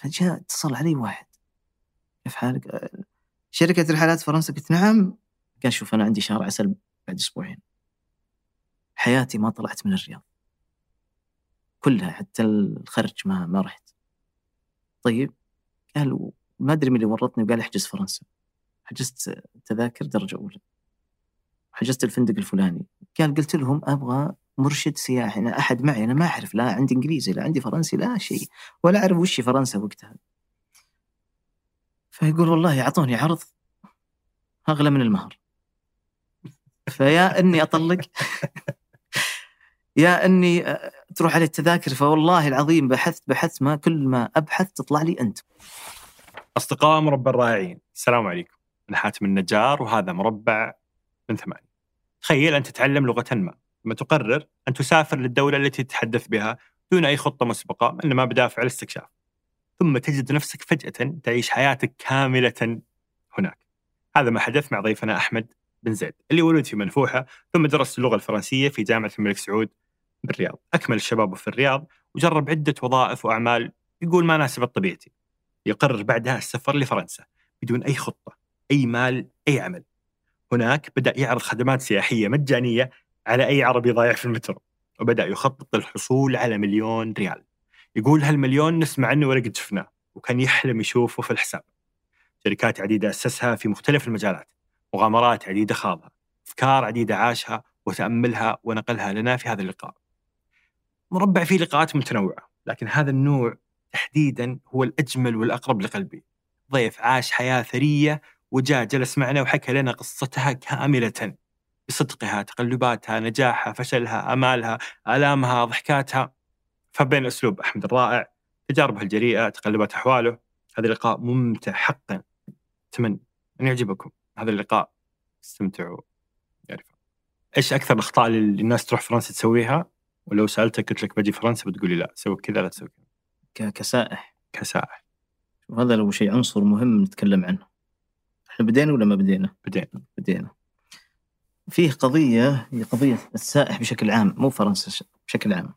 فجاء اتصل علي واحد. كيف حالك؟ آه، شركة رحلات فرنسا قلت نعم. قال شوف أنا عندي شهر عسل بعد أسبوعين. حياتي ما طلعت من الرياض. كلها حتى الخرج ما ما رحت. طيب قال ما أدري من اللي ورطني. وقال احجز فرنسا. حجزت تذاكر درجة أولى. حجزت الفندق الفلاني. قال قلت لهم أبغى مرشد سياحي أنا أحد معي أنا ما أعرف لا عندي إنجليزي لا عندي فرنسي لا شيء ولا أعرف وش فرنسا وقتها. فيقول والله أعطوني عرض أغلى من المهر. فيا إني أطلق يا إني تروح علي التذاكر فوالله العظيم بحثت بحثت ما كل ما أبحث تطلع لي أنت. أصدقاء مربع الرائعين السلام عليكم. أنا حاتم النجار وهذا مربع من ثمانية. تخيل أن تتعلم لغة ما. ثم تقرر أن تسافر للدولة التي تتحدث بها دون أي خطة مسبقة إنما بدافع الاستكشاف. ثم تجد نفسك فجأة تعيش حياتك كاملة هناك. هذا ما حدث مع ضيفنا أحمد بن زيد اللي ولد في منفوحة ثم درس اللغة الفرنسية في جامعة الملك سعود بالرياض. أكمل الشباب في الرياض وجرب عدة وظائف وأعمال يقول ما ناسبت طبيعتي. يقرر بعدها السفر لفرنسا بدون أي خطة أي مال أي عمل. هناك بدأ يعرض خدمات سياحية مجانية على أي عربي ضايع في المترو. وبدأ يخطط للحصول على مليون ريال. يقول هالمليون نسمع عنه ولا قد شفناه وكان يحلم يشوفه في الحساب. شركات عديدة أسسها في مختلف المجالات. مغامرات عديدة خاضها. أفكار عديدة عاشها وتأملها ونقلها لنا في هذا اللقاء. مربع فيه لقاءات متنوعة لكن هذا النوع تحديدا هو الأجمل والأقرب لقلبي. ضيف عاش حياة ثرية وجاء جلس معنا وحكى لنا قصتها كاملة. بصدقها تقلباتها نجاحها فشلها أمالها آلامها ضحكاتها. فبين أسلوب أحمد الرائع تجاربه الجريئة تقلبات أحواله. هذا اللقاء ممتع حقا. أتمنى أن يعجبكم. هذا اللقاء استمتعوا. يعرف إيش أكثر الأخطاء اللي الناس تروح فرنسا تسويها؟ ولو سألتك قلت لك بجي فرنسا بتقولي لا. سوي كذا لا تسوي كذا. كسائح. كسائح. وهذا لو شيء عنصر مهم نتكلم عنه. إحنا بدينا ولا ما بدينا؟ بدينا. بدينا. فيه قضية هي قضية السائح بشكل عام مو فرنسا بشكل عام.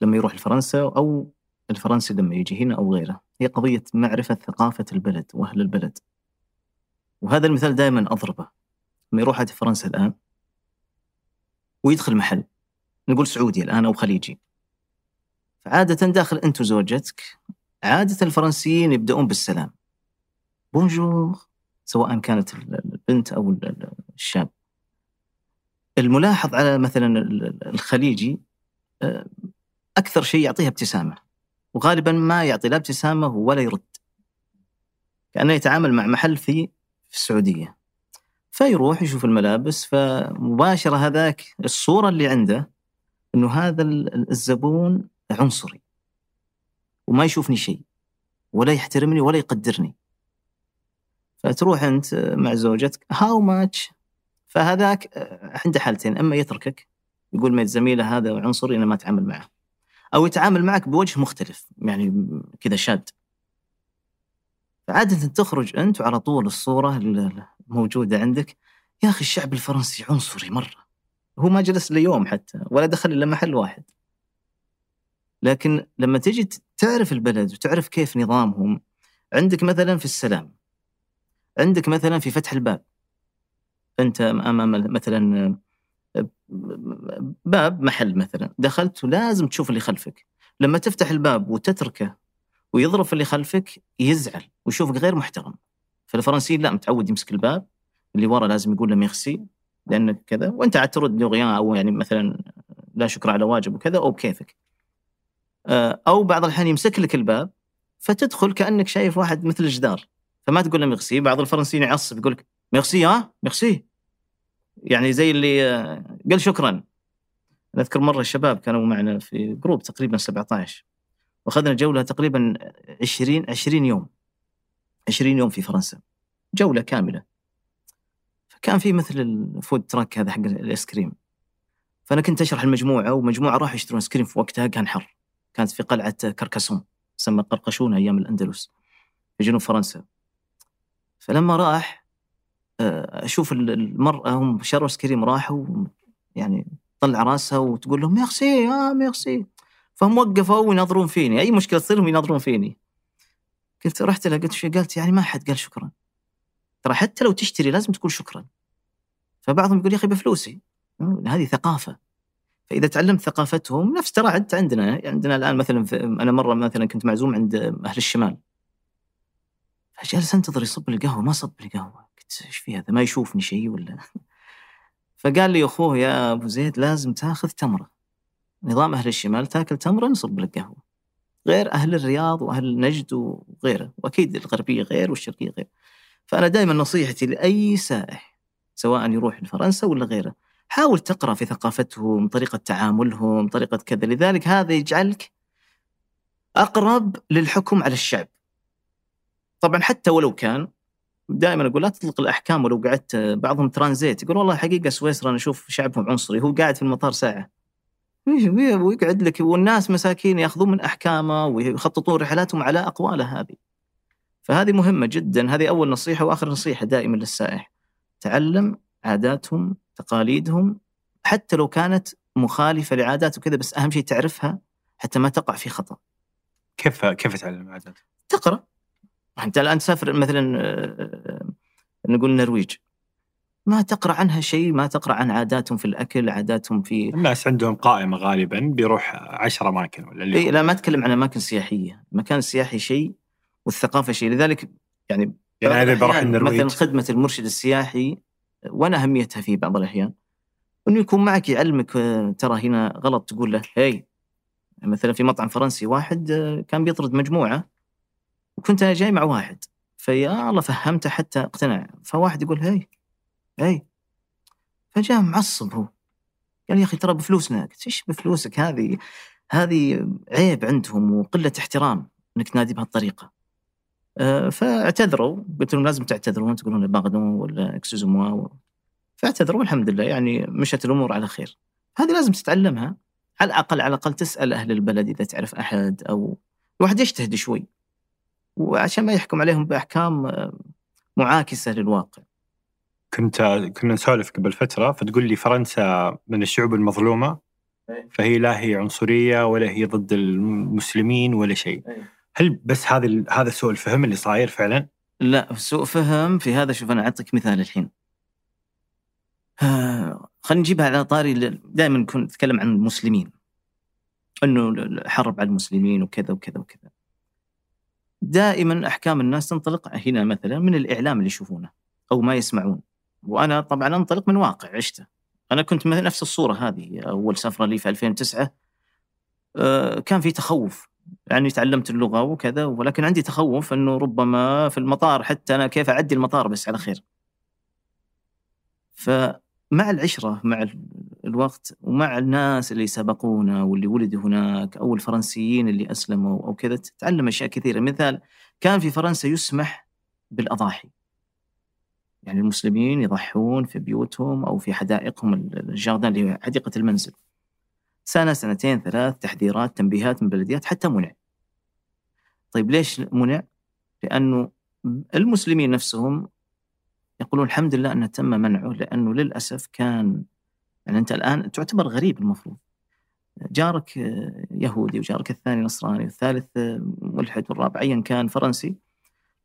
لما يروح لفرنسا أو الفرنسي لما يجي هنا أو غيره هي قضية معرفة ثقافة البلد وأهل البلد. وهذا المثال دائما أضربه. لما يروح هذه فرنسا الآن ويدخل محل نقول سعودي الآن أو خليجي. فعادة داخل أنت وزوجتك عادة الفرنسيين يبدأون بالسلام. بونجور سواء كانت البنت أو الشاب. الملاحظ على مثلا الخليجي آه، أكثر شيء يعطيها ابتسامة وغالبا ما يعطي لا ابتسامة ولا يرد. كأنه يتعامل مع محل في في السعودية. فيروح يشوف الملابس فمباشرة هذاك الصورة اللي عنده أنه هذا الزبون عنصري وما يشوفني شيء ولا يحترمني ولا يقدرني. فتروح أنت مع زوجتك هاو ماتش فهذاك عنده حالتين. أما يتركك يقول ما زميله هذا عنصري أنا ما أتعامل معه. أو يتعامل معك بوجه مختلف يعني كذا شاد. فعادة تخرج أنت وعلى طول الصورة الموجودة عندك. يا أخي الشعب الفرنسي عنصري مرة. هو ما جلس ليوم حتى ولا دخل إلا محل واحد. لكن لما تجي تعرف البلد وتعرف كيف نظامهم عندك مثلا في السلام عندك مثلا في فتح الباب. أنت أمام مثلا باب محل مثلا. دخلت ولازم تشوف اللي خلفك. لما تفتح الباب وتتركه ويضرب اللي خلفك يزعل ويشوفك غير محترم. فالفرنسيين لا متعود يمسك الباب اللي ورا لازم يقول له ميرسي لانك كذا. وأنت عاد ترد أو يعني مثلا لا شكر على واجب وكذا أو بكيفك. آه، أو بعض الأحيان يمسك لك الباب فتدخل كأنك شايف واحد مثل الجدار. فما تقول له ميرسي بعض الفرنسيين يعصب يقول لك ميرسي ها؟ ميرسي. يعني زي اللي آه، قال شكرا. أذكر مرة الشباب كانوا معنا في group تقريبا 17 وأخذنا جولة تقريبا 20 20 يوم. 20 يوم في فرنسا. جولة كاملة. فكان في مثل ال food truck هذا حق الآيس كريم. فأنا كنت أشرح المجموعة ومجموعة راح يشترون آيس كريم في وقتها كان حر. كانت في قلعة كركسون تسمى قرقشون أيام الأندلس في جنوب فرنسا. فلما راح أشوف المرأة هم شروا ايس كريم راحوا يعني طلع راسها وتقول لهم ميرسي آه ميرسي فهم وقفوا ويناظرون فيني أي مشكلة تصير لهم يناظرون فيني. قلت رحت لها قلت شو؟ قالت يعني ما حد قال شكرا. ترى حتى لو تشتري لازم تقول شكرا. فبعضهم يقول يا أخي بفلوسي. هذه ثقافة. فإذا تعلمت ثقافتهم نفس ترى حتى عندنا عندنا الآن مثلا أنا مرة مثلا كنت معزوم عند أهل الشمال. فجالس أنتظر يصب لي قهوه ما صب لي قهوه قلت إيش في هذا؟ ما يشوفني شيء ولا فقال لي أخوه يا أبو زيد لازم تأخذ تمرة. نظام أهل الشمال تأكل تمرة نصب لك قهوة. غير أهل الرياض وأهل نجد وغيره. وأكيد الغربية غير والشرقية غير. فأنا دائما نصيحتي لأي سائح سواء يروح لفرنسا ولا غيره حاول تقرأ في ثقافتهم طريقة تعاملهم طريقة كذا. لذلك هذا يجعلك أقرب للحكم على الشعب. طبعا حتى ولو كان دائما أقول لا تطلق الأحكام ولو قعدت بعضهم ترانزيت يقول والله حقيقة سويسرا أنا أشوف شعبهم عنصري هو قاعد في المطار ساعة. ويقعد لك والناس مساكين يأخذون من أحكامه ويخططون رحلاتهم على اقواله هذه. فهذه مهمة جدا هذه أول نصيحة وآخر نصيحة دائما للسائح. تعلم عاداتهم تقاليدهم حتى لو كانت مخالفة لعادات وكذا بس أهم شيء تعرفها حتى ما تقع في خطأ. كيف كيف تعلم عادات؟ تقرأ. انت الآن تسافر مثلا آه، نقول النرويج ما تقرأ عنها شيء؟ ما تقرأ عن عاداتهم في الأكل عاداتهم في الناس عندهم قائمة غالبا بيروح عشر أماكن ولا اللي لا ما أتكلم عن أماكن سياحية. المكان السياحي شيء والثقافة شيء. لذلك يعني يعني أنا بروح النرويج مثلا خدمة المرشد السياحي وأنا أهميتها في بعض الأحيان إنه يكون معك يعلمك آه، ترى هنا غلط تقول له هي مثلا في مطعم فرنسي واحد آه، كان بيطرد مجموعة وكنت أنا جاي مع واحد. فيا الله فهمته حتى اقتنع فواحد يقول هي هي فجاء معصب هو. قال يا أخي ترى بفلوسنا. قلت إيش بفلوسك؟ هذه هذه عيب عندهم وقلة احترام إنك تنادي بهالطريقة. آه، فاعتذروا. قلت لهم لازم تعتذرون تقولون باغدون ولا اكسوزو موا فاعتذروا والحمد لله يعني مشت الأمور على خير. هذه لازم تتعلمها. على الأقل على الأقل تسأل أهل البلد إذا تعرف أحد أو الواحد يجتهد شوي. وعشان ما يحكم عليهم بأحكام آه، معاكسة للواقع. كنت كنا نسولف قبل فترة فتقول لي فرنسا من الشعوب المظلومة إيه. فهي لا هي عنصرية ولا هي ضد المسلمين ولا شيء. إيه. هل بس هذا هذا سوء الفهم اللي صاير فعلا؟ لا سوء فهم في هذا شوف أنا أعطيك مثال الحين. آه خلينا نجيبها على طاري دائما نكون نتكلم عن المسلمين. إنه الحرب على المسلمين وكذا وكذا وكذا. دائما أحكام الناس تنطلق هنا مثلا من الإعلام اللي يشوفونه أو ما يسمعون. وأنا طبعا أنطلق من واقع عشته. أنا كنت نفس الصورة هذه أول سفرة لي في 2009 آه كان في تخوف يعني تعلمت اللغة وكذا ولكن عندي تخوف إنه ربما في المطار حتى أنا كيف أعدي المطار بس على خير. فمع العشرة مع الوقت ومع الناس اللي سبقونا واللي ولدوا هناك أو الفرنسيين اللي أسلموا أو كذا تتعلم أشياء كثيرة مثال كان في فرنسا يسمح بالأضاحي. يعني المسلمين يضحون في بيوتهم أو في حدائقهم الجاردان اللي هي حديقة المنزل. سنة سنتين ثلاث تحذيرات تنبيهات من بلديات حتى منع طيب ليش منع؟ لأنه المسلمين نفسهم يقولون الحمد لله أنه تم منعه لأنه للأسف كان يعني أنت الآن تعتبر غريب المفروض. جارك يهودي وجارك الثاني نصراني والثالث ملحد والرابع أيا كان فرنسي.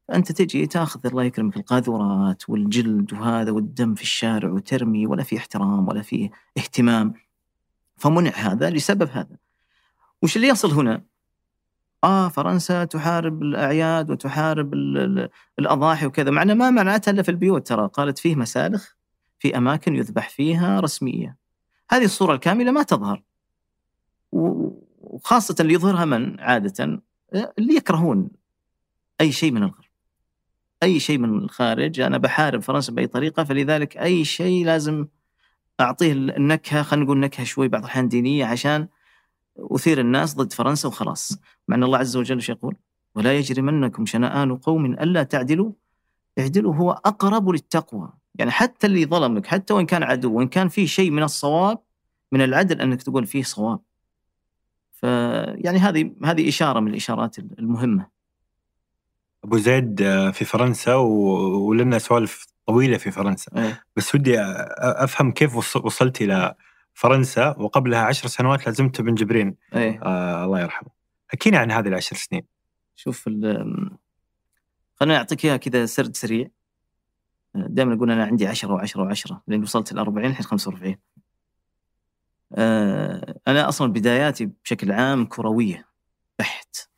فأنت تجي تاخذ الله يكرمك القاذورات والجلد وهذا والدم في الشارع وترمي ولا في احترام ولا في اهتمام. فمنع هذا لسبب هذا. وش اللي يصل هنا؟ آه فرنسا تحارب الأعياد وتحارب الأضاحي وكذا معنا ما معناتها إلا في البيوت ترى قالت فيه مسالخ في أماكن يذبح فيها رسمية. هذه الصورة الكاملة ما تظهر. وخاصة اللي يظهرها من؟ عادة اللي يكرهون أي شيء من الغرب. أي شيء من الخارج أنا بحارب فرنسا بأي طريقة فلذلك أي شيء لازم أعطيه النكهة خلينا نقول نكهة شوي بعض الأحيان دينية عشان أثير الناس ضد فرنسا وخلاص. مع أن الله عز وجل إيش يقول؟ ولا يجرمنكم شنآن قوم ألا تعدلوا. اعدلوا هو أقرب للتقوى. يعني حتى اللي ظلمك حتى وإن كان عدو وإن كان في شيء من الصواب من العدل أنك تقول فيه صواب. فيعني هذه هذه إشارة من الإشارات المهمة. أبو زيد آه، في فرنسا ولنا سوالف طويلة في فرنسا. أيه. بس ودي أفهم كيف وصلت إلى فرنسا وقبلها عشر سنوات لازمت بن جبرين. أيه. آه الله يرحمه. حكينا عن هذه العشر سنين. شوف خليني أعطيك إياها كذا سرد سريع. دائما أقول أنا عندي 10 و10 و10 لين وصلت ال 40 الحين 45 آه، أنا أصلا بداياتي بشكل عام كروية بحت.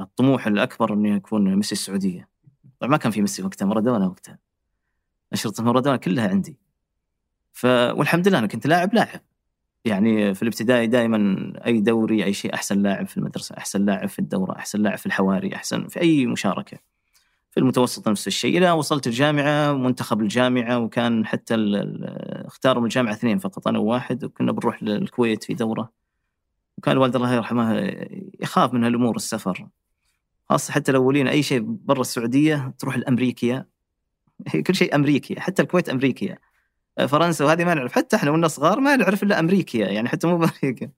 الطموح الأكبر اني اكون ميسي السعودية. طبعا ما كان في ميسي وقتها مارادونا وقتها. اشرطه مارادونا كلها عندي. ف والحمد لله أنا كنت لاعب لاعب. يعني في الابتدائي دائما أي دوري أي شيء أحسن لاعب في المدرسة أحسن لاعب في الدورة أحسن لاعب في الحواري أحسن في أي مشاركة. في المتوسط نفس الشيء. إلى وصلت الجامعة منتخب الجامعة وكان حتى اختاروا من الجامعة اثنين فقط أنا وواحد وكنا بنروح للكويت في دورة. وكان الوالد الله يرحمه يخاف من هالأمور السفر. خاصة حتى الأولين أي شيء برا السعودية تروح الامريكيه كل شيء امريكي حتى الكويت امريكيه فرنسا وهذه ما نعرف. حتى إحنا وأنا صغار ما نعرف إلا أمريكيا يعني حتى مو بأمريكا.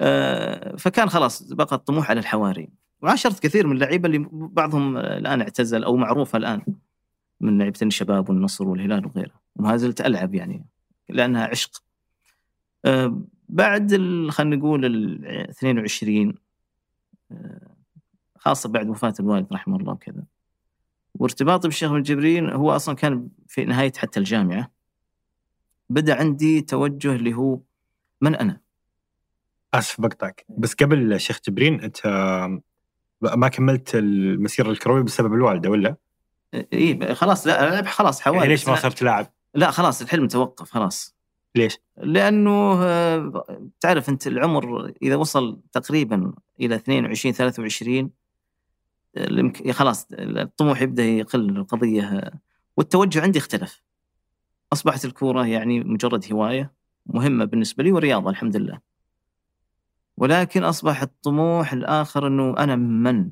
آه، فكان خلاص بقى الطموح على الحواري. وعاشرت كثير من اللعيبة اللي بعضهم الآن اعتزل أو معروفة الآن من لعيبة الشباب والنصر والهلال وغيره وما زلت ألعب يعني لأنها عشق. آه، بعد خلينا نقول ال 22 آه، خاصة بعد وفاة الوالد رحمه الله وكذا. وارتباطي بالشيخ ابن جبرين هو أصلا كان في نهاية حتى الجامعة. بدأ عندي توجه اللي هو من أنا آسف بقطعك بس قبل الشيخ جبرين أنت ما كملت المسيرة الكروية بسبب الوالدة ولا؟ إي خلاص لا خلاص حوالي يعني ليش ما صرت لاعب؟ لا خلاص الحلم توقف خلاص ليش؟ لأنه آه، تعرف أنت العمر إذا وصل تقريبا إلى 22 23 خلاص الطموح يبدأ يقل القضية والتوجه عندي اختلف أصبحت الكورة يعني مجرد هواية مهمة بالنسبة لي ورياضة الحمد لله. ولكن أصبح الطموح الآخر إنه أنا من؟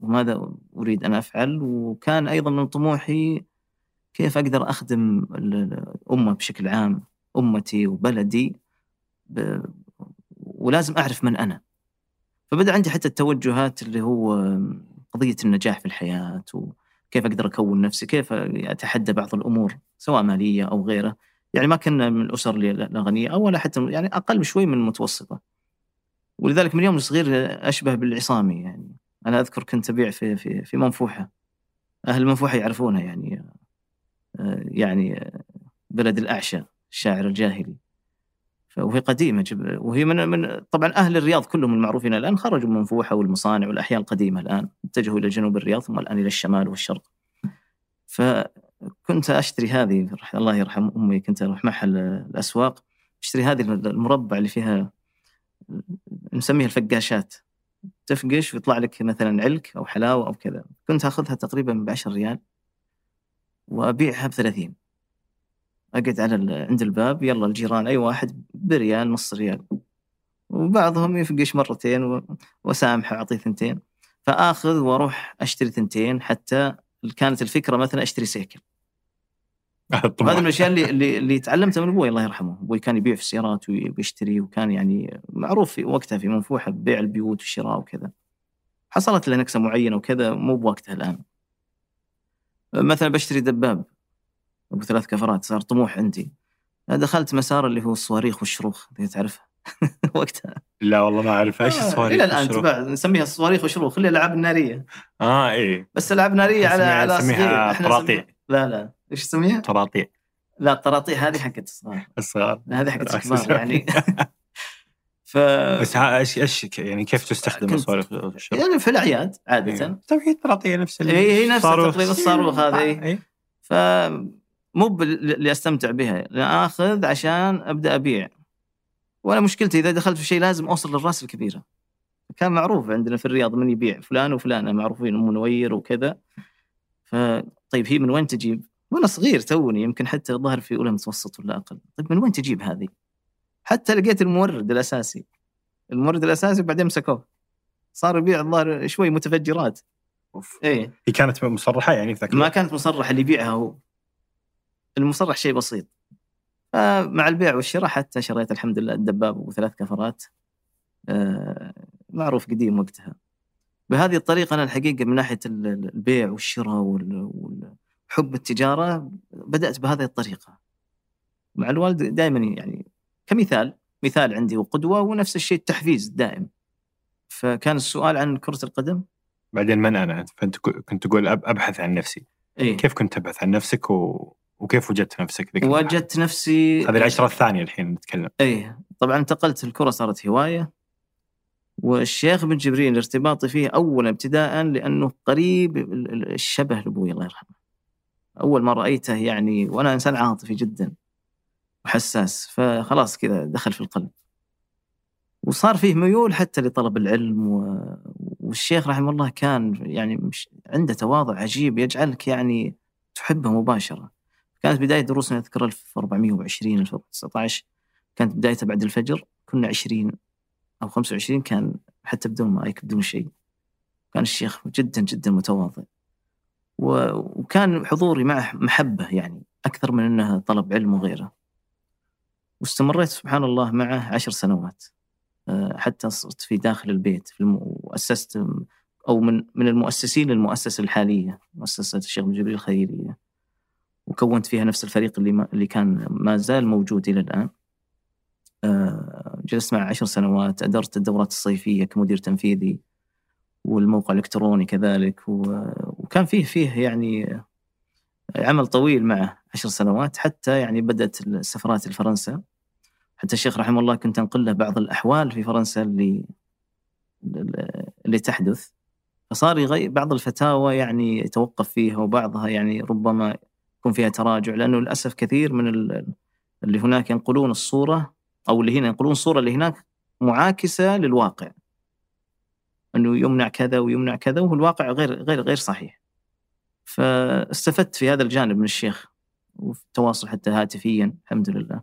وماذا أريد أن أفعل؟ وكان أيضا من طموحي كيف أقدر أخدم الامه بشكل عام أمتي وبلدي ب... ولازم أعرف من أنا. فبدأ عندي حتى التوجهات اللي هو قضية النجاح في الحياة وكيف أقدر أكون نفسي كيف أتحدى بعض الأمور. سواء مالية أو غيره يعني ما كنا من الأسر الغنيه أو ولا حتى يعني أقل بشوي من المتوسطة. ولذلك من يوم صغير أشبه بالعصامي يعني. أنا أذكر كنت أبيع في في في منفوحة. أهل منفوحه يعرفونها يعني يعني بلد الأعشى الشاعر الجاهلي. وهي قديمة وهي من من طبعا أهل الرياض كلهم المعروفين الآن خرجوا من منفوحة والمصانع والأحياء القديمة الآن. اتجهوا إلى جنوب الرياض ثم الآن إلى الشمال والشرق. فكنت أشتري هذه الله يرحم أمي كنت أروح معها الأسواق أشتري هذه المربع اللي فيها نسميها الفقاشات. تفقش ويطلع لك مثلا علك أو حلاوة أو كذا. كنت أخذها تقريبا ب 10 ريال وأبيعها ب 30 أقعد على عند الباب يلا الجيران أي واحد بريال نص ريال. وبعضهم يفقش مرتين وأسامحه أعطيه ثنتين. فأخذ وأروح أشتري ثنتين حتى كانت الفكرة مثلا أشتري سيكل. هذا من الأشياء اللي اللي, اللي تعلمتها من أبوي الله يرحمه، أبوي كان يبيع في السيارات ويشتري وكان يعني معروف في وقتها في منفوحة ببيع البيوت والشراء وكذا. حصلت له نكسه معينة وكذا مو بوقتها الآن. مثلا بشتري دباب أبو ثلاث كفرات صار طموح عندي. دخلت مسار اللي هو الصواريخ والشروخ تعرفها وقتها. لا والله ما أعرف. إيش آه الصواريخ إلى الآن تباع نسميها الصواريخ والشروخ اللي الألعاب النارية. آه إيه. بس الألعاب النارية على على طراطيع لا لا. إيش تسميها؟ طراطيع لا الطراطيع هذه حقت الصغار. الصغار. هذه حقت الكبار يعني. ف بس إيش إيش يعني كيف تستخدم الصواريخ يعني في الأعياد عادة. طيب هي الطراطيع نفس هي هي نفس تقريبا الصاروخ هذه. إيه. ف مو اللي أستمتع بها. لا آخذ عشان أبدأ أبيع. وأنا مشكلتي إذا دخلت في شيء لازم أوصل للرأس الكبيرة. كان معروف عندنا في الرياض من يبيع فلان وفلانة معروفين ام نوير وكذا فطيب هي من وين تجيب؟ وأنا صغير توني يمكن حتى ظهر في أولى متوسط ولا أقل. طيب من وين تجيب هذه؟ حتى لقيت المورد الأساسي. المورد الأساسي وبعدين مسكوه. صار يبيع الظاهر شوي متفجرات. أوف. إيه. هي كانت مصرحة يعني ذاك ما كانت مصرحه اللي يبيعها هو. المصرح شيء بسيط. فمع البيع والشراء حتى شريت الحمد لله الدباب وثلاث كفرات. آه معروف قديم وقتها. بهذه الطريقة أنا الحقيقة من ناحية البيع والشراء وحب التجارة بدأت بهذه الطريقة مع الوالد دائما يعني كمثال مثال عندي وقدوة ونفس الشيء التحفيز الدائم فكان السؤال عن كرة القدم بعدين من أنا؟ فأنت كنت تقول أبحث عن نفسي. إيه؟ كيف كنت تبحث عن نفسك و... وكيف وجدت نفسك وجدت نفسي هذه العشرة الثانية الحين نتكلم إيه طبعا انتقلت الكرة صارت هواية والشيخ بن جبريل ارتباطي فيه اولا ابتداء لأنه قريب الشبه لأبوي الله يرحمه. أول ما رأيته يعني وأنا إنسان عاطفي جدا وحساس فخلاص كذا دخل في القلب. وصار فيه ميول حتى لطلب العلم و... والشيخ رحمه الله كان يعني مش عنده تواضع عجيب يجعلك يعني تحبه مباشرة. كانت بداية دروسنا أذكر 1420 2019 كانت بدايتها بعد الفجر كنا 20 أو 25 كان حتى بدون مايك بدون شيء. كان الشيخ جدا جدا متواضع. وكان حضوري معه محبة يعني أكثر من أنه طلب علم وغيره. واستمريت سبحان الله معه عشر سنوات. آه، حتى صرت في داخل البيت في. وأسست أو من من المؤسسين للمؤسسة الحالية مؤسسة الشيخ جبريل الخيرية. وكونت فيها نفس الفريق اللي ما اللي كان ما زال موجود إلى الآن. آه، جلست معه عشر سنوات أدرت الدورات الصيفية كمدير تنفيذي والموقع الإلكتروني كذلك وكان فيه فيه يعني عمل طويل معه عشر سنوات حتى يعني بدأت السفرات لفرنسا حتى الشيخ رحمه الله كنت أنقل له بعض الأحوال في فرنسا اللي اللي تحدث. فصار يغير بعض الفتاوى يعني يتوقف فيها وبعضها يعني ربما يكون فيها تراجع لأنه للأسف كثير من اللي هناك ينقلون الصورة أو اللي هنا ينقلون الصورة اللي هناك معاكسة للواقع. أنه يمنع كذا ويمنع كذا وهو الواقع غير غير غير صحيح. فاستفدت في هذا الجانب من الشيخ وفي التواصل حتى هاتفيا الحمد لله.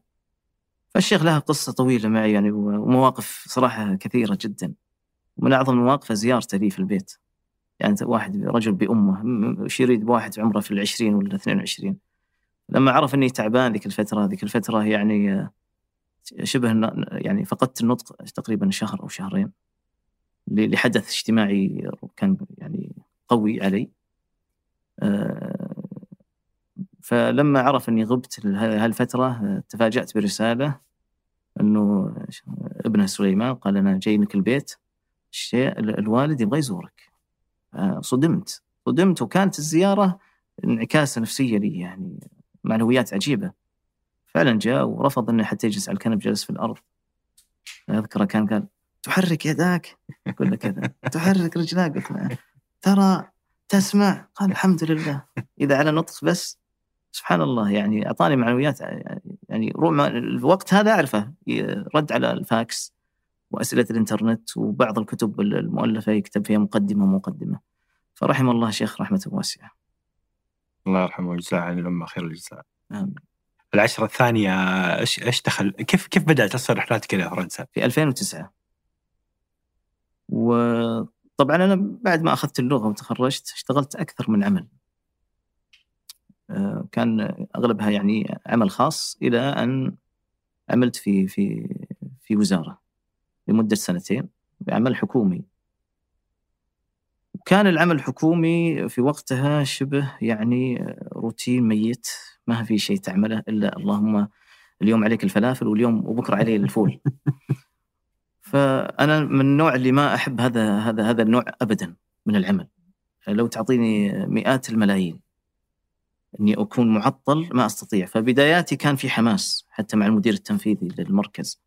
فالشيخ له قصة طويلة معي يعني ومواقف صراحة كثيرة جدا. ومن أعظم المواقف زيارته لي في البيت. يعني واحد رجل بأمه وش يريد بواحد عمره في العشرين ولا 22 لما عرف أني تعبان ذيك الفترة ذيك الفترة يعني شبه يعني فقدت النطق تقريبا شهر أو شهرين. لحدث اجتماعي كان يعني قوي علي. آه، فلما عرف أني غبت هالفتره تفاجأت برسالة أنه ابنه سليمان قال أنا جاي لك البيت الوالد يبغى يزورك. صدمت صدمت وكانت الزيارة انعكاسة نفسية لي يعني معنويات عجيبة. فعلا جاء ورفض إنه حتى يجلس على الكنب جلس في الأرض. أذكره كان قال تحرك يداك يقول له كذا تحرك رجلاك قلت ترى تسمع؟ قال الحمد لله. إذا على نطق بس سبحان الله يعني أعطاني معنويات يعني الوقت هذا أعرفه رد على الفاكس وأسئلة الإنترنت وبعض الكتب المؤلفة يكتب فيها مقدمة ومقدمة. فرحم الله شيخ رحمة واسعة. الله يرحمه ويجزاه عن الأمة خير الجزاء. آمين. العشرة الثانية إيش إيش دخل كيف كيف بدأت؟ تصير رحلاتك إلى فرنسا؟ في 2009 وطبعا أنا بعد ما أخذت اللغة وتخرجت اشتغلت أكثر من عمل. آه، كان أغلبها يعني عمل خاص إلى أن عملت في في في وزارة لمدة سنتين بعمل حكومي. كان العمل الحكومي في وقتها شبه يعني روتين ميت ما في شيء تعمله إلا اللهم اليوم عليك الفلافل واليوم وبكرة علي الفول. فأنا من النوع اللي ما أحب هذا هذا هذا النوع ابدا من العمل. لو تعطيني مئات الملايين إني أكون معطل ما أستطيع. فبداياتي كان في حماس حتى مع المدير التنفيذي للمركز.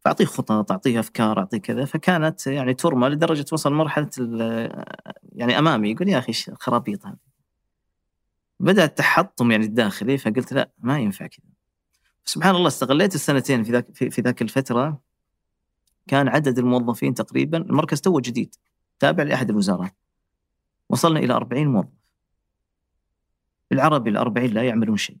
فأعطيه خطط أعطيه أفكار أعطيه كذا. فكانت يعني ترمى لدرجة وصل مرحلة يعني أمامي. يقول يا أخي خرابيط هذه؟ بدا التحطم يعني الداخلي. فقلت لا ما ينفع كذا. سبحان الله استغليت السنتين في ذاك في, في ذاك الفترة كان عدد الموظفين تقريبا المركز تو جديد تابع لأحد الوزارات. وصلنا إلى 40 موظف. العربي ال 40 لا يعملون شيء.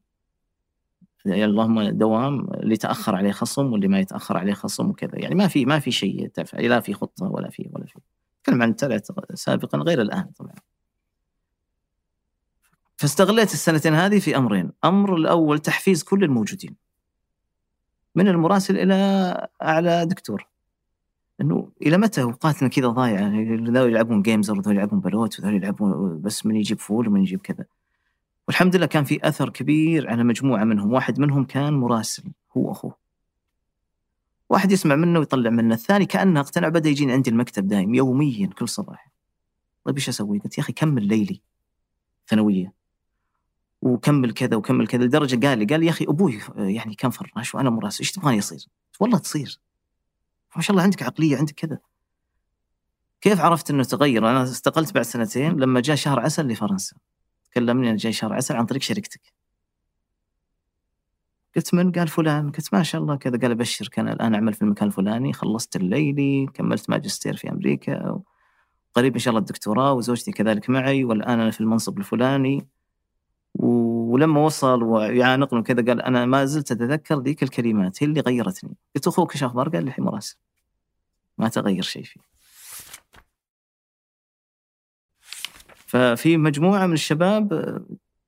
يعني اللهم دوام اللي تأخر عليه خصم واللي ما يتأخر عليه خصم وكذا. يعني ما في ما في شيء لا في خطة ولا في ولا في. أتكلم عن تلت سابقا غير الآن طبعا. فاستغليت السنتين هذه في أمرين، أمر الأول تحفيز كل الموجودين. من المراسل إلى أعلى دكتور. إنه إلى متى اوقاتنا كذا ضايعه يعني ذول يلعبون games وذول يلعبون بلوت وذول يلعبون بس من يجيب فول ومن يجيب كذا. والحمد لله كان في أثر كبير على مجموعة منهم، واحد منهم كان مراسل هو أخوه. واحد يسمع منه ويطلع منه، الثاني كأنه اقتنع بدأ يجيني عندي المكتب دايم يوميا كل صباح. طيب إيش أسوي؟ قلت يا أخي كمل ليلي ثانوية وكمل كذا وكمل كذا لدرجة قال لي قال لي يا أخي أبوي يعني كان فراش وأنا مراسل إيش تبغاني اصير؟ والله تصير ما شاء الله عندك عقلية عندك كذا. كيف عرفت إنه تغير؟ أنا استقلت بعد سنتين لما جاء شهر عسل لفرنسا. كلمني أنا جاي شهر عسل عن طريق شركتك. قلت من؟ قال فلان. قلت ما شاء الله كذا. قال أبشرك أنا الآن أعمل في المكان الفلاني. خلصت الليلي كملت ماجستير في أمريكا. قريب إن شاء الله الدكتوراه وزوجتي كذلك معي. والآن أنا في المنصب الفلاني. ولما وصل ويعانقني كذا قال أنا ما زلت أتذكر ذيك الكلمات هي اللي غيرتني. قلت أخوك إيش أخبار؟ قال لي مراسل. ما تغير شيء فيه. ففي مجموعة من الشباب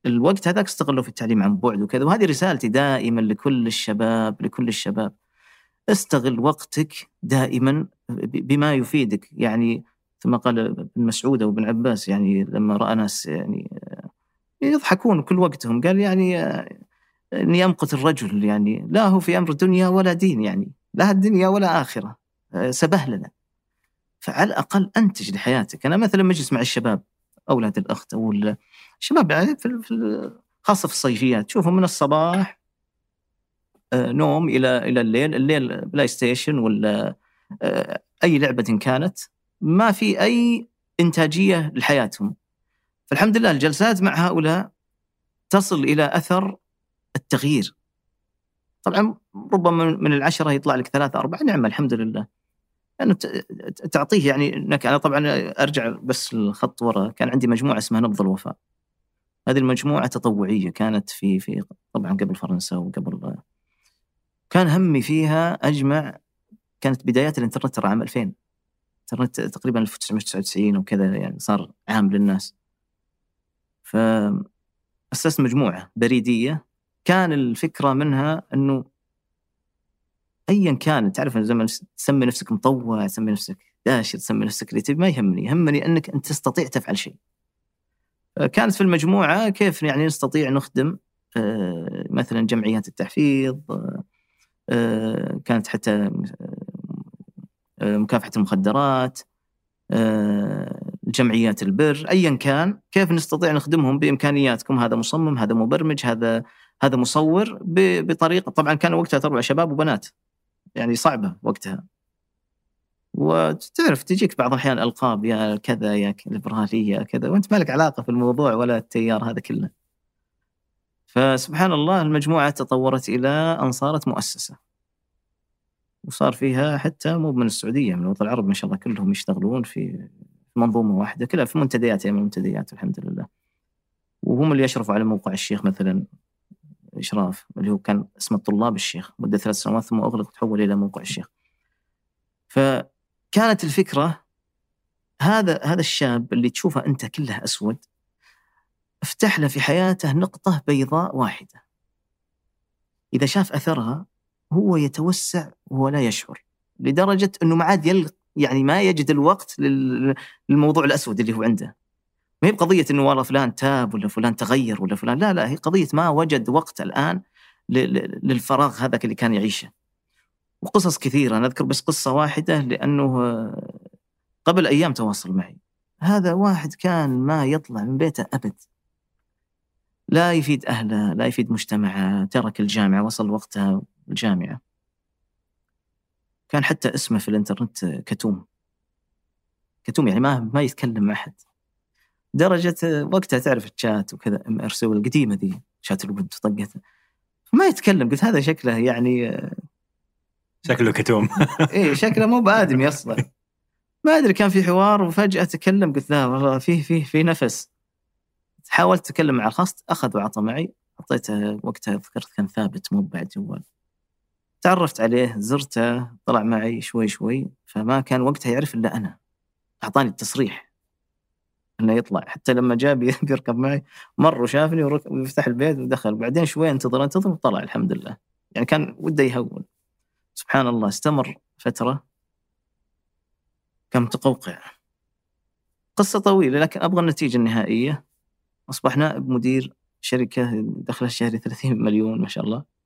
الوقت هذاك استغلوا في التعليم عن بعد وكذا وهذه رسالتي دائما لكل الشباب لكل الشباب. استغل وقتك دائما بما يفيدك. يعني ثم قال ابن مسعود أو ابن عباس يعني لما رأى ناس يعني يضحكون كل وقتهم. قال يعني اني امقت الرجل يعني لا هو في أمر دنيا ولا دين يعني لا الدنيا ولا آخرة سبهلله فعلى الأقل أنتج لحياتك. أنا مثلا مجلس مع الشباب أولاد الأخت أو الشباب يعني في خاصة في الصيفيات. تشوفهم من الصباح آه، نوم إلى إلى الليل الليل PlayStation ولا آه، أي لعبة كانت. ما في أي إنتاجية لحياتهم. فالحمد لله الجلسات مع هؤلاء تصل إلى أثر التغيير. طبعا ربما من العشرة يطلع لك ثلاثة أربعة نعم الحمد لله. لأنه تعطيه يعني إنك أنا طبعا أرجع بس الخط وراء كان عندي مجموعة اسمها نبض الوفاء. هذه المجموعة تطوعية كانت في في طبعا قبل فرنسا وقبل كان همي فيها أجمع كانت بدايات الانترنت ترى عام 2000 الانترنت تقريبا 1999 وكذا يعني صار عام للناس. فأسست مجموعة بريدية. كان الفكرة منها أنه ايا كان تعرف زي تسمي نفسك مطوع تسمي نفسك داشر تسمي نفسك تبي ما يهمني. يهمني إنك أنت تستطيع تفعل شيء. كانت في المجموعة كيف يعني نستطيع نخدم آه، مثلا جمعيات التحفيظ آه، كانت حتى آه، مكافحة المخدرات جمعيات البر ايا كان كيف نستطيع نخدمهم بإمكانياتكم هذا مصمم هذا مبرمج هذا هذا مصور بطريقة طبعا كان وقتها تربع شباب وبنات يعني صعبة وقتها وتعرف تجيك بعض الأحيان ألقاب يا كذا يا ليبراليه يا كذا وأنت ما لك علاقة في الموضوع ولا التيار هذا كله. فسبحان الله المجموعة تطورت إلى أن صارت مؤسسة. وصار فيها حتى مو من السعودية من الوطن العربي ما شاء الله كلهم يشتغلون في منظومة واحدة كلها في منتديات يعني منتديات الحمد لله. وهم اللي يشرفوا على موقع الشيخ مثلا إشراف اللي هو كان اسمه الطلاب الشيخ مدة ثلاث سنوات ثم أغلق وتحول إلى موقع الشيخ فكانت الفكرة هذا هذا الشاب اللي تشوفه أنت كله أسود افتح له في حياته نقطة بيضاء واحدة إذا شاف أثرها هو يتوسع وهو لا يشعر لدرجة أنه ما عاد يعني ما يجد الوقت للموضوع الأسود اللي هو عنده ما هي بقضية إنه والله فلان تاب ولا فلان تغير ولا فلان لا لا هي قضية ما وجد وقت الآن للفراغ هذاك اللي كان يعيشه. وقصص كثيرة أنا أذكر بس قصة واحدة لأنه قبل أيام تواصل معي. هذا واحد كان ما يطلع من بيته أبد. لا يفيد أهله، لا يفيد مجتمعه، ترك الجامعة وصل وقتها الجامعة. كان حتى اسمه في الانترنت كتوم. كتوم يعني ما ما يتكلم مع أحد. درجة وقتها تعرف الشات وكذا أم ارسل القديمة ذي شات الود طقته. ما يتكلم قلت هذا شكله يعني شكله كتوم. إيه شكله مو بآدمي أصلا. ما أدري كان في حوار وفجأة تكلم قلت لا والله فيه فيه في نفس. حاولت اتكلم مع الخاص أخذ وعطى معي. أعطيته وقتها ذكرت كان ثابت مو بعد جوال. تعرفت عليه زرته طلع معي شوي شوي فما كان وقتها يعرف إلا أنا. أعطاني التصريح إنه يطلع. حتى لما جاء بيركب معي مر وشافني ويفتح البيت ودخل. بعدين شوي انتظر انتظر وطلع الحمد لله. يعني كان وده يهون. سبحان الله استمر فترة كان متقوقع قصة طويلة لكن أبغى النتيجة النهائية. أصبح نائب مدير شركة دخلها الشهري 30 مليون ما شاء الله.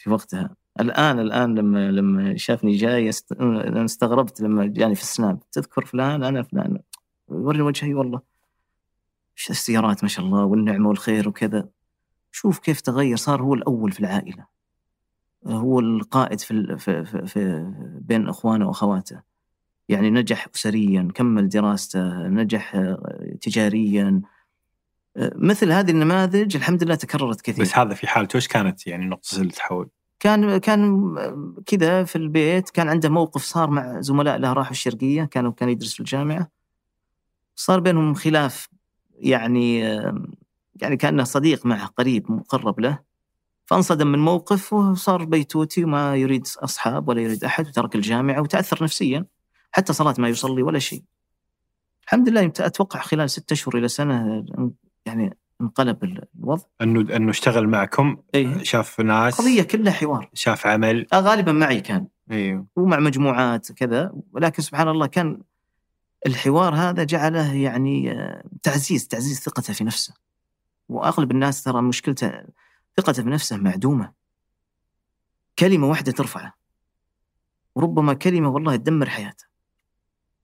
في وقتها. الآن الآن لما لما شافني جاي است... استغربت لما جاني في السناب. تذكر فلان أنا فلان. يوري وجهي والله. إيش السيارات؟ ما شاء الله والنعمة والخير وكذا. شوف كيف تغير. صار هو الأول في العائلة. هو القائد في, في, في, في بين إخوانه وأخواته. يعني نجح اسريا كمل دراسته نجح تجاريا مثل هذه النماذج الحمد لله تكررت كثير. بس هذا في حالته إيش كانت يعني نقطة التحول؟ كان كان كذا في البيت كان عنده موقف صار مع زملاء له راحوا الشرقية كانوا كان يدرس في الجامعة. صار بينهم خلاف يعني يعني كأنه صديق معه قريب مقرب له. فانصدم من موقف وصار بيتوتي وما يريد أصحاب ولا يريد أحد وترك الجامعة وتأثر نفسيا. حتى صلاة ما يصلي ولا شيء. الحمد لله أتوقع خلال ستة اشهر إلى سنة يعني انقلب الوضع. انه أنه اشتغل معكم إيه؟ شاف ناس. قضية كلها حوار. شاف عمل. آه غالبا معي كان. أيوه ومع مجموعات كذا ولكن سبحان الله كان الحوار هذا جعله يعني آه، تعزيز تعزيز ثقته في نفسه. وأغلب الناس ترى مشكلته ثقته في نفسه معدومة. كلمة واحدة ترفعه. وربما كلمة والله تدمر حياته.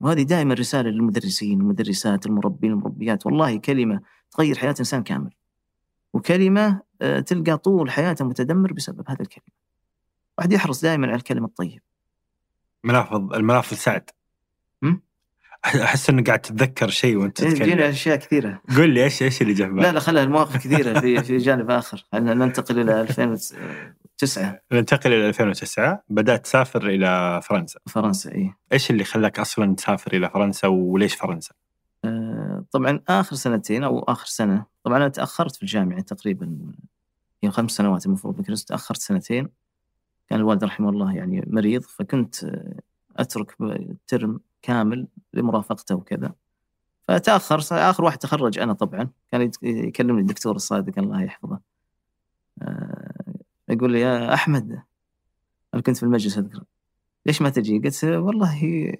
وهذه دائما رسالة للمدرسين المدرسات المربين المربيات. والله كلمة تغير حياة إنسان كامل. وكلمة آه، تلقى طول حياته متدمر بسبب هذه الكلمة. واحد يحرص دائما على الكلمة الطيب منافذ المنافذ سعد. أحس انك قاعد تتذكر شيء وأنت تتكلم. تجينا أشياء كثيرة. قول لي إيش إيش اللي جاء لا لا خلها المواقف كثيرة في في جانب آخر. ننتقل إلى 2009 ننتقل إلى 2009 بدأت تسافر إلى فرنسا. فرنسا اي إيش اللي خلاك أصلا تسافر إلى فرنسا وليش فرنسا؟ طبعا آخر سنتين أو آخر سنة طبعا أنا تأخرت في الجامعة تقريبا هي خمس سنوات المفروض لكن تأخرت سنتين. كان الوالد رحمه الله يعني مريض فكنت أترك الترم كامل لمرافقته وكذا. فتأخر آخر واحد تخرج أنا طبعا. كان يكلمني الدكتور الصادق الله يحفظه. آه، يقول لي يا أحمد أنا كنت في المجلس أذكر. ليش ما تجي؟ قلت والله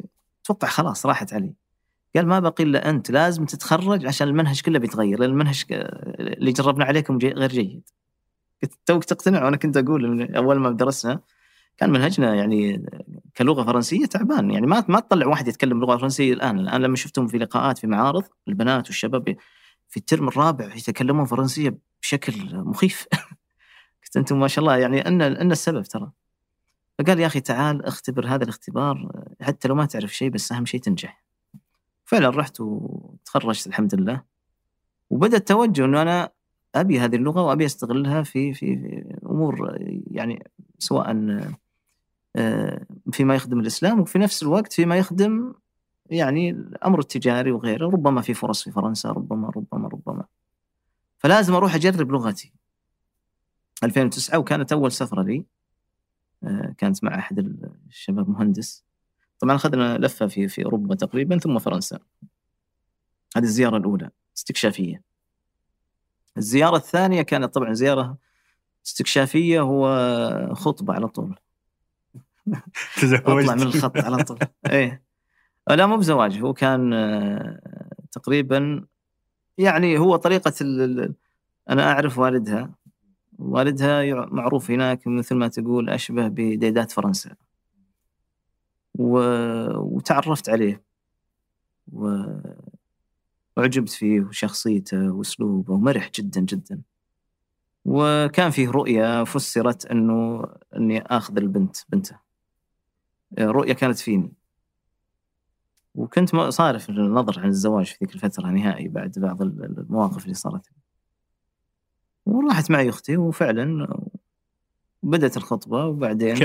أتوقع خلاص راحت علي. قال ما بقي إلا أنت لازم تتخرج عشان المنهج كله بيتغير لأن المنهج اللي جربنا عليكم غير جيد. قلت توك تقتنع وأنا كنت أقول أول ما درسنا كان منهجنا يعني كلغة فرنسية تعبان يعني ما ما تطلع واحد يتكلم لغه فرنسية الآن. الآن لما شفتهم في لقاءات في معارض البنات والشباب في الترم الرابع يتكلمون فرنسية بشكل مخيف. قلت أنتم ما شاء الله يعني ان أن السبب ترى. فقال يا أخي تعال اختبر هذا الاختبار حتى لو ما تعرف شيء بس أهم شيء تنجح. فعلا رحت وتخرجت الحمد لله. وبدأ التوجه إنه أنا أبي هذه اللغة وأبي أستغلها في في, أمور يعني سواء آه، فيما يخدم الإسلام وفي نفس الوقت فيما يخدم يعني الأمر التجاري وغيره ربما في فرص في فرنسا ربما ربما ربما. فلازم أروح أجرب لغتي. 2009 وكانت أول سفرة لي آه، كانت مع أحد الشباب مهندس. طبعا اخذنا لفة في في أوروبا تقريبا ثم فرنسا. هذه الزيارة الأولى استكشافية. الزيارة الثانية كانت طبعا زيارة استكشافية هو خطبة على طول. تزوجت أطلع من الخط على طول. إيه. لا مو بزواج هو كان آه، تقريبا يعني هو طريقة أنا أعرف والدها. والدها معروف هناك مثل ما تقول أشبه بديدات فرنسا. و... وتعرفت عليه. و... وعجبت فيه وشخصيته وأسلوبه ومرح جدا جدا. وكان فيه رؤية فسرت إنه إني آخذ البنت بنته. رؤية كانت فيني. وكنت صارف النظر عن الزواج في ذيك الفترة نهائي بعد بعض المواقف اللي صارت. وراحت معي أختي وفعلا بدأت الخطبة وبعدين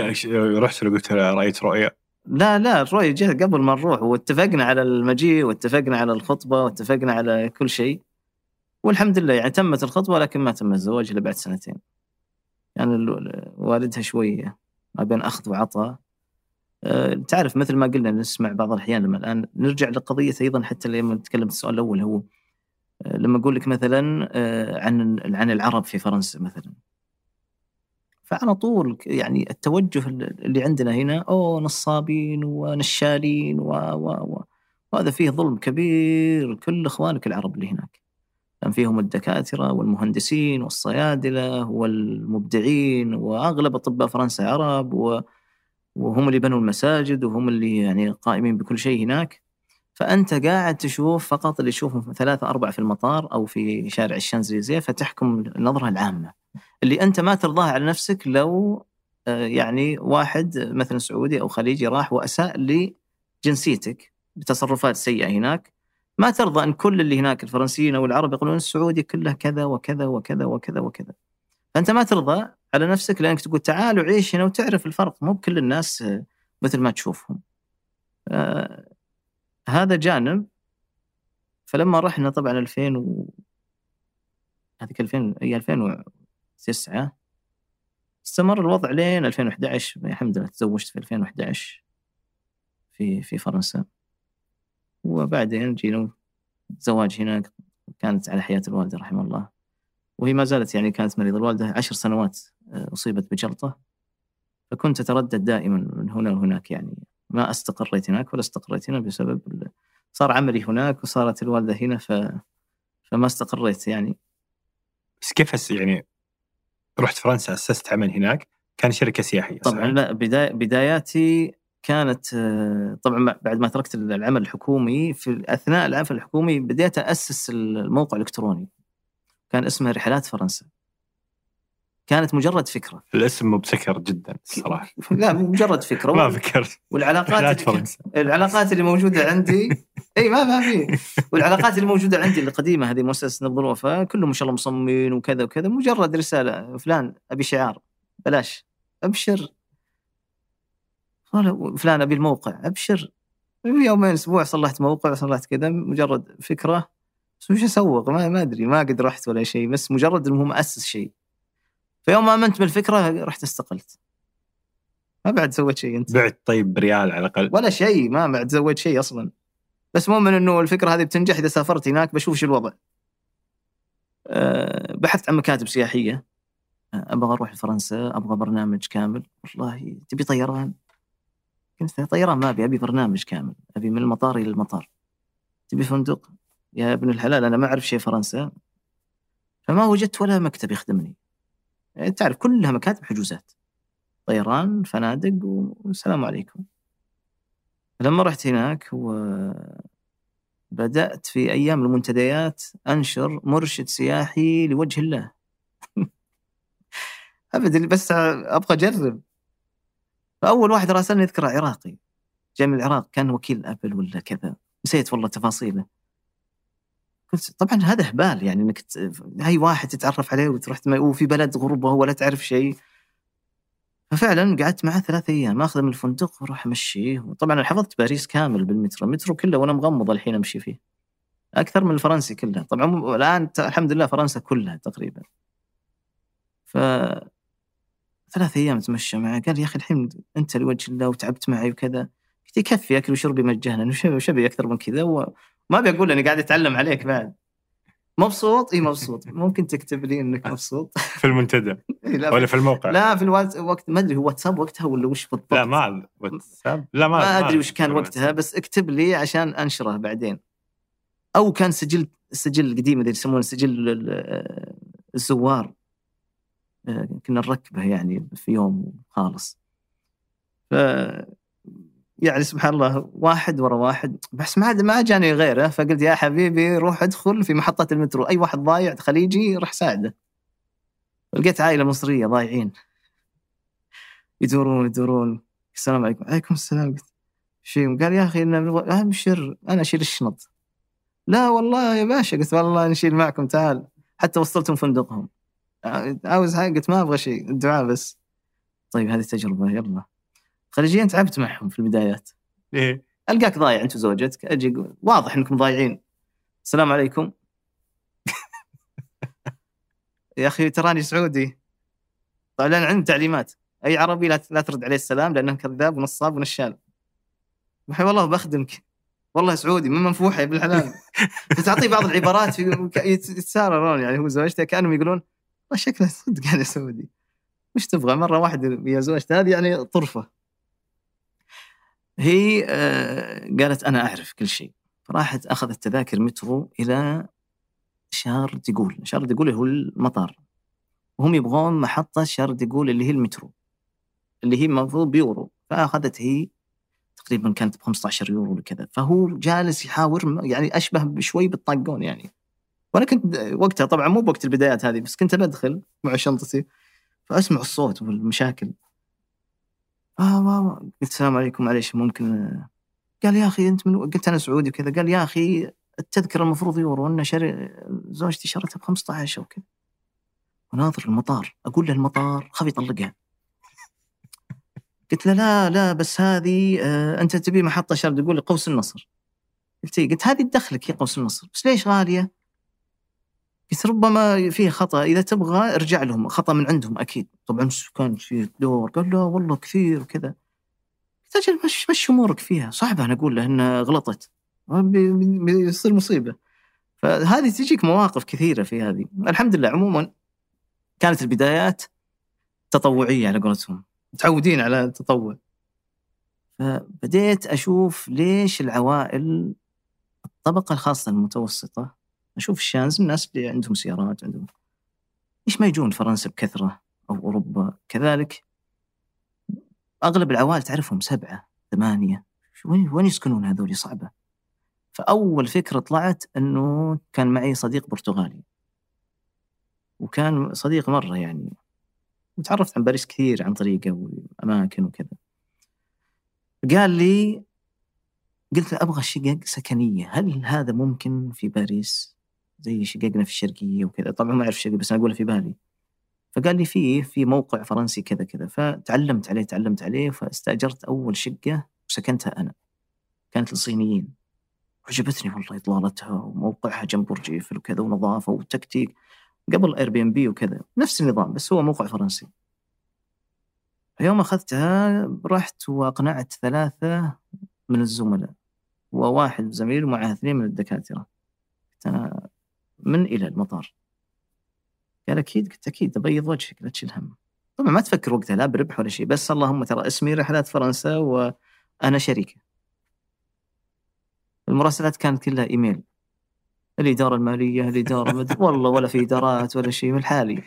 رحت قلت رأيت رؤية؟ لا لا الرؤية جت قبل ما نروح واتفقنا على المجيء واتفقنا على الخطبة واتفقنا على كل شيء والحمد لله يعني تمت الخطبة لكن ما تم الزواج إلا بعد سنتين. يعني والدها شوية ما بين أخذ وعطاء. أه تعرف مثل ما قلنا نسمع بعض الأحيان لما الآن نرجع لقضية أيضا حتى لما نتكلم السؤال الأول هو أه لما أقول لك مثلا أه عن عن العرب في فرنسا مثلا. فعلى طول يعني التوجه اللي عندنا هنا أوه نصابين ونشالين و, و, و وهذا فيه ظلم كبير كل إخوانك العرب اللي هناك. كان فيهم الدكاترة والمهندسين والصيادلة والمبدعين وأغلب أطباء فرنسا عرب و... وهم اللي بنوا المساجد وهم اللي يعني قائمين بكل شيء هناك. فأنت قاعد تشوف فقط اللي يشوفهم ثلاثة أربعة في المطار أو في شارع الشانزليزيه فتحكم النظرة العامة. اللي أنت ما ترضاها على نفسك لو آه، يعني واحد مثلا سعودي أو خليجي راح وأساء لجنسيتك بتصرفات سيئة هناك. ما ترضى أن كل اللي هناك الفرنسيين أو العرب يقولون السعودي كله كذا وكذا وكذا وكذا وكذا. فأنت ما ترضى على نفسك لأنك تقول تعال وعيش هنا وتعرف الفرق مو بكل الناس آه، مثل ما تشوفهم. آه هذا جانب. فلما رحنا طبعا 2000 و هذيك 2000 هي 2009 استمر الوضع لين 2011 الحمد لله تزوجت في 2011 في في فرنسا. وبعدين جينا زواج هناك كانت على حياة الوالدة رحمه الله. وهي ما زالت يعني كانت مريضة. الوالدة عشر سنوات آه، أصيبت بجلطة. فكنت أتردد دائما من هنا وهناك يعني. ما استقريت هناك ولا استقريت هنا بسبب صار عملي هناك وصارت الوالدة هنا ف... فما استقريت يعني. بس كيف يعني رحت فرنسا أسست عمل هناك كان شركة سياحية طبعا لا بداية بداياتي كانت آه، طبعا بعد ما تركت العمل الحكومي في أثناء العمل الحكومي بديت اسس الموقع الإلكتروني كان اسمه رحلات فرنسا. كانت مجرد فكرة. الاسم مبتكر جدا الصراحة. لا مجرد فكرة. ما فكرت. والعلاقات اللي العلاقات اللي موجودة عندي. إي ما ما في. والعلاقات اللي موجودة عندي القديمة هذه مؤسسه نبض الوفاء كلهم ما شاء الله مصممين وكذا وكذا. مجرد رسالة فلان أبي شعار بلاش. أبشر. فلان أبي الموقع أبشر. يومين أسبوع صلحت موقع صلحت كذا مجرد فكرة. بس وش أسوق؟ ما, ما أدري ما قد رحت ولا شيء بس مجرد إنه مؤسس شيء. فيوم ما أمنت بالفكرة رحت استقلت. ما بعد سويت شيء أنت. بعت طيب بريال على الأقل. ولا شيء ما بعد سويت شيء أصلا. بس مؤمن إنه الفكرة هذه بتنجح إذا سافرت هناك بشوف شو الوضع. أه بحثت عن مكاتب سياحية. أه أبغى أروح لفرنسا أبغى برنامج كامل. والله تبي طيران؟ قلت طيران ما أبي أبي برنامج كامل. أبي من المطار إلى المطار. تبي فندق؟ يا ابن الحلال أنا ما أعرف شيء فرنسا. فما وجدت ولا مكتب يخدمني. يعني تعرف كلها مكاتب حجوزات. طيران فنادق والسلام عليكم. لما رحت هناك وبدأت في أيام المنتديات أنشر مرشد سياحي لوجه الله. أبدا بس أبغى أجرب. فأول واحد راسلني أذكره عراقي. جاي من العراق كان وكيل أبل ولا كذا. نسيت والله تفاصيله. قلت طبعا هذا هبال يعني إنك هاي واحد تتعرف عليه وتروح وفي بلد غربة ولا تعرف شيء. ففعلا قعدت معه ثلاث أيام آخذه من الفندق وأروح أمشيه. وطبعا حفظت باريس كامل بالمترو المترو كله وأنا مغمض الحين أمشي فيه. أكثر من الفرنسي كله. طبعا الآن الحمد لله فرنسا كلها تقريبا. ف ثلاث أيام اتمشى معه. قال يا أخي الحين أنت لوجه الله وتعبت معي وكذا. قلت يكفي أكل وشربي مجانا وش أبي أكثر من كذا؟ وما ابي أقول اني قاعد أتعلم عليك بعد. مبسوط؟ إي مبسوط. ممكن تكتب لي إنك مبسوط. في المنتدى. ولا في الموقع. لا في الوقت وقت ما أدري هو واتساب وقتها ولا وش بالضبط؟ لا ما واتساب؟ لا ما ما أدري وش كان وقتها بس اكتب لي عشان أنشره بعدين. أو كان سجل السجل القديم اللي يسمونه سجل الزوار. آه، كنا نركبه يعني في يوم خالص. ف يعني سبحان الله واحد ورا واحد. بس ما ما جاني غيره فقلت يا حبيبي روح ادخل في محطة المترو. أي واحد ضايع خليجي روح ساعده. لقيت عائلة مصرية ضايعين. يدورون يدورون السلام عليكم. عليكم السلام. قلت شيء قال يا أخي ابشر أنا أشيل الشنط. لا والله يا باشا. قلت والله نشيل معكم تعال. حتى وصلتهم فندقهم. عاوز حاجة قلت ما أبغى شيء. الدعاء بس. طيب هذه تجربه يلا. خليجيين تعبت معهم في البدايات. إيه. ألقاك ضايع أنت وزوجتك أجي واضح إنكم ضايعين. السلام عليكم. يا أخي تراني سعودي. طيب أنا عندي تعليمات. أي عربي لا لا ترد عليه السلام لأنه كذاب ونصاب ونشال. وحي والله بخدمك. والله سعودي من منفوحة يا ابن الحلال فتعطيه بعض العبارات يتساررون يعني هو زوجته كأنهم يقولون شكله صدق يعني سعودي. وش تبغى؟ مرة واحدة يا زوجتي. هذه يعني طرفة. هي آه قالت أنا أعرف كل شيء. فراحت أخذت تذاكر مترو إلى شار ديقول. شار ديقول هو المطار. وهم يبغون محطة شار ديقول اللي هي المترو. اللي هي المفروض بيورو. فأخذت هي تقريبا كانت ب 15 يورو ولا كذا. فهو جالس يحاور يعني أشبه بشوي بالطاقون يعني. وأنا كنت وقتها طبعا مو بوقت البدايات هذه بس كنت بدخل مع شنطتي فأسمع الصوت والمشاكل. آه قلت السلام عليكم معليش ممكن قال يا أخي أنت من قلت أنا سعودي وكذا. قال يا أخي التذكرة المفروض يورو أنا شري زوجتي شرتها ب 15 وكذا وناظر المطار. أقول له المطار خاف يطلقها. قلت له لا لا بس هذه آه أنت تبي محطة شرد. يقول لي قوس النصر. قلت إيه؟ قلت هذه تدخلك هي قوس النصر. بس ليش غالية؟ قلت ربما فيه خطأ. إذا تبغى ارجع لهم خطأ من عندهم أكيد. طبعا كان في دور قال لا والله كثير وكذا. قلت أجل مش مش أمورك فيها. صعبه أنا أقول له انها غلطت. بيصير مصيبة. فهذه تجيك مواقف كثيرة في هذه. الحمد لله عموما كانت البدايات تطوعية على قولتهم. متعودين على التطوع. فبديت أشوف ليش العوائل الطبقة الخاصة المتوسطة أشوف الشانز الناس اللي عندهم سيارات عندهم ليش ما يجون فرنسا بكثرة أو أوروبا كذلك. أغلب العوائل تعرفهم سبعة ثمانية. وين وين يسكنون هذول؟ صعبة. فأول فكرة طلعت إنه كان معي صديق برتغالي. وكان صديق مرة يعني. وتعرفت عن باريس كثير عن طريقة وأماكن وكذا. قال لي قلت له أبغى شقق سكنية. هل هذا ممكن في باريس؟ زي شققنا في الشرقية وكذا. طبعا ما أعرف شقق بس أنا اقولها في بالي. فقال لي في في موقع فرنسي كذا كذا. فتعلمت عليه تعلمت عليه فاستأجرت أول شقة وسكنتها أنا. كانت للصينيين عجبتني والله إطلالتها وموقعها جنب برج إيفل وكذا ونظافة وتكتيك. قبل Airbnb وكذا. نفس النظام بس هو موقع فرنسي. يوم أخذتها رحت وأقنعت ثلاثة من الزملاء وواحد زميل ومعه اثنين من الدكاترة. أنا من إلى المطار. قال أكيد قلت أكيد أبيض وجهك لا تشيل هم. طبعا ما تفكر وقتها لا بربح ولا شيء بس اللهم ترى اسمي رحلات فرنسا وأنا شريكة. المراسلات كانت كلها إيميل. الإدارة المالية الإدارة مد... والله ولا في إدارات ولا شيء من حالي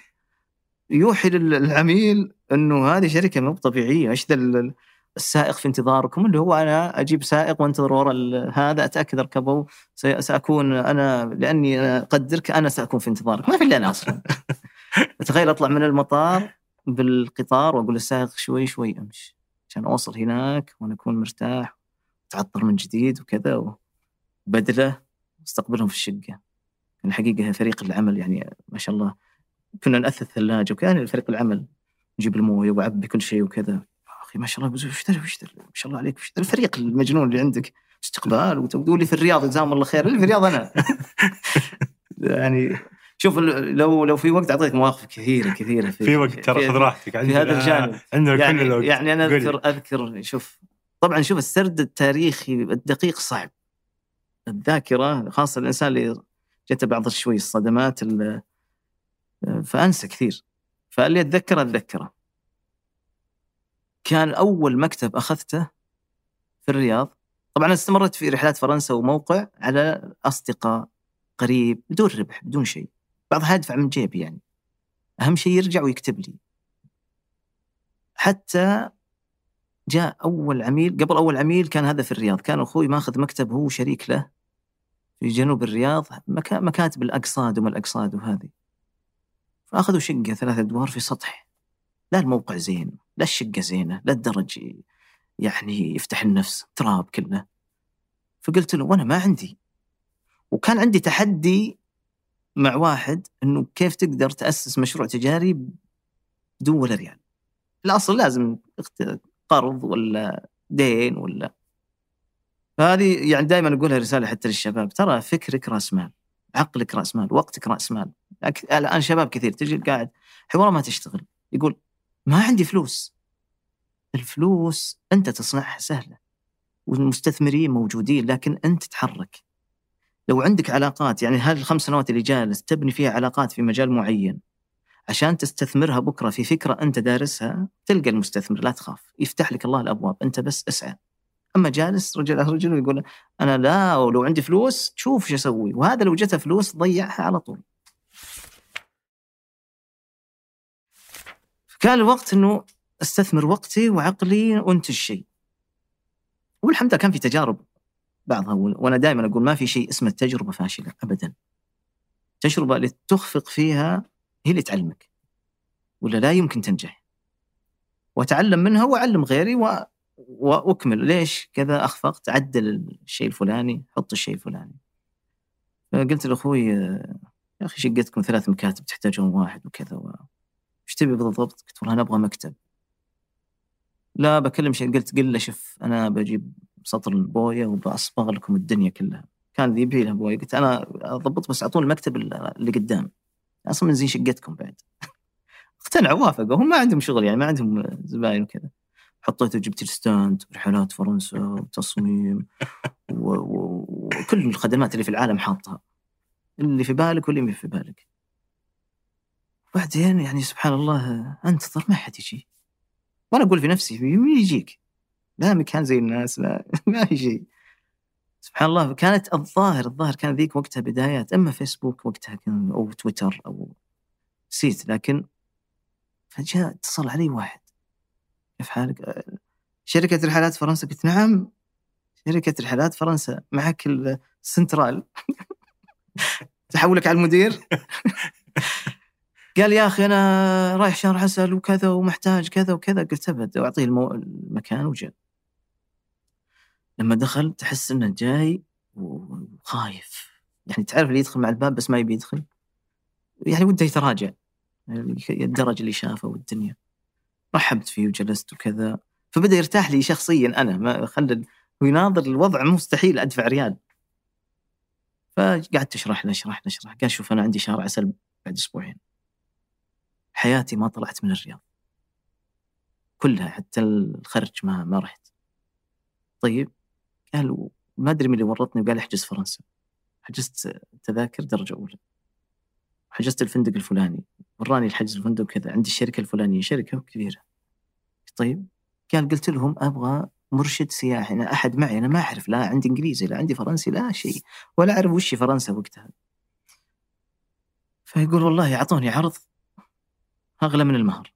يوحي للعميل إنه هذه شركة مو طبيعية. إيش ذا السائق في انتظاركم اللي هو أنا أجيب سائق وأنتظر ورا هذا أتأكد اركبه سأكون أنا لأني أنا أقدرك أنا سأكون في انتظارك ما في إلا أنا أصلا. تخيل أطلع من المطار بالقطار وأقول للسائق شوي شوي أمشي عشان أوصل هناك وأنا أكون مرتاح تعطر من جديد وكذا وبدلة وأستقبلهم في الشقة. الحقيقة فريق العمل يعني ما شاء الله كنا نأثث الثلاجه وكان فريق العمل نجيب الموية واعبي كل شيء وكذا. أخي ما شاء الله وش وش ما شاء الله عليك وش الفريق المجنون اللي عندك. استقبال وتقول لي في الرياض جزاهم الله خير. اللي في الرياض أنا. يعني شوف لو لو في وقت أعطيك مواقف كثيرة كثيرة في, في وقت ترى خذ راحتك. في هذا الجانب. عندنا يعني كل الوقت. يعني أنا أذكر أذكر شوف طبعا شوف السرد التاريخي الدقيق صعب. الذاكرة خاصة الإنسان اللي جته بعض شوي الصدمات فأنسى كثير. فاللي أتذكره أتذكره. كان أول مكتب أخذته في الرياض. طبعا استمرت في رحلات فرنسا وموقع على أصدقاء قريب بدون ربح بدون شيء. بعضها يدفع من جيبي يعني. أهم شيء يرجع ويكتب لي. حتى جاء أول عميل قبل أول عميل كان هذا في الرياض. كان أخوي ماخذ مكتب هو شريك له في جنوب الرياض مكاتب الأقصاد وما الأقصاد وهذه. فأخذوا شقة ثلاثة أدوار في سطح. لا الموقع زين لا الشقة زينة لا الدرج يعني يفتح النفس تراب كله. فقلت له وأنا ما عندي. وكان عندي تحدي مع واحد إنه كيف تقدر تأسس مشروع تجاري بدون ولا ريال. الأصل لازم قرض ولا دين ولا. فهذه يعني دائما أقولها رسالة حتى للشباب ترى فكرك رأس مال عقلك رأس مال وقتك رأس مال. الآن شباب كثير تجي قاعد حوار ما تشتغل. يقول ما عندي فلوس. الفلوس أنت تصنعها سهلة والمستثمرين موجودين لكن أنت تتحرك. لو عندك علاقات يعني هذه الخمس سنوات اللي جالس تبني فيها علاقات في مجال معين عشان تستثمرها بكرة في فكرة أنت دارسها تلقى المستثمر لا تخاف يفتح لك الله الأبواب أنت بس اسعى. أما جالس رجل رجل ويقول أنا لا ولو عندي فلوس شوف شو أسوي. وهذا لو جته فلوس ضيعها على طول. كان الوقت إنه أستثمر وقتي وعقلي وأنتج شيء. والحمد لله كان في تجارب بعضها وأنا دائما أقول ما في شيء اسمه تجربة فاشلة ابدا. التجربه اللي تخفق فيها هي اللي تعلمك ولا لا يمكن تنجح. واتعلم منها وأعلم غيري و... وأكمل. ليش؟ كذا اخفقت عدل الشيء الفلاني حط الشيء الفلاني. فقلت لأخوي يا أخي شقتكم ثلاث مكاتب تحتاجون واحد وكذا و... إيش تبي بالضبط؟ قلت والله أنا أبغى مكتب. لا بكلم شيء قلت قل له شوف أنا بجيب سطر البوية وبصبغ لكم الدنيا كلها. كان يبي له بوية قلت أنا أضبط بس أعطوني المكتب اللي قدام أصلا من زين شقتكم بعد. اقتنعوا وافقوا. هم ما عندهم شغل يعني ما عندهم زباين وكذا. حطيته جبت الستاند رحلات فرنسا وتصميم وكل الخدمات اللي في العالم حاطها. اللي في بالك واللي ما في بالك. بعدين يعني سبحان الله انتظر ما حد يجي. وأنا أقول في نفسي مين يجيك؟ لا مكان زي الناس لا ما في شيء سبحان الله كانت الظاهر الظاهر كان ذيك وقتها بدايات أما فيسبوك وقتها كان أو تويتر أو نسيت لكن فجاء اتصل علي واحد. كيف حالك؟ شركة رحلات فرنسا. قلت نعم شركة رحلات فرنسا معك السنترال. تحولك على المدير؟ قال يا أخي أنا رايح شهر عسل وكذا ومحتاج كذا وكذا. قلت أبد واعطيه المو... المكان وجاء. لما دخل تحس إنه جاي وخايف. يعني تعرف اللي يدخل مع الباب بس ما يبي يدخل؟ يعني وده يتراجع. الدرج اللي شافه والدنيا. رحبت فيه وجلست وكذا. فبدأ يرتاح لي شخصيا أنا. ما خلى ويناظر الوضع مستحيل أدفع ريال. فقعدت أشرح له أشرح له أشرح قال شوف أنا عندي شهر عسل بعد أسبوعين. حياتي ما طلعت من الرياض. كلها حتى الخرج ما ما رحت. طيب قال ما أدري من اللي ورطني وقال احجز فرنسا. حجزت تذاكر درجة أولى. حجزت الفندق الفلاني. وراني الحجز الفندق كذا عند الشركة الفلانية شركة كبيرة. طيب قال قلت لهم أبغى مرشد سياحي. أنا أحد معي أنا ما أعرف لا عندي إنجليزي لا عندي فرنسي لا شيء. ولا أعرف وش فرنسا وقتها. فيقول والله أعطوني عرض اغلى من المهر.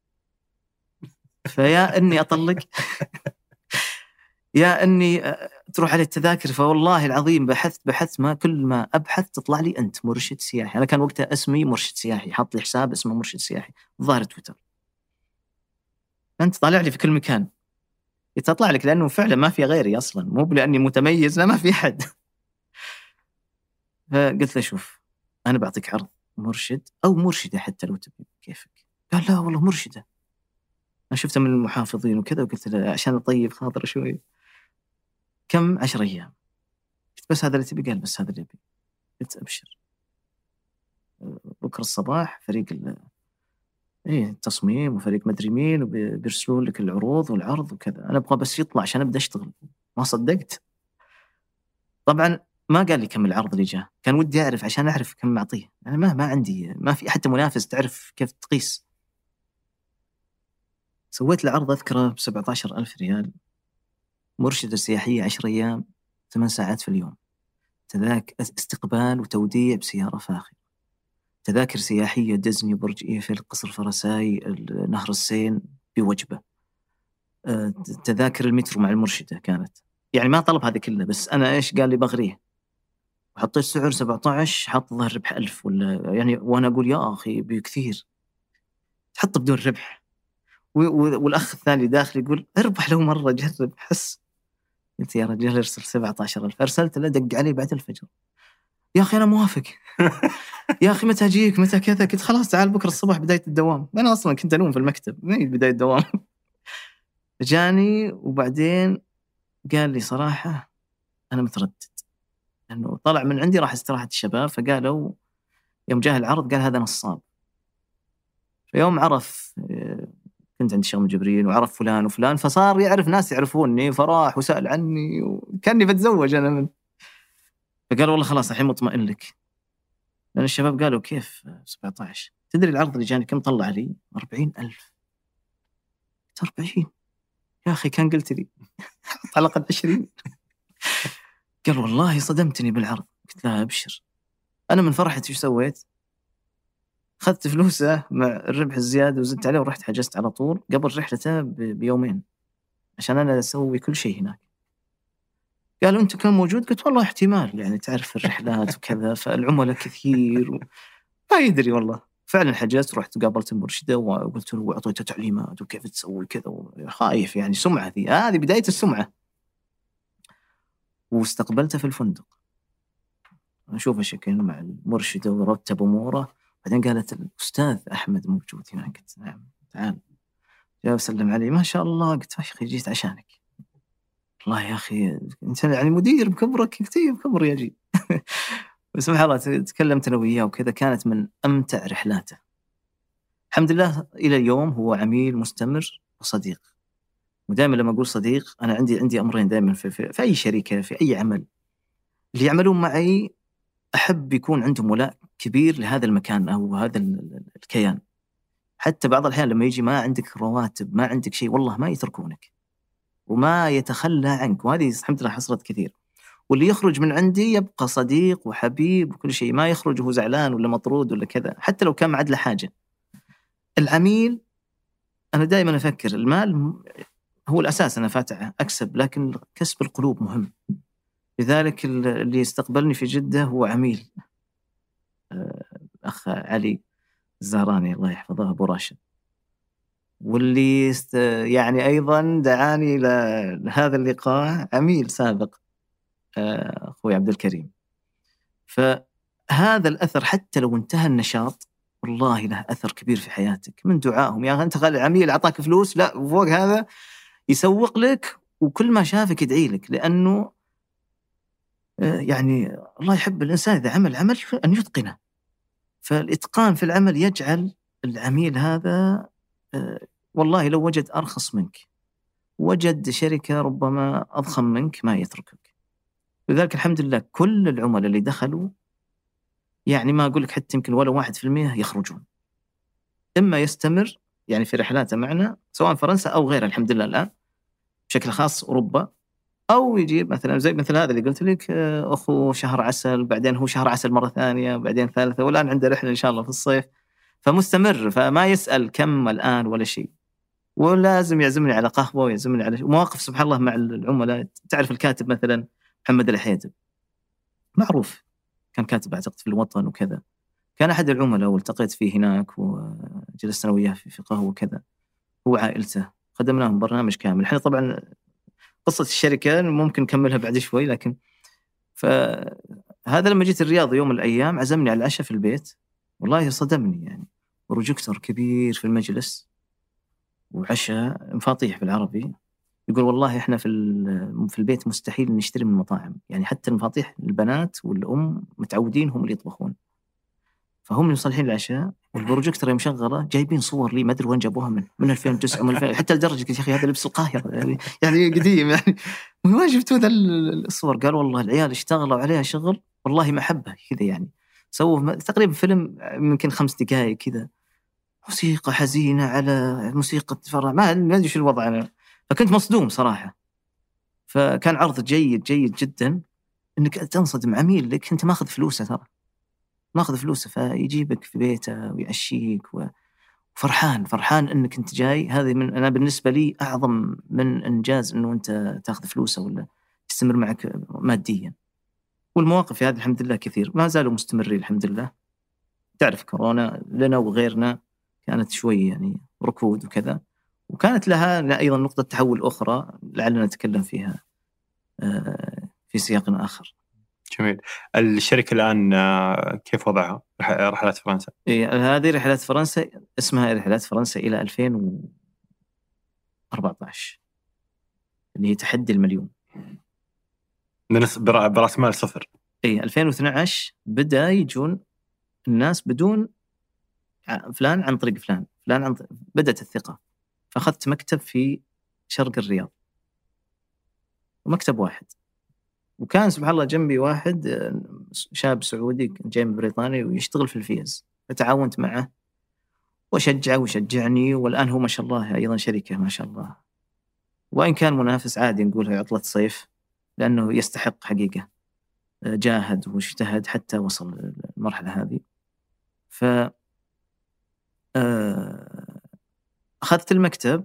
فيا إني أطلق. يا إني تروح على التذاكر فوالله العظيم بحثت بحثت ما كل ما أبحث تطلع لي أنت مرشد سياحي. أنا كان وقتها اسمي مرشد سياحي. حاط لي حساب اسمه مرشد سياحي. ظاهر تويتر. أنت طالع لي في كل مكان. تطلع لك لأنه فعلا ما في غيري أصلا. مو لاني متميز لا ما في حد فقلت له شوف أنا بعطيك عرض مرشد أو مرشدة حتى لو تبي. كيفك؟ قال لا والله مرشدة. أنا شفته من المحافظين وكذا وقلت له عشان أطيب خاطر شوي. كم؟ عشر أيام. قلت بس هذا اللي تبي؟ قال بس هذا اللي ابي قلت أبشر. بكرة الصباح فريق إيه التصميم وفريق مدري مين وبيرسلون لك العروض والعرض وكذا. أنا أبغى بس يطلع عشان أبدأ أشتغل. ما صدقت. طبعا ما قال لي كم العرض اللي جاء. كان ودي أعرف عشان أعرف كم معطيه أنا ما ما عندي ما في حتى منافس تعرف كيف تقيس. سويت العرض أذكره ب 17000 ريال. مرشدة سياحية 10 أيام ثمان ساعات في اليوم. تذاك استقبال وتوديع بسيارة فاخرة. تذاكر سياحية ديزني برج إيفل قصر فرساي نهر السين بوجبة. آه، تذاكر المترو مع المرشدة كانت. يعني ما طلب هذا كله بس أنا إيش قال لي؟ بغريه. حطيت سعر 17 حط ظهر ربح 1000 ولا يعني وأنا أقول يا أخي بكثير تحط بدون ربح. والأخ الثاني داخل يقول اربح له مرة جرب حس. قلت يا رجال ارسل 17000 أرسلت له دق علي بعد الفجر. يا أخي أنا موافق. يا أخي متى أجيك؟ متى كذا؟ قلت خلاص تعال بكرة الصبح بداية الدوام. أنا أصلا كنت انوم في المكتب ما بداية الدوام. جاني وبعدين قال لي صراحة أنا متردد. لأنه طلع من عندي راح استراحة الشباب فقالوا يوم جاه العرض قال هذا نصاب. فيوم عرف كنت عند الشيخ جبريل وعرف فلان وفلان فصار يعرف ناس يعرفوني فراح وسأل عني وكأني بتزوج أنا من فقال والله خلاص الحين مطمئن لك. لأن الشباب قالوا كيف 17 تدري العرض اللي جاني كم طلع لي؟ 40000 40 يا أخي كان قلت لي. على الاقل 20 قال والله صدمتني بالعرض. قلت لا أبشر. أنا من فرحتي إيش سويت؟ أخذت فلوسه مع الربح الزيادة وزدت عليه ورحت حجزت على طول قبل رحلته بيومين عشان أنا أسوي كل شيء هناك. قالوا أنت كان موجود؟ قلت والله احتمال يعني تعرف الرحلات وكذا فالعملاء كثير و... ما يدري والله. فعلا حجزت رحت قابلت المرشدة وقلت له واعطيته تعليمات وكيف تسوي كذا خايف يعني سمعة ذي. هذه بداية السمعة. واستقبلته في الفندق. أشوف الشكل مع المرشدة ورتب أموره. بعدين قالت الأستاذ أحمد موجود هناك. قلت نعم تعال. جاء وسلم علي ما شاء الله قلت يا أخي جيت عشانك. والله يا أخي أنت يعني مدير بكبرك بكبر يا جي. سبحان الله تكلمت أنا وياه وكذا كانت من أمتع رحلاته. الحمد لله إلى اليوم هو عميل مستمر وصديق. ودائما لما أقول صديق أنا عندي عندي أمرين دائما في, في, في أي شركة في أي عمل. اللي يعملون معي أحب يكون عندهم ولاء كبير لهذا المكان أو هذا الكيان. حتى بعض الأحيان لما يجي ما عندك رواتب ما عندك شيء والله ما يتركونك. وما يتخلى عنك. وهذه الحمد لله حصلت كثير. واللي يخرج من عندي يبقى صديق وحبيب وكل شيء. ما يخرج وهو زعلان ولا مطرود ولا كذا. حتى لو كان معد له حاجة. العميل أنا دائما أفكر المال هو الأساس أنا فاتح أكسب. لكن كسب القلوب مهم. لذلك اللي استقبلني في جدة هو عميل آه، علي الزهراني الله يحفظه أبو راشد. واللي يعني أيضا دعاني لهذا اللقاء عميل سابق آه، أخوي عبد الكريم. فهذا الأثر حتى لو انتهى النشاط والله له أثر كبير في حياتك. من دعائهم؟ يا أنت عميل أعطاك فلوس لا وفوق هذا يسوق لك وكل ما شافك يدعي لك لأنه آه، يعني الله يحب الإنسان إذا عمل عمل أن يتقنه. فالإتقان في العمل يجعل العميل هذا آه، والله لو وجد أرخص منك وجد شركة ربما أضخم منك ما يتركك. لذلك الحمد لله كل العملاء اللي دخلوا يعني ما أقول لك حتى يمكن ولا واحد في المية يخرجون. إما يستمر يعني في رحلاته معنا سواء فرنسا أو غيرها الحمد لله الآن بشكل خاص أوروبا أو يجيب مثلا زي مثل هذا اللي قلت لك آه، أخو شهر عسل بعدين هو شهر عسل مرة ثانية بعدين ثالثة والآن عنده رحلة إن شاء الله في الصيف. فمستمر فما يسأل كم الآن ولا شيء. ولازم يعزمني على قهوة ويعزمني على مواقف سبحان الله مع العملاء. تعرف الكاتب مثلا محمد الحيدب معروف. كان كاتب أعتقد في الوطن وكذا. كان أحد العملاء والتقيت فيه هناك وجلست أنا وياه في قهوة وكذا. هو عائلته. خدمنا لهم برنامج كامل. إحنا طبعا قصة الشركة ممكن نكملها بعد شوي لكن فهذا لما جيت الرياض يوم من الأيام عزمني على العشاء في البيت. والله صدمني يعني. بروجيكتور كبير في المجلس. وعشاء مفاطيح بالعربي. يقول والله إحنا في في البيت مستحيل نشتري من المطاعم يعني حتى المفاتيح البنات والأم متعودين هم اللي يطبخون. فهم مصلحين العشاء. والبروجيكتور مشغله جايبين صور لي ما أدري وين جابوها من من 2009 من 2000 حتى لدرجة يا أخي هذا لبس القاهرة يعني يعني قديم يعني. وين جبتوا ذا الصور؟ قال والله العيال اشتغلوا عليها شغل والله محبه كذا يعني. سووا تقريبا فيلم يمكن خمس دقائق كذا. موسيقى حزينة على موسيقى فرح ما أدري شو الوضع أنا. فكنت مصدوم صراحة. فكان عرض جيد جيد جدا. إنك تنصدم عميل لك أنت ماخذ فلوسه ترى. ماخذ فلوسه فيجيبك في بيته ويعشيك وفرحان فرحان إنك أنت جاي. هذه من أنا بالنسبة لي أعظم من إنجاز إنه أنت تاخذ فلوسه ولا يستمر معك ماديا. والمواقف هذه الحمد لله كثير ما زالوا مستمرين الحمد لله. تعرف كورونا لنا وغيرنا كانت شوي يعني ركود وكذا وكانت لها أيضا نقطة تحول أخرى لعلنا نتكلم فيها آه، في سياق آخر. جميل. الشركة الآن آه، كيف وضعها؟ رحلات فرنسا؟ إيه هذه رحلات فرنسا اسمها رحلات فرنسا إلى 2014 اللي هي تحدي المليون. براس مال صفر. إي 2012 بدأ يجون الناس بدون فلان عن طريق فلان، فلان عن طريق بدأت الثقة. فأخذت مكتب في شرق الرياض ومكتب واحد وكان سبحان الله جنبي واحد آه، شاب سعودي جاي من بريطانيا ويشتغل في الفيز. فتعاونت معه وشجعه وشجعني والآن هو ما شاء الله أيضا شركه ما شاء الله. وإن كان منافس عادي نقولها عطلة صيف لأنه يستحق حقيقة آه، جاهد واجتهد حتى وصل المرحله هذه. ف آه، أخذت المكتب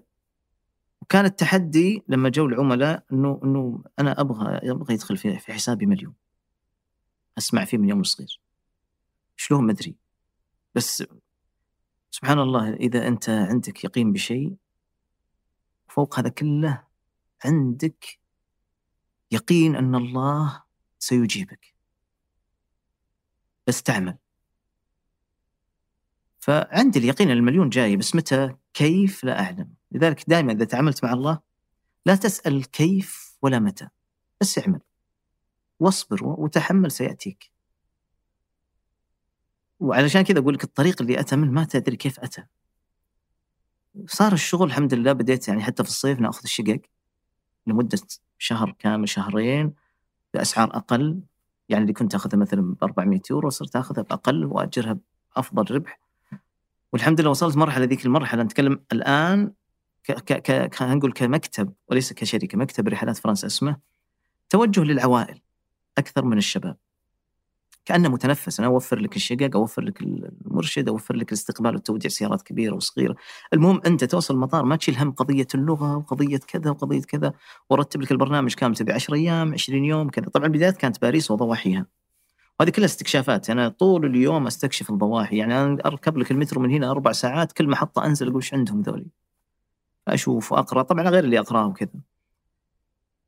وكان التحدي لما جو العملاء إنه إنه أنا أبغى أبغى يدخل في في حسابي مليون. أسمع فيه من يوم صغير شلون؟ ما أدري. بس سبحان الله إذا أنت عندك يقين بشيء فوق هذا كله عندك يقين أن الله سيجيبك. بس تعمل. فعندي اليقين إن المليون جاي بس متى؟ كيف؟ لا أعلم. لذلك دائما إذا تعاملت مع الله لا تسأل كيف ولا متى بس اعمل. واصبر وتحمل سيأتيك. وعلشان كذا أقول لك الطريق اللي أتى منه ما تدري كيف أتى. صار الشغل الحمد لله بديت يعني حتى في الصيف ناخذ الشقق لمدة شهر كامل شهرين بأسعار أقل. يعني اللي كنت اخذها مثلا ب 400 يورو صرت اخذها بأقل وأجرها بأفضل ربح. والحمد لله وصلت مرحلة ذيك المرحلة نتكلم الآن ك ك نقول كمكتب وليس كشركة مكتب رحلات فرنسا اسمه توجه للعوائل أكثر من الشباب. كأنه متنفس أنا أوفر لك الشقق أوفر لك المرشد أوفر لك الاستقبال والتوديع سيارات كبيرة وصغيرة. المهم أنت توصل المطار ما تشيل هم قضية اللغة وقضية كذا وقضية كذا وارتب لك البرنامج كامل تبي 10 أيام 20 يوم كذا. طبعا البدايات كانت باريس وضواحيها. وهذه كلها استكشافات. أنا طول اليوم أستكشف الضواحي. يعني أنا أركب لك المترو من هنا أربع ساعات كل محطة أنزل أقول إيش عندهم ذولي؟ أشوف وأقرأ. طبعا غير اللي أقرأه وكذا.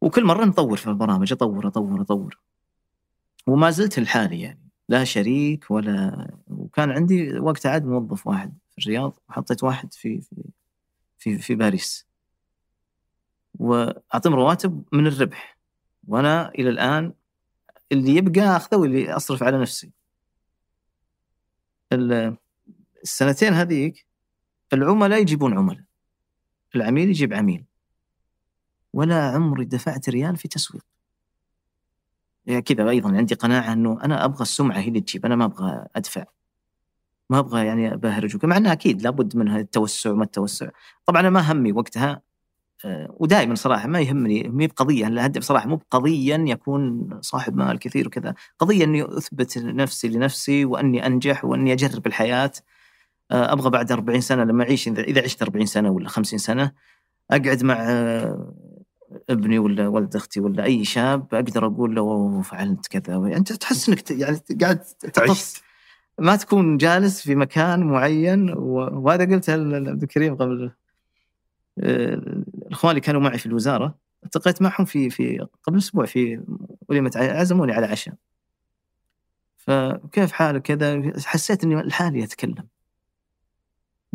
وكل مرة نطور في البرامج أطور أطور أطور. وما زلت لحالي يعني. لا شريك ولا وكان عندي وقت عاد موظف واحد في الرياض وحطيت واحد في في في, في باريس. وأعطيهم رواتب من الربح. وأنا إلى الآن اللي يبقى أخذه واللي أصرف على نفسي. السنتين هذيك العملاء يجيبون عملاء. العميل يجيب عميل. ولا عمري دفعت ريال في تسويق. يعني كذا أيضا عندي قناعة إنه أنا أبغى السمعة هي اللي تجيب أنا ما أبغى أدفع. ما أبغى يعني أبهرج. مع انها أكيد لابد منها التوسع وما التوسع. طبعا أنا ما همي وقتها آه، ودائما صراحة ما يهمني ما بقضية. الهدف صراحة مو بقضيا يكون صاحب مال كثير وكذا. قضية إني أثبت نفسي لنفسي وإني أنجح وإني أجرب الحياة. أبغى بعد 40 سنة لما أعيش إذا عشت 40 سنة ولا 50 سنة أقعد مع آه، ابني ولا ولد أختي ولا أي شاب أقدر أقول له فعلت كذا. انت تحس إنك يعني قاعد تعيش ما تكون جالس في مكان معين وهذا قلتها لعبد الكريم قبل الإخوان اللي كانوا معي في الوزارة التقيت معهم في في قبل أسبوع في وليمة عزموني على عشاء. فكيف حالك كذا؟ حسيت إني لحالي أتكلم.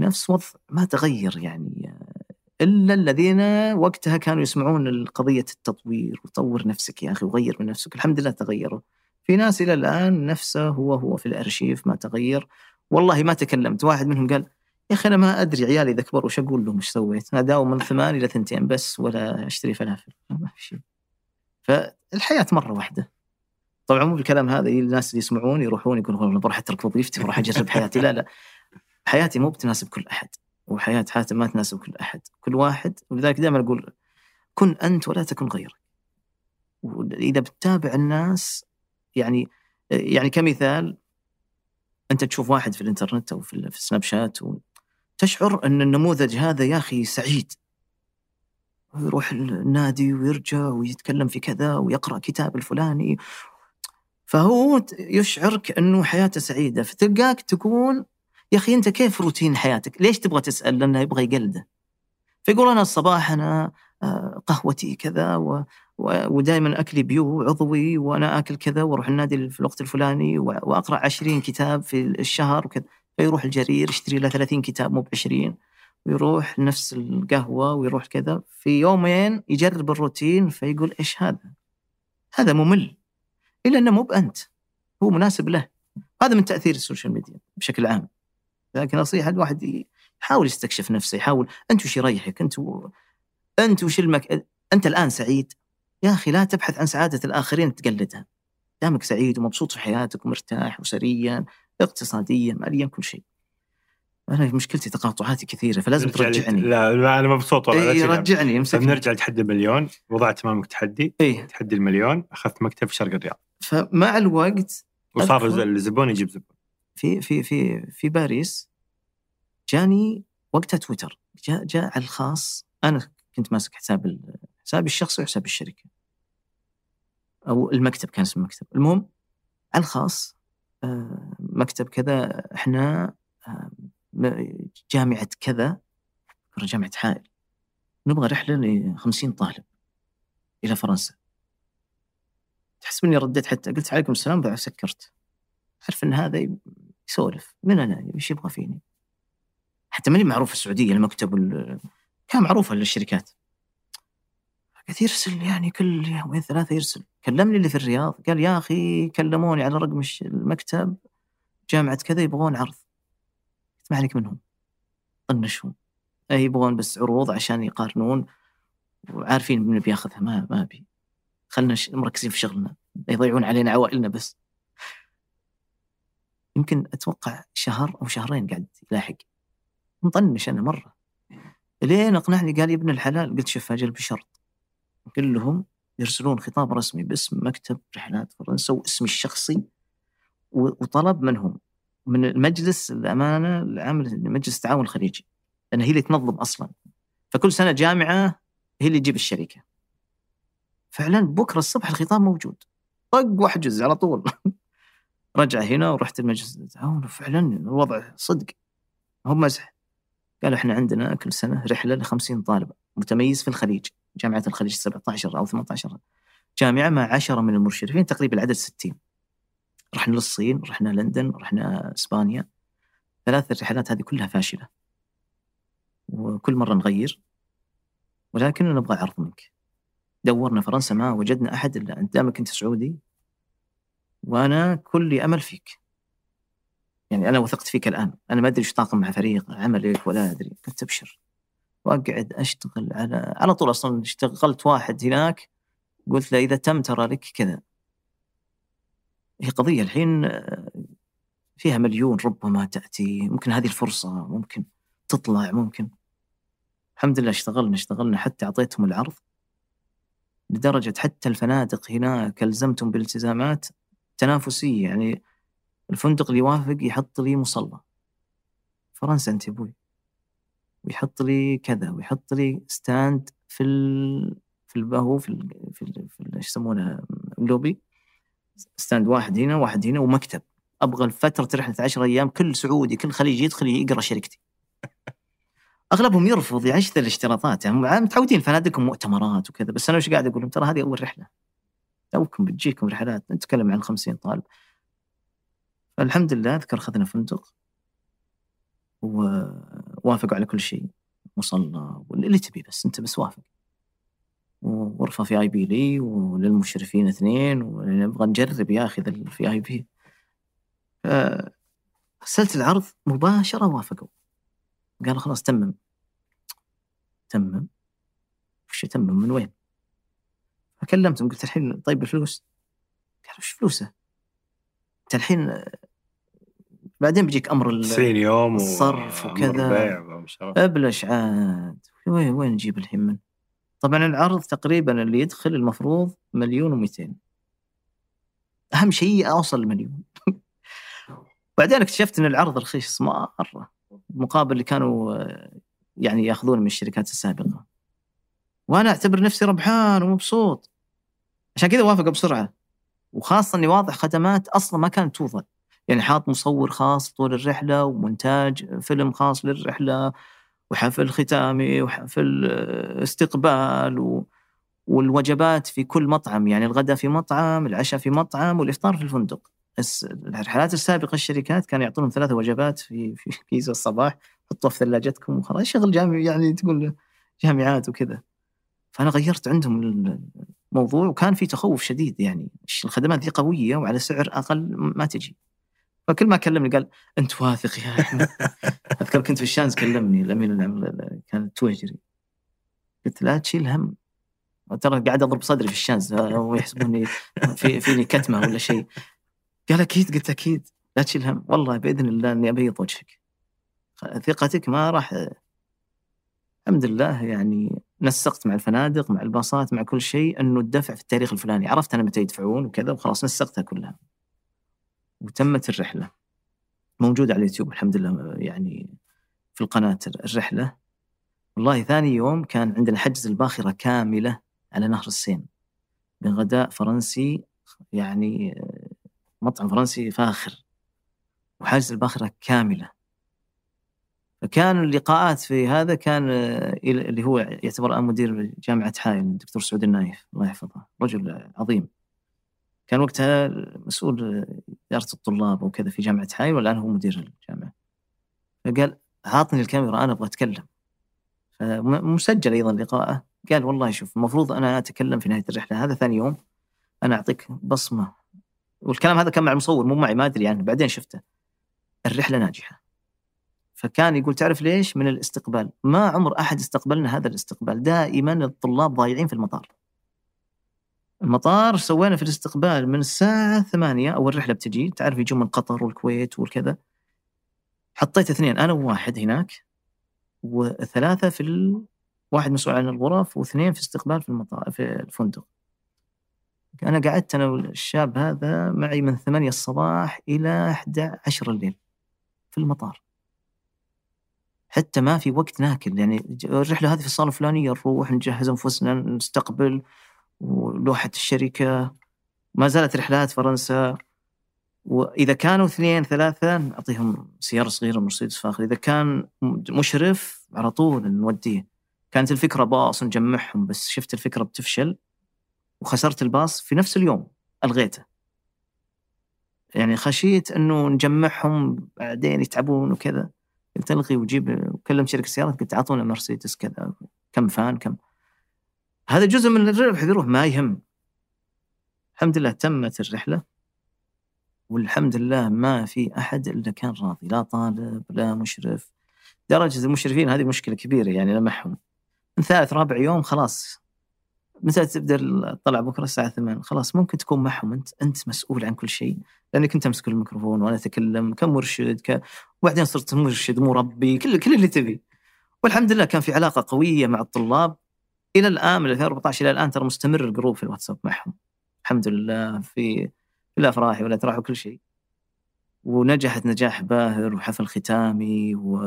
نفس وضع ما تغير يعني إلا الذين وقتها كانوا يسمعون قضيه التطوير وطور نفسك يا أخي وغير من نفسك الحمد لله تغيروا في ناس إلى الآن نفسه هو هو في الأرشيف ما تغير والله ما تكلمت واحد منهم قال يا أخي أنا ما أدري عيالي إذا كبروا وش أقول لهم إيش سويت؟ أنا داوم من ثمان إلى ثنتين بس ولا أشتري فلافل ما في شيء. فالحياة مرة واحدة. طبعا مو بالكلام هذا الناس اللي يسمعون يروحون يقولون والله بروح أترك وظيفتي بروح أجرب حياتي لا لا حياتي مو بتناسب كل أحد وحياة حاتم ما تناسب كل أحد، كل واحد ولذلك دائما أقول كن أنت ولا تكن غيرك. وإذا بتتابع الناس يعني يعني كمثال أنت تشوف واحد في الإنترنت أو في السناب شات تشعر أن النموذج هذا يا أخي سعيد. ويروح النادي ويرجع ويتكلم في كذا ويقرأ كتاب الفلاني. فهو يشعرك أنه حياته سعيدة فتلقاك تكون يا أخي أنت كيف روتين حياتك؟ ليش تبغى تسأل؟ لأنه يبغى يقلده. فيقول أنا الصباح أنا آه، قهوتي كذا و... ودائما أكلي bio عضوي وأنا آكل كذا وأروح النادي في الوقت الفلاني وأقرأ 20 كتاب في الشهر وكذا فيروح لجرير يشتري له 30 كتاب مو ب 20 ويروح نفس القهوة ويروح كذا في يومين يجرب الروتين فيقول إيش هذا؟ هذا ممل إلا إنه مو بأنت هو مناسب له هذا من تأثير السوشيال ميديا بشكل عام لكن نصيحه الواحد يحاول يستكشف نفسه يحاول أنت وش يريحك؟ أنت و... أنت وش المك... أنت الآن سعيد؟ يا أخي لا تبحث عن سعادة الآخرين تقلدها. دامك سعيد ومبسوط في حياتك ومرتاح اسريا اقتصاديا ماليا كل شيء. أنا مشكلتي تقاطعاتي كثيرة فلازم ترجعني. لا, لا أنا مبسوط والله إيه رجعني امسكني. نرجع لتحدي المليون. وضعت امامك تحدي. إيه؟ تحدي المليون. أخذت مكتب في شرق الرياض. فمع الوقت وصار الزبون يجيب زبون. في في في في باريس جاني وقتها تويتر جاء جاء على الخاص. أنا كنت ماسك حساب حسابي الشخصي وحساب الشركة. أو المكتب كان اسم المكتب المهم على الخاص آه، مكتب كذا إحنا آه، جامعة كذا. جامعة حائل. نبغى رحلة ل 50 طالب إلى فرنسا. تحسب إني رديت حتى قلت عليكم السلام بعد سكرت. عارف إن هذا يسولف من أنا؟ إيش يبغى فيني؟ حتى ماني معروف في السعودية المكتب وال- كان معروفه للشركات. قاعد يرسل يعني كل يومين ثلاثة يرسل. كلمني اللي في الرياض قال يا أخي كلموني على رقم المكتب جامعة كذا يبغون عرض. قلت ما عليك منهم. طنشهم. أي يبغون بس عروض عشان يقارنون. وعارفين من بياخذها ما ما أبي. خلنا مركزين في شغلنا. يضيعون علينا عوائلنا بس. يمكن أتوقع شهر أو شهرين قاعد يلاحق. مطنش أنا مرة. لين أقنعني قال يا ابن الحلال قلت شوف أجل بشرط. كلهم يرسلون خطاب رسمي باسم مكتب رحلات فرنسا واسمي الشخصي وطلب منهم من المجلس الأمانة العام مجلس التعاون الخليجي لأن هي اللي تنظم أصلا. فكل سنة جامعة هي اللي تجيب الشركة. فعلا بكرة الصبح الخطاب موجود. طق واحجز على طول. رجع هنا ورحت المجلس وفعلا الوضع صدق هو مزح قالوا إحنا عندنا كل سنة رحلة ل 50 طالب متميز في الخليج جامعة الخليج 17 أو 18 جامعة مع 10 من المشرفين تقريبا العدد 60 رحنا للصين رحنا لندن رحنا إسبانيا. ثلاث الرحلات هذه كلها فاشلة. وكل مرة نغير. ولكن نبغى عرض منك. دورنا فرنسا ما وجدنا أحد إلا أنت دامك أنت سعودي. وأنا كلي أمل فيك. يعني أنا وثقت فيك الآن. أنا ما أدري إيش طاقم مع فريق عملك ولا أدري. قلت أبشر. وأقعد أشتغل على على طول أصلا اشتغلت واحد هناك. قلت له إذا تم ترى لك كذا. هي قضية الحين فيها مليون ربما تأتي. ممكن هذه الفرصة ممكن تطلع ممكن. الحمد لله اشتغلنا اشتغلنا حتى أعطيتهم العرض. لدرجة حتى الفنادق هناك ألزمتهم بالالتزامات تنافسيه يعني الفندق اللي يوافق يحط لي مصلى. فرنسا أنت أبوي. ويحط لي كذا ويحط لي ستاند في ال... في البهو في ال... في, ال... في ال... يسمونه ال lobby. stand واحد هنا واحد هنا ومكتب. أبغى فتره رحله 10 أيام كل سعودي كل خليجي يدخل يقرأ شركتي. أغلبهم يرفض يعيش الاشتراطات. يعني متعودين فنادقهم مؤتمرات وكذا. بس أنا وش قاعد أقول لهم ترى هذه أول رحلة. توكم بتجيكم رحلات نتكلم عن 50 طالب. فالحمد لله أذكر أخذنا فندق ووافقوا على كل شيء مصلى واللي تبي بس أنت بس وافق. وغرفة في اي بي لي وللمشرفين اثنين ونبغى نجرب يا أخي في اي بي أرسلت العرض مباشرة وافقوا. قالوا خلاص تمم. تمم. وش تمم من وين؟ فكلمتهم قلت الحين طيب الفلوس؟ قالوا وش فلوسه؟ انت الحين بعدين بيجيك أمر ال- 90 يوم الصرف وكذا. أبلش عاد. وين وين نجيب الحين من؟ طبعا العرض تقريبا اللي يدخل المفروض مليون ومئتين. أهم شيء أوصل المليون بعدين اكتشفت إن العرض رخيص مرة مقابل اللي كانوا يعني يأخذون من الشركات السابقة. وأنا أعتبر نفسي ربحان ومبسوط. عشان كذا وافق بسرعة. وخاصة إني واضح خدمات أصلا ما كانت توصل يعني حاط مصور خاص طول الرحلة ومونتاج فيلم خاص للرحلة وحفل ختامي وحفل آه، استقبال و... والوجبات في كل مطعم. يعني الغداء في مطعم العشاء في مطعم والإفطار في الفندق. الرحلات السابقة الشركات كانوا يعطونهم ثلاثة وجبات في في كيس الصباح حطوها في ثلاجتكم وخلاص. شغل جامعي يعني تقول جامعات وكذا. فأنا غيرت عندهم الموضوع وكان في تخوف شديد يعني. الخدمات ذي قوية وعلى سعر أقل ما تجي. فكل ما كلمني قال أنت واثق يا أحمد؟ أذكر كنت في الشانز كلمني الامين العام كان التويجري قلت لا تشيل هم. ترى قاعد أضرب صدري في الشانز ويحسبوني في فيني كتمة ولا شيء. قال أكيد؟ قلت أكيد. لا تشيل هم. والله بإذن الله إني أبيض وجهك. ثقتك ما راح الحمد لله يعني نسقت مع الفنادق مع الباصات مع كل شيء إنه الدفع في التاريخ الفلاني. عرفت أنا متى يدفعون وكذا وخلاص نسقتها كلها. وتمت الرحلة. موجودة على اليوتيوب الحمد لله يعني في القناة الرحلة. والله ثاني يوم كان عندنا حجز الباخرة كاملة على نهر السين. بغداء فرنسي يعني مطعم فرنسي فاخر. وحجز الباخرة كاملة. فكان اللقاءات في هذا كان آه، اللي هو يعتبر الآن مدير جامعة حائل الدكتور سعود النايف الله يحفظه رجل عظيم. كان وقتها مسؤول إدارة الطلاب وكذا في جامعة حائل والآن هو مدير الجامعة. فقال عاطني الكاميرا أنا أبغى أتكلم. مسجل أيضا لقاءه. قال والله شوف المفروض أنا أتكلم في نهاية الرحلة هذا ثاني يوم أنا أعطيك بصمة. والكلام هذا كان مع المصور مو معي ما أدري يعني بعدين شفته. الرحلة ناجحة. فكان يقول تعرف ليش؟ من الاستقبال. ما عمر أحد استقبلنا هذا الاستقبال. دائما الطلاب ضايعين في المطار. المطار سوينا في الاستقبال من الساعة ثمانية أول رحلة بتجي. تعرف يجون من قطر والكويت والكذا. حطيت اثنين أنا وواحد هناك وثلاثة في ال... واحد مسؤول عن الغرف واثنين في استقبال في المطار في الفندق. أنا قعدت أنا والشاب هذا معي من ثمانية الصباح إلى 11 الليل في المطار. حتى ما في وقت ناكل. يعني الرحلة هذه في الصالة الفلانية نروح نجهز أنفسنا نستقبل ولوحة الشركة. ما زالت رحلات فرنسا. وإذا كانوا اثنين ثلاثة نعطيهم سيارة صغيرة مرسيدس فاخر. إذا كان مشرف على طول نوديه. كانت الفكرة باص نجمعهم بس شفت الفكرة بتفشل وخسرت الباص في نفس اليوم ألغيته. يعني خشيت إنه نجمعهم بعدين يتعبون وكذا. قلت الغي وجيب وكلم شركة سيارات قلت اعطونا مرسيدس كذا كم فان كم. هذا جزء من الربح بيروح ما يهم. الحمد لله تمت الرحلة والحمد لله ما في أحد إلا كان راضي. لا طالب لا مشرف. درجة المشرفين هذه مشكلة كبيرة يعني لمحهم. من ثالث رابع يوم خلاص. متى تبدا الطلع بكرة الساعة 8 خلاص ممكن تكون معهم. أنت أنت مسؤول عن كل شيء لأنك أنت تمسك الميكروفون وأنا أتكلم كمرشد ك... وبعدين صرت مرشد مربي كل كل اللي تبي. والحمد لله كان في علاقة قوية مع الطلاب. إلى الآن من 2014 إلى الآن ترى مستمر الجروب في الواتساب معهم. الحمد لله في في الأفراح والأتراح وكل شيء. ونجحت نجاح باهر وحفل ختامي و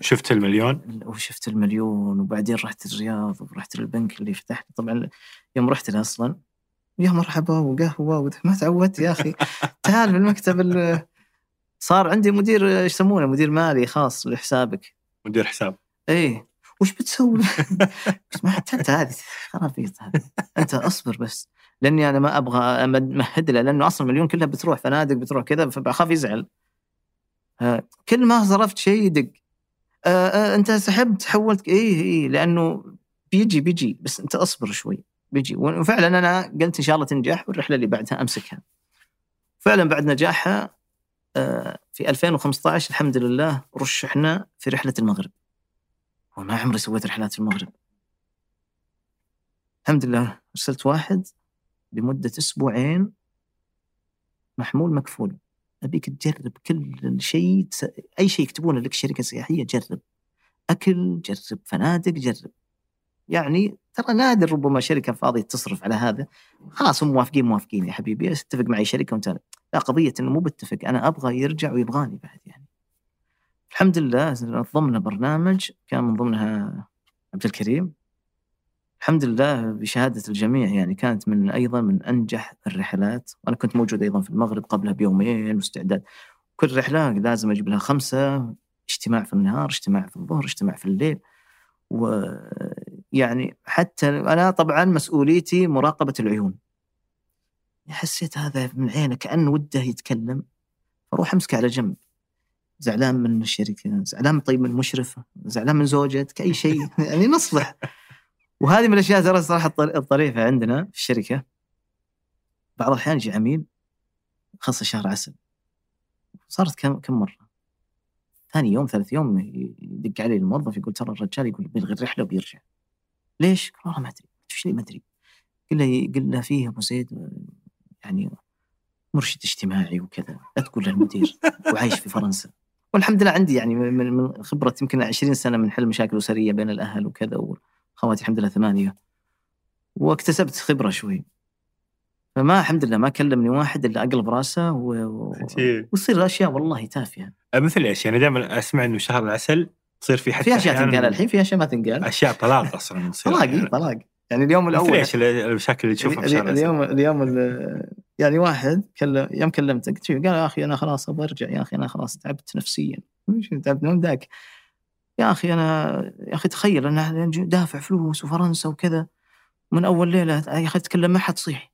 شفت المليون؟ وشفت المليون وبعدين رحت الرياض ورحت للبنك اللي فتح طبعا يوم رحت له أصلا يا مرحبا وقهوة ما تعودت يا أخي. تعال بالمكتب صار عندي مدير إيش يسمونه؟ مدير مالي خاص لحسابك. مدير حساب. إيه. وش بتسوي؟ ما أنت هذه خرابيط هذه. أنت أصبر بس. لأني أنا ما أبغى امهد له لأنه أصلا مليون كلها بتروح فنادق بتروح كذا فبخاف يزعل. كل ما صرفت شيء يدق. آه آه أنت سحبت حولت اي اي لأنه بيجي بيجي بس أنت أصبر شوي بيجي. وفعلا أنا قلت إن شاء الله تنجح والرحلة اللي بعدها أمسكها. فعلا بعد نجاحها آه في 2015 الحمد لله رشحنا في رحلة المغرب. وما عمري سويت رحلات في المغرب. الحمد لله أرسلت واحد. لمدة أسبوعين محمول مكفول. أبيك تجرب كل شيء أي شيء يكتبونه لك شركة سياحية جرب. أكل جرب فنادق جرب. يعني ترى نادر ربما شركة فاضية تصرف على هذا. خلاص هم موافقين موافقين يا حبيبي. اتفق معي شركة وانت لا قضية إنه مو بتفق. أنا أبغى يرجع ويبغاني بعد يعني. الحمد لله نظمنا برنامج. كان من ضمنها عبد الكريم. الحمد لله بشهادة الجميع يعني كانت من أيضا من أنجح الرحلات. وأنا كنت موجود أيضا في المغرب قبلها بيومين واستعداد. كل رحلة لازم أجيب لها خمسة اجتماع في النهار اجتماع في الظهر اجتماع في الليل. ويعني حتى أنا طبعا مسؤوليتي مراقبة العيون. حسيت هذا من عينه كأن وده يتكلم فروح أمسكه على جنب. زعلان من الشركة زعلان طيب من المشرف زعلان من زوجتك أي شيء. يعني نصلح. وهذه من الأشياء ترى صراحة الطريفة عندنا في الشركة. بعض الأحيان يجي عميل خلص شهر عسل. صارت كم كم مرة؟ ثاني يوم ثالث يوم يدق علي الموظف يقول ترى الرجال يقول بيلغي الرحلة وبيرجع. ليش؟ والله ما أدري. إيش ما أدري؟ قل له قل له فيه أبو زيد يعني مرشد اجتماعي وكذا. لا تقول للمدير وعايش في فرنسا. والحمد لله عندي يعني من خبرة يمكن 20 سنة من حل مشاكل أسرية بين الأهل وكذا خواتي الحمد لله ثمانية. واكتسبت خبرة شوي. فما الحمد لله ما كلمني واحد إلا أقلب راسه و... وتصير اشياء والله تافهة. مثل إيش؟ يعني دائما أسمع إنه شهر العسل تصير في حتى في أشياء تنقال. الحين في أشياء ما تنقال. أشياء طلاق أصلا طلاق طلاق. يعني اليوم الأول إيش المشاكل اللي تشوفها اليوم اليوم, اليوم ال- يعني واحد كلم يوم كلمته قلت له قال يا أخي أنا خلاص أبغى أرجع. يا أخي أنا خلاص تعبت نفسيا. تعبت؟ من ذاك يا أخي أنا يا أخي تخيل أنا دافع فلوس وفرنسا وكذا من أول ليلة يا أخي أتكلم ما حد صيح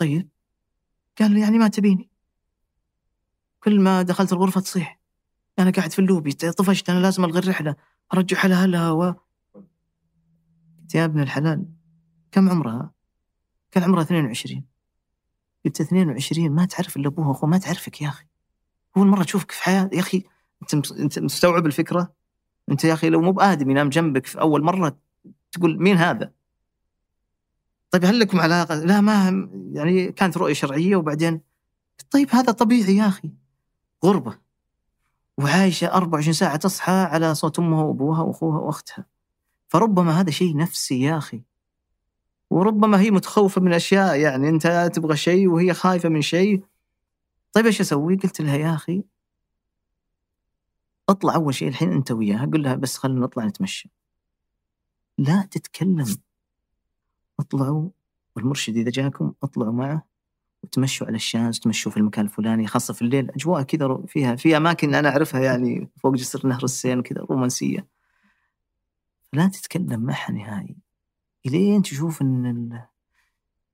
طيب. قال لي يعني ما تبيني. كل ما دخلت الغرفة تصيح. أنا قاعد في اللوبي طفشت أنا لازم ألغي الرحلة أرجع لها و قلت يا ابن الحلال كم عمرها؟ كان عمرها 22 قلت 22 ما تعرف إلا أبوها وأخوها ما تعرفك يا أخي. أول مرة تشوفك في حياتك يا أخي أنت مس- أنت مستوعب الفكرة؟ أنت يا أخي لو مو بآدم ينام جنبك في أول مرة تقول مين هذا؟ طيب هل لكم علاقة؟ لا ما يعني كانت رؤية شرعية وبعدين طيب هذا طبيعي يا أخي غربة وعايشة 24 ساعة تصحى على صوت أمها وأبوها وأخوها وأختها فربما هذا شيء نفسي يا أخي وربما هي متخوفة من أشياء يعني أنت تبغى شيء وهي خايفة من شيء طيب إيش أسوي؟ قلت لها يا أخي اطلع أول شيء الحين أنت وياها قل لها بس خلينا نطلع نتمشى. لا تتكلم. اطلعوا والمرشد إذا جاكم اطلعوا معه وتمشوا على الشاز تمشوا في المكان الفلاني خاصة في الليل. أجواء كذا فيها في أماكن أنا أعرفها يعني فوق جسر نهر السين كذا رومانسية. لا تتكلم معها نهائي. إلين تشوف إن ال...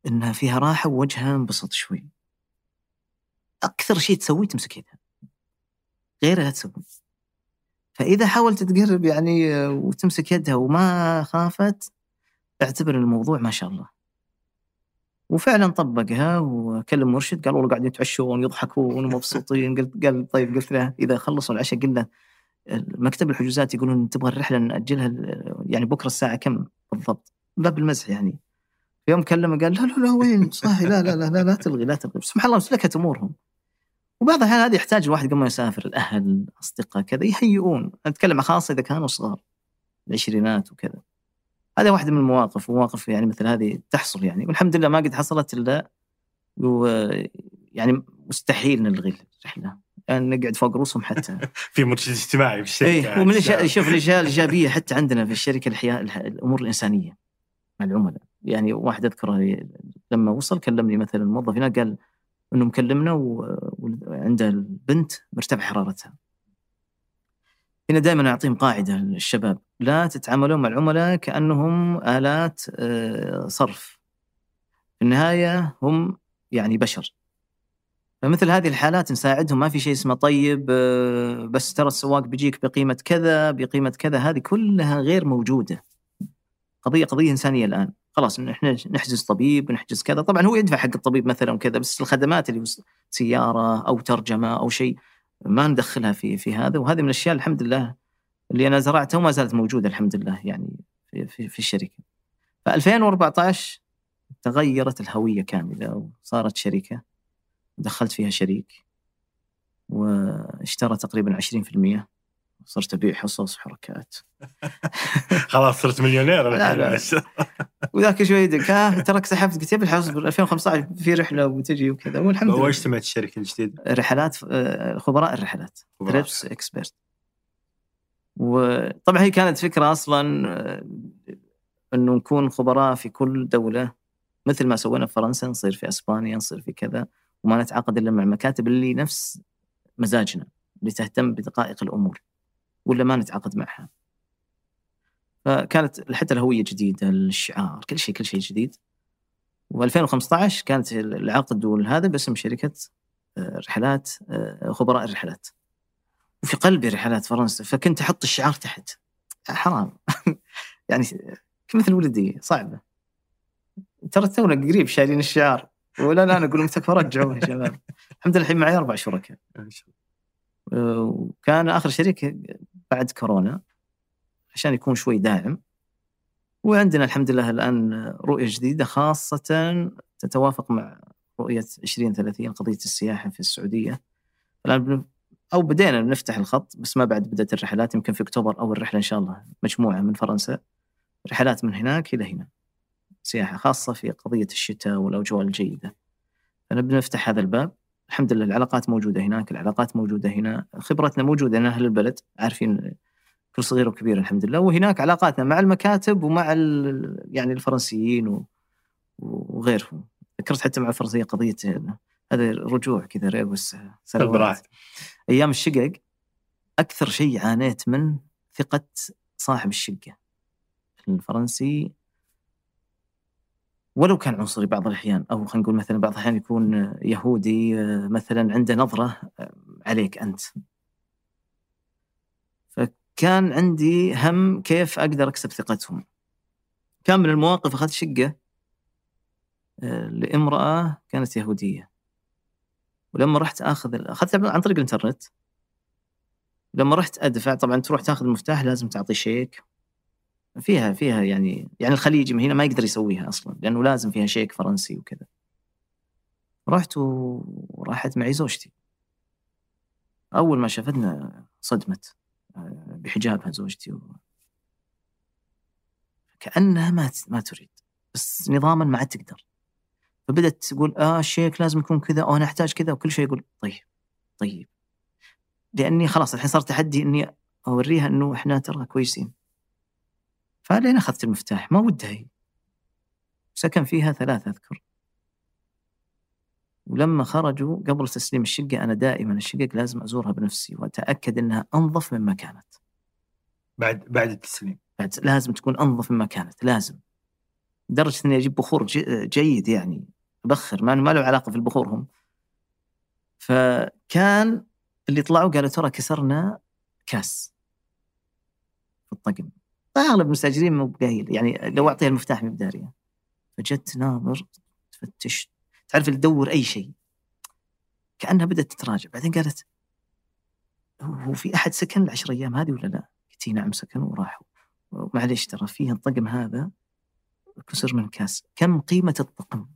إنها فيها راحة ووجهها انبسط شوي. أكثر شيء تسويه تمسك يدها غيرها تسوي فإذا حاولت تقرب يعني آه، وتمسك يدها وما خافت اعتبر الموضوع ما شاء الله. وفعلا طبقها وكلم مرشد قال والله قاعدين يتعشون يضحكون ومبسوطين. قلت قال طيب قلت له إذا خلصوا العشاء قل له مكتب الحجوزات يقولون تبغى الرحلة نأجلها يعني بكرة الساعة كم بالضبط؟ باب المزح يعني. في يوم كلمه قال لا لا لا وين؟ صاحي لا لا لا لا, لا تلغي لا تلغي. سبحان الله سلكت أمورهم. وبعض الأحيان هذه يحتاج الواحد قبل ما يسافر الأهل الأصدقاء كذا يهيئون. أتكلم خاصة إذا كانوا صغار العشرينات وكذا. هذا واحدة من المواقف ومواقف يعني مثل هذه تحصل يعني. والحمد لله ما قد حصلت إلا و يعني مستحيل نلغي الرحله يعني نقعد فوق رؤوسهم حتى. في مرشد اجتماعي في الشركة إيه ومن الأشياء شوف الأشياء الإيجابية حتى عندنا في الشركة الحياة الح- الأمور الإنسانية مع العملاء. يعني واحد أذكره لما وصل كلمني مثلا موظف هناك قال انه مكلمنا وعنده البنت مرتفع حرارتها. هنا دائما نعطيهم قاعدة للشباب. لا تتعاملون مع العملاء كأنهم آلات آه، صرف. في النهاية هم يعني بشر. فمثل هذه الحالات نساعدهم. ما في شيء اسمه طيب آه، بس ترى السواق بيجيك بقيمة كذا بقيمة كذا. هذه كلها غير موجودة. قضيه قضية إنسانية الآن. خلاص إحنا نحجز طبيب نحجز كذا. طبعا هو يدفع حق الطبيب مثلا وكذا بس الخدمات اللي سيارة أو ترجمة أو شيء ما ندخلها في في هذا. وهذه من الأشياء الحمد لله اللي أنا زرعتها وما زالت موجودة الحمد لله يعني في في, في الشركة. ف 2014 تغيرت الهوية كاملة وصارت شركة. دخلت فيها شريك واشترى تقريبا 20% صرت أبيع حصص وحركات. خلاص صرت مليونير لا، لا. وذاك شوي يدك ها ترك سحبت قلت يا بالحظ ب 2015 في رحلة وتجي وكذا. والحمد لله. وإيش سمعت الشركة الجديدة؟ رحلات آه، خبراء الرحلات. Trips Expert وطبعا هي كانت فكرة أصلا آه، إنه نكون خبراء في كل دولة. مثل ما سوينا في فرنسا نصير في إسبانيا نصير في كذا. وما نتعاقد إلا مع المكاتب اللي نفس مزاجنا اللي تهتم بدقائق الأمور. ولا ما نتعاقد معها. فكانت حتى الهوية جديدة الشعار كل شيء كل شيء جديد. و2015 كانت العقد والهذا باسم شركة آه، رحلات آه، خبراء الرحلات. وفي قلبي رحلات فرنسا فكنت أحط الشعار تحت حرام يعني مثل ولدي صعبة ترى تونا قريب شايلين الشعار ولا لا أنا أقول لهم تكفى رجعوا يا شباب الحمد لله الحين معي أربع شركاء. أه، وكان آخر شريك بعد كورونا عشان يكون شوي داعم. وعندنا الحمد لله الآن رؤية جديدة خاصة تتوافق مع رؤية 2030 قضية السياحة في السعودية. الآن بن- أو بدينا نفتح الخط بس ما بعد بدأت الرحلات يمكن في أكتوبر أول رحلة إن شاء الله مجموعة من فرنسا. رحلات من هناك إلى هنا. سياحة خاصة في قضية الشتاء والأجواء الجيدة. فنبي نفتح هذا الباب. الحمد لله العلاقات موجودة هناك العلاقات موجودة هنا خبرتنا موجودة هنا أهل البلد عارفين كل صغير وكبير الحمد لله. وهناك علاقاتنا مع المكاتب ومع يعني الفرنسيين وغيرهم. ذكرت حتى مع الفرنسية قضية هذا رجوع كذا ريبوس سنوات أيام الشقق أكثر شيء عانيت من ثقة صاحب الشقة. الفرنسي ولو كان عنصري بعض الأحيان أو خلينا نقول مثلا بعض الأحيان يكون يهودي مثلا عنده نظرة عليك أنت. فكان عندي هم كيف أقدر أكسب ثقتهم. كان من المواقف أخذت شقة لامرأة كانت يهودية. ولما رحت آخذ اخذتها عن طريق الإنترنت. لما رحت أدفع طبعا تروح تاخذ المفتاح لازم تعطي شيك. فيها فيها يعني يعني الخليجي هنا ما يقدر يسويها أصلا لأنه لازم فيها شيك فرنسي وكذا. رحت وراحت معي زوجتي. أول ما شافتنا صدمت آه، بحجابها زوجتي و... كأنها ما ما تريد بس نظاما ما عاد تقدر. فبدت تقول آه الشيك لازم يكون كذا أو أنا أحتاج كذا وكل شيء يقول طيب طيب. لأني خلاص الحين صار تحدي إني أوريها إنه إحنا ترى كويسين. فلين أخذت المفتاح ما ودها هي. سكن فيها ثلاثة أذكر. ولما خرجوا قبل تسليم الشقة أنا دائما الشقق لازم أزورها بنفسي وأتأكد أنها أنظف مما كانت. بعد بعد التسليم. بعد لازم تكون أنظف مما كانت لازم. لدرجة إني أجيب بخور جيد يعني بخر ما ما له علاقة في البخور هم فكان اللي طلعوا قالوا ترى كسرنا كاس في الطقم. أغلب المستأجرين مو بقايل يعني لو أعطيها المفتاح مو بداريه فجت ناظر تفتش تعرف تدور أي شيء. كأنها بدأت تتراجع. بعدين قالت هو في أحد سكن العشر أيام هذه ولا لا؟ قلت نعم سكن وراحوا. معليش ترى فيه الطقم هذا كسر من كاس. كم قيمة الطقم؟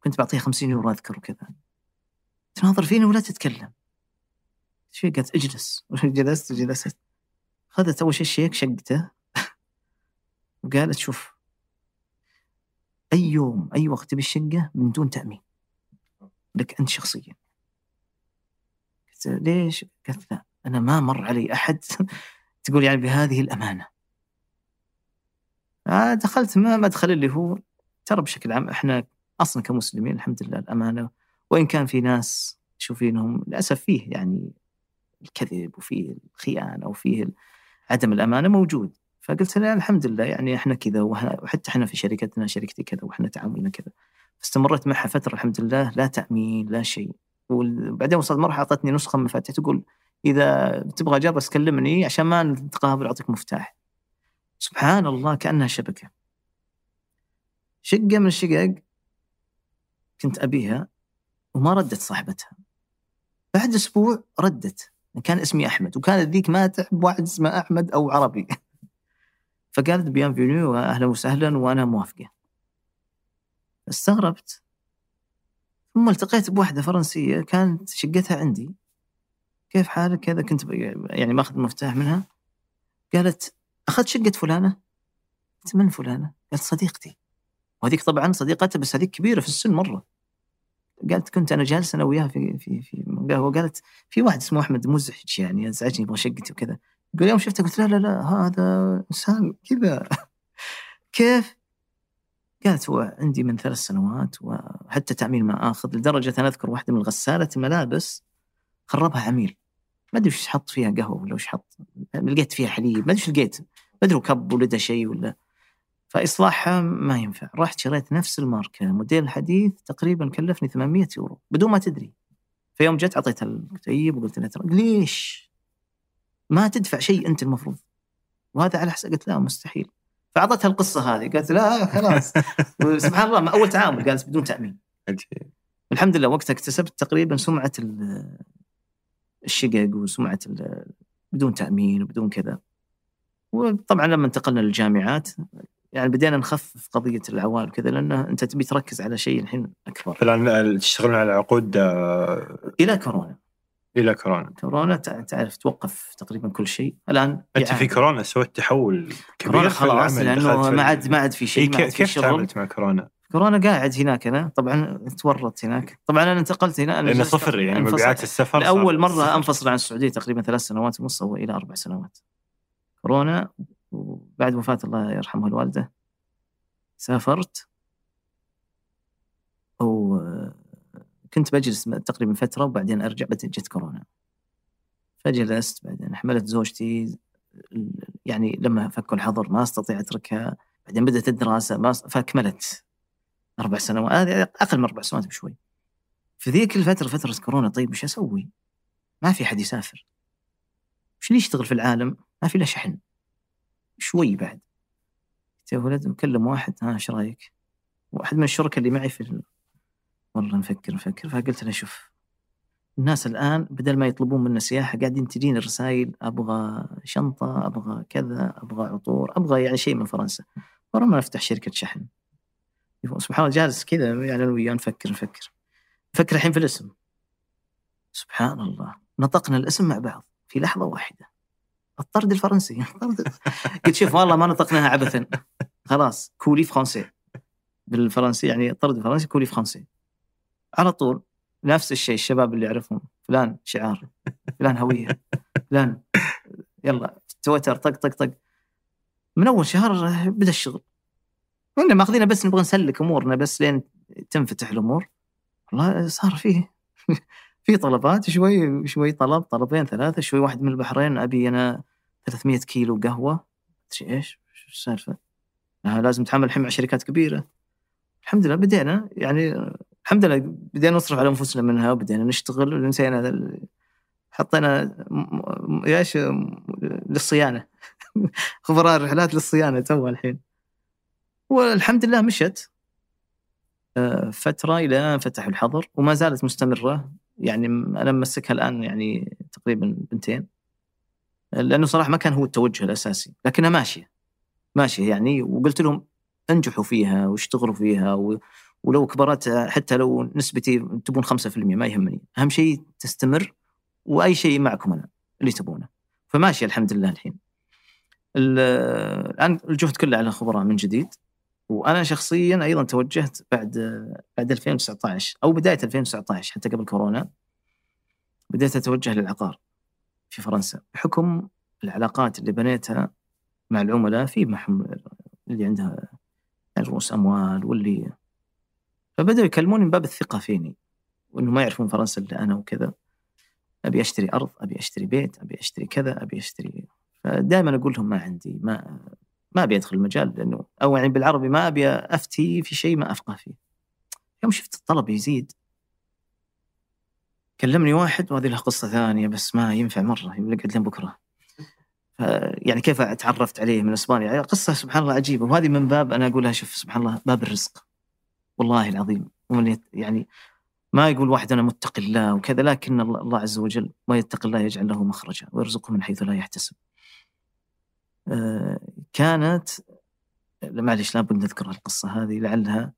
كنت بعطيها 50 يورو أذكر وكذا. تناظر فيني ولا تتكلم. شو قالت اجلس. جلست وجلست أخذت أول شيء الشيك شقته. وقالت شوف أي يوم أي وقت تبي الشقة من دون تأمين. لك أنت شخصيا. قلت ليش؟ قالت لا أنا ما مر علي أحد تقول يعني بهذه الأمانة. آه دخلت ما مدخل اللي هو ترى بشكل عام إحنا أصلا كمسلمين الحمد لله الأمانة. وإن كان في ناس تشوفينهم للأسف فيه يعني الكذب وفيه الخيانة وفيه عدم الأمانة موجود. فقلت لا الحمد لله يعني إحنا كذا وحتى إحنا في شركتنا شركتي كذا وإحنا تعاملنا كذا. استمريت معها فترة الحمد لله لا تأمين لا شيء. وبعدين وصلت مرحلة أعطتني نسخة من مفاتيح تقول إذا تبغى اجر كلمني عشان ما نتقابل أعطيك مفتاح. سبحان الله كأنها شبكة. شقة من الشقق كنت أبيها وما ردت صاحبتها. بعد أسبوع ردت. كان اسمي أحمد وكانت ذيك ما تحب واحد اسمه أحمد أو عربي. فقالت بيانفينيو أهلا وسهلا وأنا موافقة. استغربت. ثم التقيت بواحدة فرنسية كانت شقتها عندي. كيف حالك؟ كذا كنت يعني ماخذ المفتاح منها. قالت أخذت شقة فلانة. قلت من فلانة؟ قالت صديقتي. وهذيك طبعا صديقتها بس هذيك كبيرة في السن مرة. قالت كنت أنا جالس أنا وياها في في في قهوة قالت في واحد اسمه أحمد مزعج يعني أزعجني يبغى شقتي وكذا. يقول يوم شفته قلت لا لا لا هذا إنسان كذا. كيف؟ قالت هو عندي من ثلاث سنوات وحتى تامين ما آخذ لدرجة أنا أذكر واحدة من غسالة الملابس خربها عميل. ما أدري وش حط فيها قهوة ولا وش حط لقيت فيها حليب ما أدري وش لقيت ما أدري كب ولده شيء ولا فإصلاحها ما ينفع. رحت شريت نفس الماركة موديل حديث تقريبا كلفني 800 يورو بدون ما تدري. فيوم جت أعطيتها الكتيب وقلت لها ترى ليش؟ ما تدفع شيء أنت المفروض. وهذا على حسب قلت لا مستحيل. فأعطتها القصة هذه قالت لا خلاص. سبحان الله ما أول تعامل قالت بدون تأمين. الحمد لله وقتها اكتسبت تقريبا سمعة الشقق وسمعة بدون تأمين وبدون كذا. وطبعا لما انتقلنا للجامعات يعني بدينا نخفف قضية العوائل وكذا لأنه أنت تبي تركز على شيء الحين أكبر. الان تشتغلون على عقود آه، إلى كورونا. إلى كورونا. كورونا تعرف توقف تقريبا كل شيء، الآن أنت في كورونا سويت تحول كبير كورونا خلاص لأنه ما عاد ما عاد في شيء كيف تعاملت مع كورونا؟ كورونا قاعد هناك أنا طبعا تورط هناك طبعا أنا انتقلت هنا لأنه صفر يعني مبيعات السفر لأول مرة صفر. أنفصل عن السعودية تقريبا ثلاث سنوات ونص أو إلى أربع سنوات كورونا وبعد وفاة الله يرحمها الوالدة سافرت. وكنت بجلس تقريبا فترة وبعدين أرجع بعدين جت كورونا. فجلست بعدين حملت زوجتي يعني لما فكوا الحظر ما أستطيع أتركها بعدين بدأت الدراسة ما فأكملت أربع سنوات هذه أقل من أربع سنوات بشوي. في ذيك الفترة فترة كورونا طيب وش أسوي؟ ما في حد يسافر. وش اللي يشتغل في العالم؟ ما في الا شحن. شوي بعد. قلت يا ولد مكلم واحد ها إيش رأيك؟ واحد من الشركاء اللي معي في ال... والله نفكر نفكر. فقلت له شوف الناس الآن بدل ما يطلبون منا سياحة قاعدين تجيني رسائل أبغى شنطة أبغى كذا أبغى عطور أبغى يعني شيء من فرنسا. ما نفتح شركة شحن. سبحان الله جالس كذا يعني أنا وياه نفكر نفكر. نفكر الحين في الاسم. سبحان الله. نطقنا الاسم مع بعض في لحظة واحدة. الطرد الفرنسي. قلت شوف والله ما نطقناها عبثا. خلاص كولي فرنسي. بالفرنسي يعني الطرد الفرنسي كولي فرنسي. على طول نفس الشيء الشباب اللي يعرفهم فلان شعار فلان هوية فلان يلا تويتر طق طق طق. من أول شهر بدأ الشغل. كنا ماخذينه بس نبغى نسلك أمورنا بس لين تنفتح الأمور. والله صار فيه. في طلبات شوي شوي طلب طلبين ثلاثة شوي واحد من البحرين أبي أنا 300 كيلو قهوة أدري إيش السالفة؟ آه لازم نتعامل الحين مع شركات كبيرة. الحمد لله بدينا. يعني الحمد لله بدينا نصرف على أنفسنا منها وبدينا نشتغل ونسينا حطينا إيش للصيانة. خبراء الرحلات للصيانة تو الحين. والحمد لله مشت. آه، فترة إلى أن فتحوا الحظر وما زالت مستمرة. يعني أنا ممسكها الآن يعني تقريبا بنتين. لأنه صراحة ما كان هو التوجه الأساسي لكنها ماشية ماشية يعني وقلت لهم انجحوا فيها واشتغلوا فيها و... ولو كبرت حتى لو نسبتي تبون 5% ما يهمني. أهم شيء تستمر وأي شيء معكم أنا اللي تبونه. فماشي الحمد لله الحين. ال- الآن الجهد كله على الخبراء من جديد وأنا شخصيا أيضا توجهت بعد بعد 2019 أو بداية 2019 حتى قبل كورونا بديت أتوجه للعقار. في فرنسا. بحكم العلاقات اللي بنيتها مع العملاء في معهم اللي عندها رؤوس اموال واللي فبدأوا يكلموني من باب الثقة فيني وانه ما يعرفون فرنسا إلا أنا وكذا. أبي أشتري أرض أبي أشتري بيت أبي أشتري كذا أبي أشتري فدائما أقول لهم ما عندي ما ما أبي أدخل المجال لأنه أو يعني بالعربي ما أبي أفتي في شيء ما أفقه فيه. يوم شفت الطلب يزيد كلمني واحد وهذه له قصة ثانية بس ما ينفع مرة لك لين بكرة. يعني كيف تعرفت عليه من إسبانيا؟ يعني قصة سبحان الله عجيبة وهذه من باب أنا أقولها شوف سبحان الله باب الرزق. والله العظيم يعني ما يقول واحد أنا متقي الله وكذا لكن الله عز وجل ما يتقي الله يجعل له مخرجا ويرزقه من حيث لا يحتسب. آه، كانت معلش لابد نذكر القصة هذه لعلها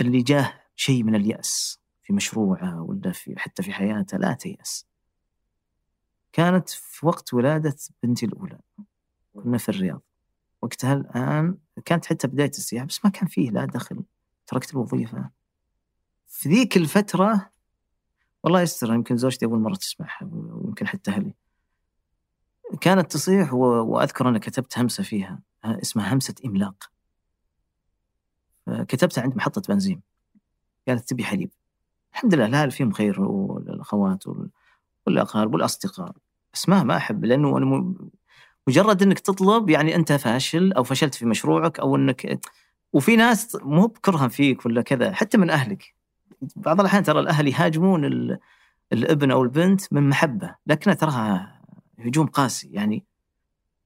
اللي جاه شيء من اليأس. في مشروعه ولا في حتى في حياته لا تيأس. كانت في وقت ولادة بنتي الأولى. كنا في الرياض. وقتها الآن كانت حتى بداية السياحة بس ما كان فيه لا دخل. تركت الوظيفة. في ذيك الفترة والله يستر يمكن زوجتي أول مرة تسمعها ويمكن حتى أهلي. كانت تصيح و... وأذكر أنا كتبت همسة فيها ها- اسمها همسة إملاق. كتبتها عند محطة بنزين. قالت تبي حليب. الحمد لله الأهل فيهم خير والأخوات وال- والأقارب والأصدقاء. بس ما ما أحب لأنه أنا مجرد إنك تطلب يعني أنت فاشل أو فشلت في مشروعك أو إنك وفي ناس مو بكرها فيك ولا كذا حتى من أهلك. بعض الأحيان ترى الأهل يهاجمون ال- الابن أو البنت من محبة لكنها تراها هجوم قاسي. يعني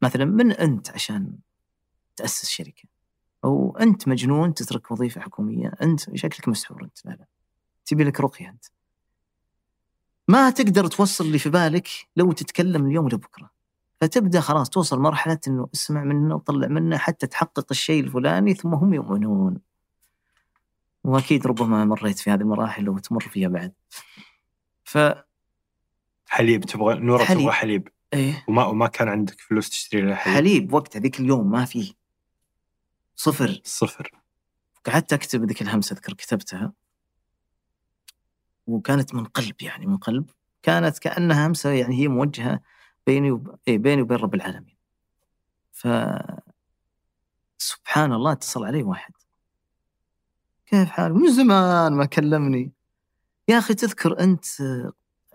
مثلا من أنت عشان تأسس شركة؟ أو أنت مجنون تترك وظيفة حكومية؟ أنت شكلك مسحور أنت لا لا. تبي لك رقية أنت. ما تقدر توصل اللي في بالك لو تتكلم اليوم لبكرة. فتبدأ خلاص توصل مرحلة إنه اسمع منه وطلع منه حتى تحقق الشيء الفلاني ثم هم يؤمنون. وأكيد ربما مريت في هذه المراحل وتمر فيها بعد. ف حليب تبغى نورة حليب. تبغى حليب. إيه. وما وما كان عندك فلوس تشتري لها حليب, حليب وقت هذيك اليوم ما فيه. صفر. صفر. قعدت أكتب ذيك الهمسة اذكر كتبتها. وكانت من قلب يعني من قلب كانت كأنها همسه يعني هي موجهة بيني وب... إيه بيني وبين رب العالمين. ف سبحان الله اتصل علي واحد. كيف حالك؟ من زمان ما كلمني. يا أخي تذكر أنت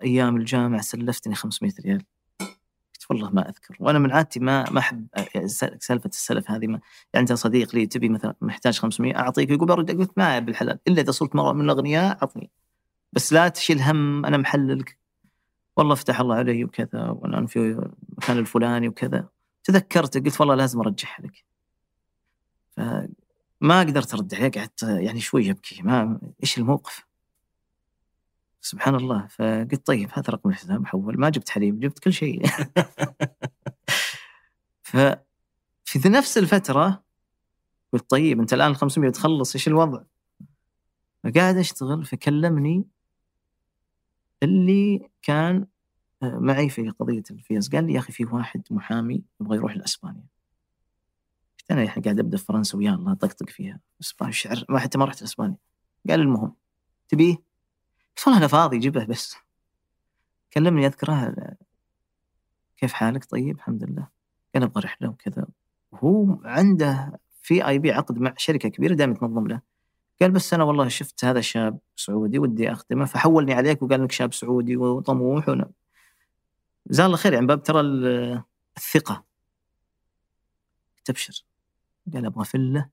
أيام الجامعة سلفتني 500 ريال؟ قلت والله ما أذكر وأنا من عادتي ما ما أحب سالفه السلف هذه ما يعني انت صديق لي تبي مثلا محتاج 500 أعطيك. يقول برد قلت ما بالحلال إلا إذا صرت مره من الاغنياء اعطني بس لا تشيل هم أنا محللك. والله فتح الله علي وكذا وأنا في المكان الفلاني وكذا. تذكرت قلت والله لازم أرجعها لك. فما قدرت أرد عليه قعدت يعني شوي أبكي. ما إيش الموقف؟ سبحان الله. فقلت طيب هذا رقم الحساب محول ما جبت حليب جبت كل شيء. ففي نفس الفترة قلت طيب أنت الآن ال 500 تخلص إيش الوضع؟ فقاعد أشتغل فكلمني اللي كان آه، معي في قضية الفيز. قال لي يا أخي في واحد محامي يبغى يروح لأسبانيا. قلت يعني قاعد أبدأ في فرنسا ويا الله طقطق فيها. إسبانيا الشعر ما حتى ما رحت لأسبانيا قال المهم تبيه؟ قلت والله أنا فاضي جيبه بس. كلمني أذكره كيف حالك؟ طيب الحمد لله. قال أبغى رحلة وكذا. وهو عنده في آي بي عقد مع شركة كبيرة دائما تنظم له. قال بس أنا والله شفت هذا الشاب سعودي ودي أخدمه فحولني عليك وقال لك شاب سعودي وطموح ون... جزاه الله خير يعني باب ترى الثقة. تبشر. قال أبغى فلة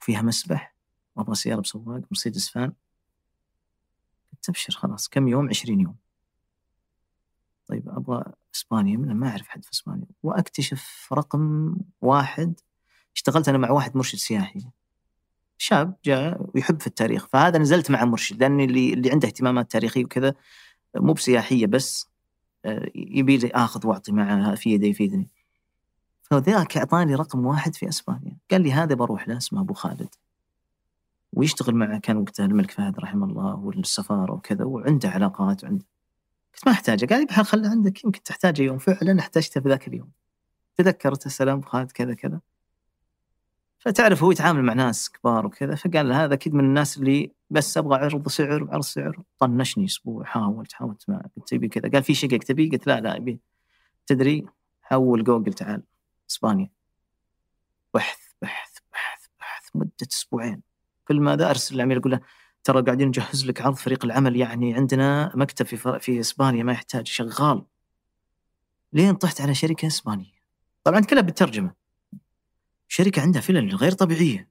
وفيها مسبح وأبغى سيارة بسواق مرسيدس فان. تبشر خلاص كم يوم؟ 20 يوم. طيب أبغى إسبانيا من ما أعرف حد في إسبانيا. وأكتشف رقم واحد اشتغلت أنا مع واحد مرشد سياحي. شاب جاء ويحب في التاريخ فهذا نزلت مع مرشد لاني اللي اللي عنده اهتمامات تاريخية وكذا مو بسياحية بس آه، يبي لي آخذ وأعطي معه في يده يفيدني. فذاك أعطاني رقم واحد في إسبانيا. قال لي هذا بروح له اسمه أبو خالد. ويشتغل معه كان وقتها الملك فهد رحمه الله والسفارة وكذا وعنده علاقات وعنده. قلت ما أحتاجه قال لي بحال خله عندك يمكن تحتاجه يوم. فعلا احتجته في ذاك اليوم. تذكرت السلام خالد كذا كذا. فتعرف هو يتعامل مع ناس كبار وكذا فقال هذا أكيد من الناس اللي بس أبغى عرض سعر وعرض سعر. طنشني أسبوع حاولت حاولت ما قلت تبي كذا. قال في شقق تبي؟ قلت لا لا ابي تدري؟ حول جوجل تعال. إسبانيا. بحث بحث بحث بحث مدة أسبوعين. كل ما ذا أرسل العميل أقول له ترى قاعدين نجهز لك عرض فريق العمل يعني عندنا مكتب في في إسبانيا ما يحتاج شغال. لين طحت على شركة إسبانية. طبعا كلها بالترجمة. شركة عندها فلل غير طبيعية.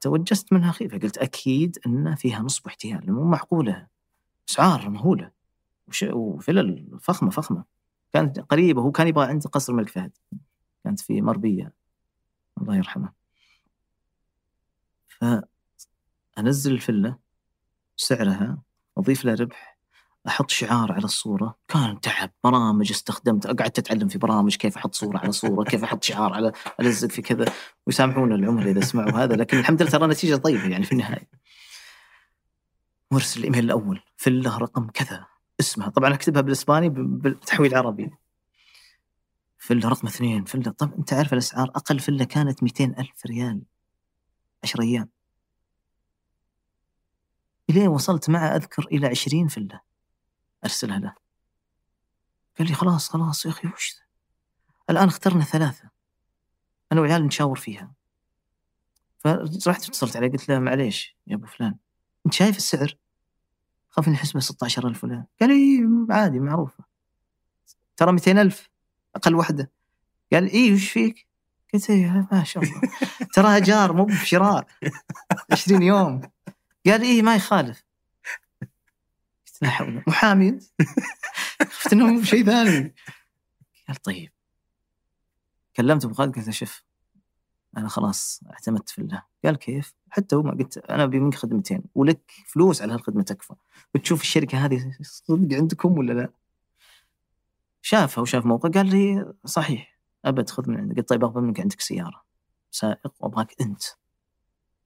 توجست منها خيفه قلت أكيد إن فيها نصب احتيال مو معقولة. أسعار مهولة. وفلل فخمة فخمة. كانت قريبة هو كان يبغى عند قصر الملك فهد. كانت في مربية. الله يرحمه. فأنزل الفلة سعرها أضيف لها ربح. أحط شعار على الصورة. كان تعب. برامج استخدمت. قعدت أتعلم في برامج كيف أحط صورة على صورة كيف أحط شعار على ألزق في كذا. ويسامحونا العملاء إذا سمعوا هذا لكن الحمد لله ترى نتيجة طيبة يعني في النهاية. وأرسل الإيميل الأول. فله رقم كذا. اسمها. طبعا أكتبها بالإسباني بالتحويل عربي. فله رقم اثنين. فله طب أنت عارف الأسعار؟ أقل فله كانت 200 ألف ريال. 10 أيام. الين وصلت معه أذكر إلى 20 فله أرسلها له. قال لي خلاص خلاص يا أخي وش؟ ذا؟ الآن اخترنا ثلاثة. أنا وعيال نشاور فيها. فرحت اتصلت عليه قلت له معليش يا أبو فلان أنت شايف السعر؟ خاف إني أحسبه 16000 فلان قال لي عادي معروفة. ترى 200000 أقل وحدة. قال اي وش فيك؟ قلت إيه ما شاء الله. تراها جار مو بشراء. 20 يوم. قال إيه ما يخالف. لا حول محامي خفت انه شيء ثاني. قال طيب. كلمت ابو خالد قلت له شوف أنا خلاص اعتمدت في الله. قال كيف؟ حتى هو ما قلت أنا أبي منك خدمتين ولك فلوس على هالخدمة تكفى. بتشوف الشركة هذه صدق عندكم ولا لا؟ شافها وشاف موقع قال لي صحيح أبد خذ من عندك. قلت طيب أبغى منك عندك سيارة. سائق وأبغاك أنت.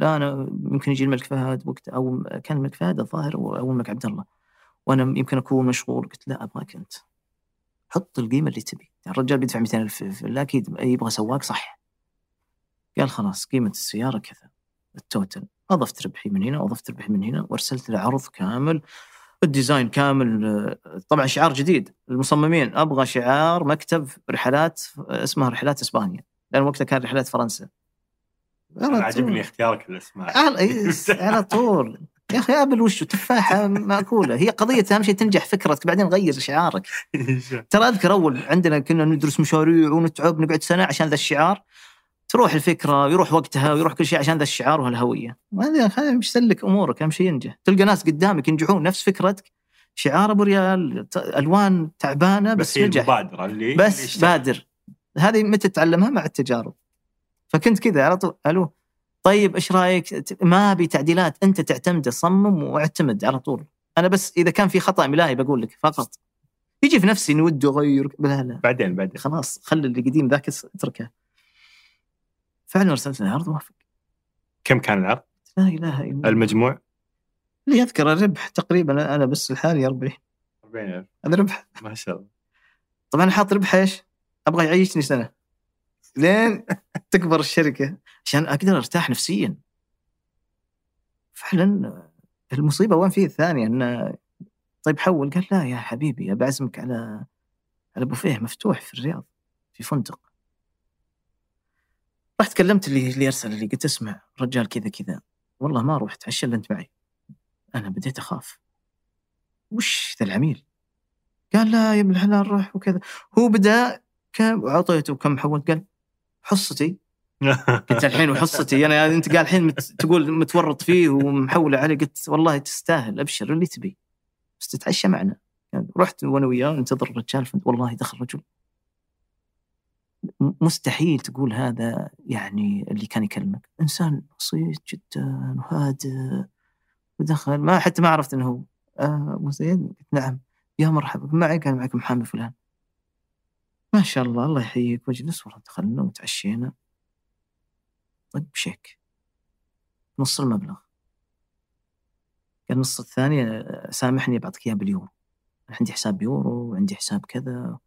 لا أنا يمكن يجي الملك فهد وقت أو كان الملك فهد الظاهر أو الملك عبد الله. وأنا يمكن أكون مشغول. قلت لا أبغاك أنت. حط القيمة اللي تبي. يعني الرجال بيدفع 200 ألف لا أكيد يبغى سواق صح. قال خلاص قيمة السيارة كذا. ال total. أضفت ربحي من هنا واضفت ربحي من هنا وأرسلت له عرض كامل. ال design كامل آه، طبعا شعار جديد. المصممين أبغى شعار مكتب رحلات اسمها رحلات إسبانيا. لأن وقتها كان رحلات فرنسا. عجبني اختيارك الاسماء على إيه، على طول. يا أخي Apple وشو تفاحة مأكولة؟ هي قضية أهم شيء تنجح فكرتك بعدين غير شعارك. ترى أذكر أول عندنا كنا ندرس مشاريع ونتعب نقعد سنة عشان ذا الشعار. تروح الفكرة ويروح وقتها ويروح كل شيء عشان ذا الشعار وهالهويه هذا خلينا سلك أمورك أهم شيء ينجح. تلقى ناس قدامك ينجحون نفس فكرتك. شعار أبو ريال ألوان تعبانة بس, بس المبادرة اللي بس بادر. هذه متى تتعلمها مع التجارب. فكنت كذا على طول ألو. طيب إيش رأيك؟ ما أبي تعديلات أنت تعتمد صمم واعتمد على طول. أنا بس إذا كان في خطأ ملاهي بقول لك فقط. يجي في نفسي اني ودي أغير لا لا. بعدين بعدين. خلاص خلي اللي قديم ذاك اتركه. فعلا أرسلت له عرض وافق كم كان العرض؟ لا إله إلا الله. المجموع؟ اللي اذكر الربح تقريبا أنا بس لحالي 40 40000 هذا ربح. ما شاء الله. طبعا حاط ربح إيش؟ أبغى يعيشني سنة. لين تكبر الشركة. عشان أقدر أرتاح نفسيا. فعلا المصيبة وين فيه الثانية؟ انه طيب حول قال لا يا حبيبي ابى أعزمك على على بوفيه مفتوح في الرياض في فندق. رحت كلمت اللي اللي أرسل اللي قلت اسمع رجال كذا كذا. والله ما رحت عشان أنت معي. أنا بديت أخاف. وش ذا العميل؟ قال لا يا ابن الحلال روح وكذا. هو بدأ كم أعطيته كم حولت قال حصتي قلت الحين وحصتي أنا أنت قال الحين مت تقول متورط فيه ومحولة عليه قلت والله تستاهل أبشر اللي تبي. بس تتعشى معنا. يعني رحت وأنا وياه ننتظر الرجال والله دخل رجل. مستحيل تقول هذا يعني اللي كان يكلمك. إنسان بسيط جدا وهادئ ودخل. ما حتى ما عرفت إنه هو. آه أبو زيد؟ قلت نعم. يا مرحبا معي؟ كان معك محامي فلان. ما شاء الله الله يحييك. واجلس ورا دخلنا وتعشينا. طيب شيك نص المبلغ. قال النص الثاني سامحني بعطيك إياه باليورو. عندي حساب يورو وعندي حساب كذا.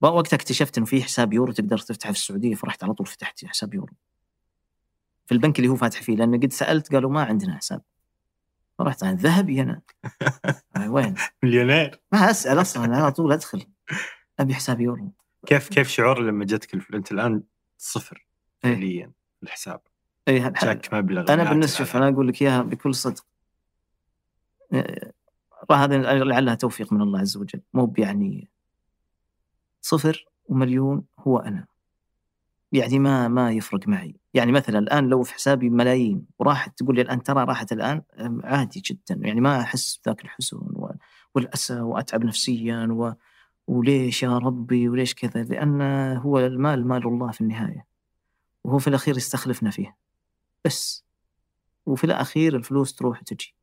وقتها اكتشفت إنه في حساب يورو تقدر تفتحه في السعودية فرحت على طول فتحت حساب يورو. في البنك اللي هو فاتح فيه لأنه قد سألت قالوا ما عندنا حساب. فرحت عن ذهبي أنا. وين؟ مليونير. ما أسأل أصلا على طول أدخل. أبي حساب يورو. كيف كيف شعور لما جتك الفلوس أنت الآن صفر إيه. فعليا؟ الحساب. اي جاك مبلغ أنا بالنسبة. شوف أنا أقول لك إياها بكل صدق. إيه، هذا لعلها توفيق من الله عز وجل. مو يعني صفر ومليون هو أنا. يعني ما ما يفرق معي. يعني مثلا الآن لو في حسابي ملايين وراحت تقول لي الآن ترى راحت الآن عادي جدا. يعني ما أحس بذاك الحزن والأسى وأتعب نفسيا و وليش يا ربي وليش كذا؟ لأن هو المال مال الله في النهاية. وهو في الأخير يستخلفنا فيه بس. وفي الأخير الفلوس تروح وتجي.